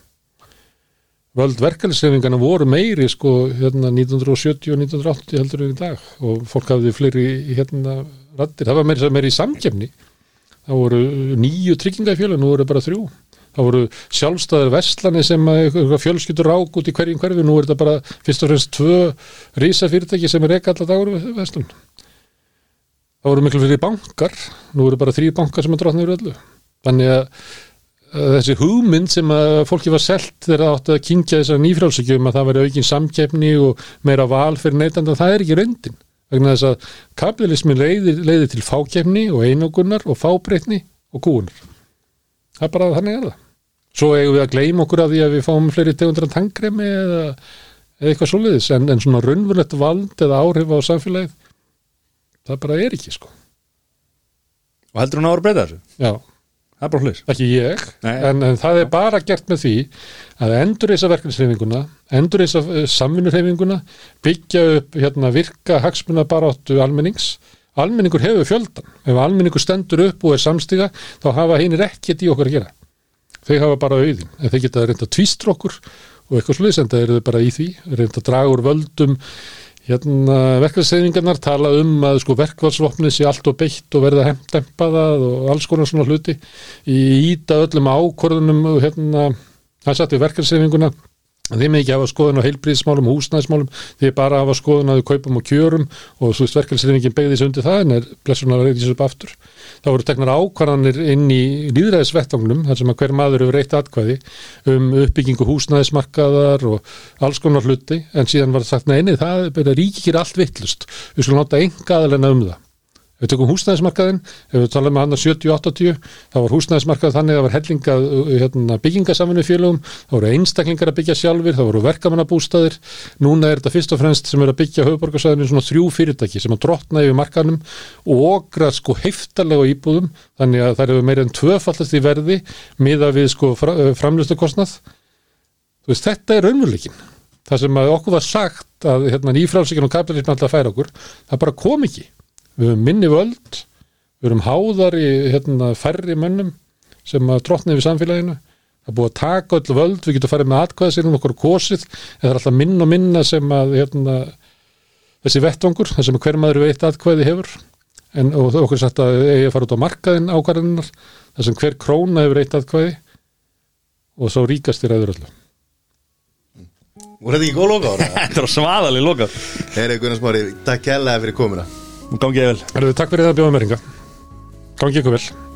[SPEAKER 3] Völd verkefnisefingana voru meiri sko hérna 1970 og 1980 heldur en í dag og fólk hafði fleiri hérna raddir, það var meiri, meiri í samkefni það voru nýju tryggingafjölu, nú voru bara þrjú. Það voru sjálfstæðar vestlani sem fjölskyldur rák út í hverjum hverfi. Nú er þetta bara fyrst og fremst tvö rísa fyrirtæki sem er ekki alltaf dagur vestlun það voru miklu fyrir bankar. Nú eru bara þrý bankar sem er drotnir öllu. Þannig að þessi hugmynd sem að fólki var selt þegar það átti að kingja þessar nýfrálsökjum að það veri aukin samkeppni og meira val fyrir neytanda, það er ekki reyndin vegna þess að kapitalismin leiðir, leiðir til fákeppni og einogunar og fábreytni og kúunar það er bara þannig er það. Svo eigum við að gleyma okkur af því að við fáum fleiri tegundra tangremi eða, eða eitthvað svoleiðis en, en svona raunverulegt vald eða áhrif á samfélagið það bara er ekki sko.
[SPEAKER 2] Og heldur hún að ára breyta þessu?
[SPEAKER 3] já
[SPEAKER 2] Það er bara hlis
[SPEAKER 3] ekki ég, en, en það er bara gert með því að endur þessa verkefnisreifinguna, endur þessa samvinnurreifinguna, byggja upp hérna, virka hagsmuna baráttu almennings, almenningur hefur fjöldan ef almenningur stendur upp og er samstiga þá hafa hinnir ekkert í okkur að gera. Þau hafa bara auðin, en þeir geta reynda tvístur okkur og eitthvað sluðis en það eru þau bara í því, reynda úr völdum hérna verkefnisreifingarnar tala um að sko verkvælsvopnið sé allt og beitt og verða heimdempaðað og alls konar svona hluti í íta öllum ákvörðunum og hérna, það satt við verkefnisreifinguna þeim ekki hafa skoðun á heilbríðismálum og húsnæðismálum, þeir bara hafa skoðun á kaupum og kjörum og svo veist verkefnisreifingin begði sig undir það en er blessunar að reyndi sér upp aftur það voru teknar ákvarðanir inn í líðræðisvettangnum þar sem að hver maður hefur reitt atkvæði um uppbyggingu húsnæðismarkaðar og alls konar hluti. En síðan var það sagt neini það er ríkir allt vittlust við skulum láta enga aðalena um það við tökum húsnæðismarkaðin, ef við talum með hann að 70-80, þá var húsnæðismarkað þannig að það var hellinga hérna, byggingasaminu félögum, þá voru einstaklingar að byggja sjálfur, þá voru verkamannabústaðir. Núna er þetta fyrst og fremst sem er að byggja höfuborgarsæðinu svona þrjú fyrirtæki sem að drotna yfir markanum og okra sko heiftarlega íbúðum, þannig að það eru meira en tvöfallast í verði miða við sko framlöstu kostnað þú veist, þetta er raunveruleikin það sem að okkur var sagt að hérna, nýfrálsíkin og kapitalismin alltaf færa okkur, það bara kom ekki við höfum minni völd við höfum háðar í hérna, færri mönnum sem að drotna yfir samfélaginu. Það er búið að taka öll völd við getum farið með atkvæðasýrum okkur kosið. En það er alltaf minna og minna sem að hérna, þessi vettvangur það sem hver maður veit atkvæði hefur. En og okkur er sagt að eigi að fara út á markaðin ákvarðinnar það sem hver króna hefur eitt atkvæði og svo ríkast í ræður öllu.
[SPEAKER 1] Voru þetta ekki góð loka ára?
[SPEAKER 2] Þetta er svaðalega
[SPEAKER 1] Smári, takk kærlega fyrir komuna
[SPEAKER 2] Gangið vel.
[SPEAKER 3] Takk fyrir það að bjóða mér ringa Gangi ykkur vel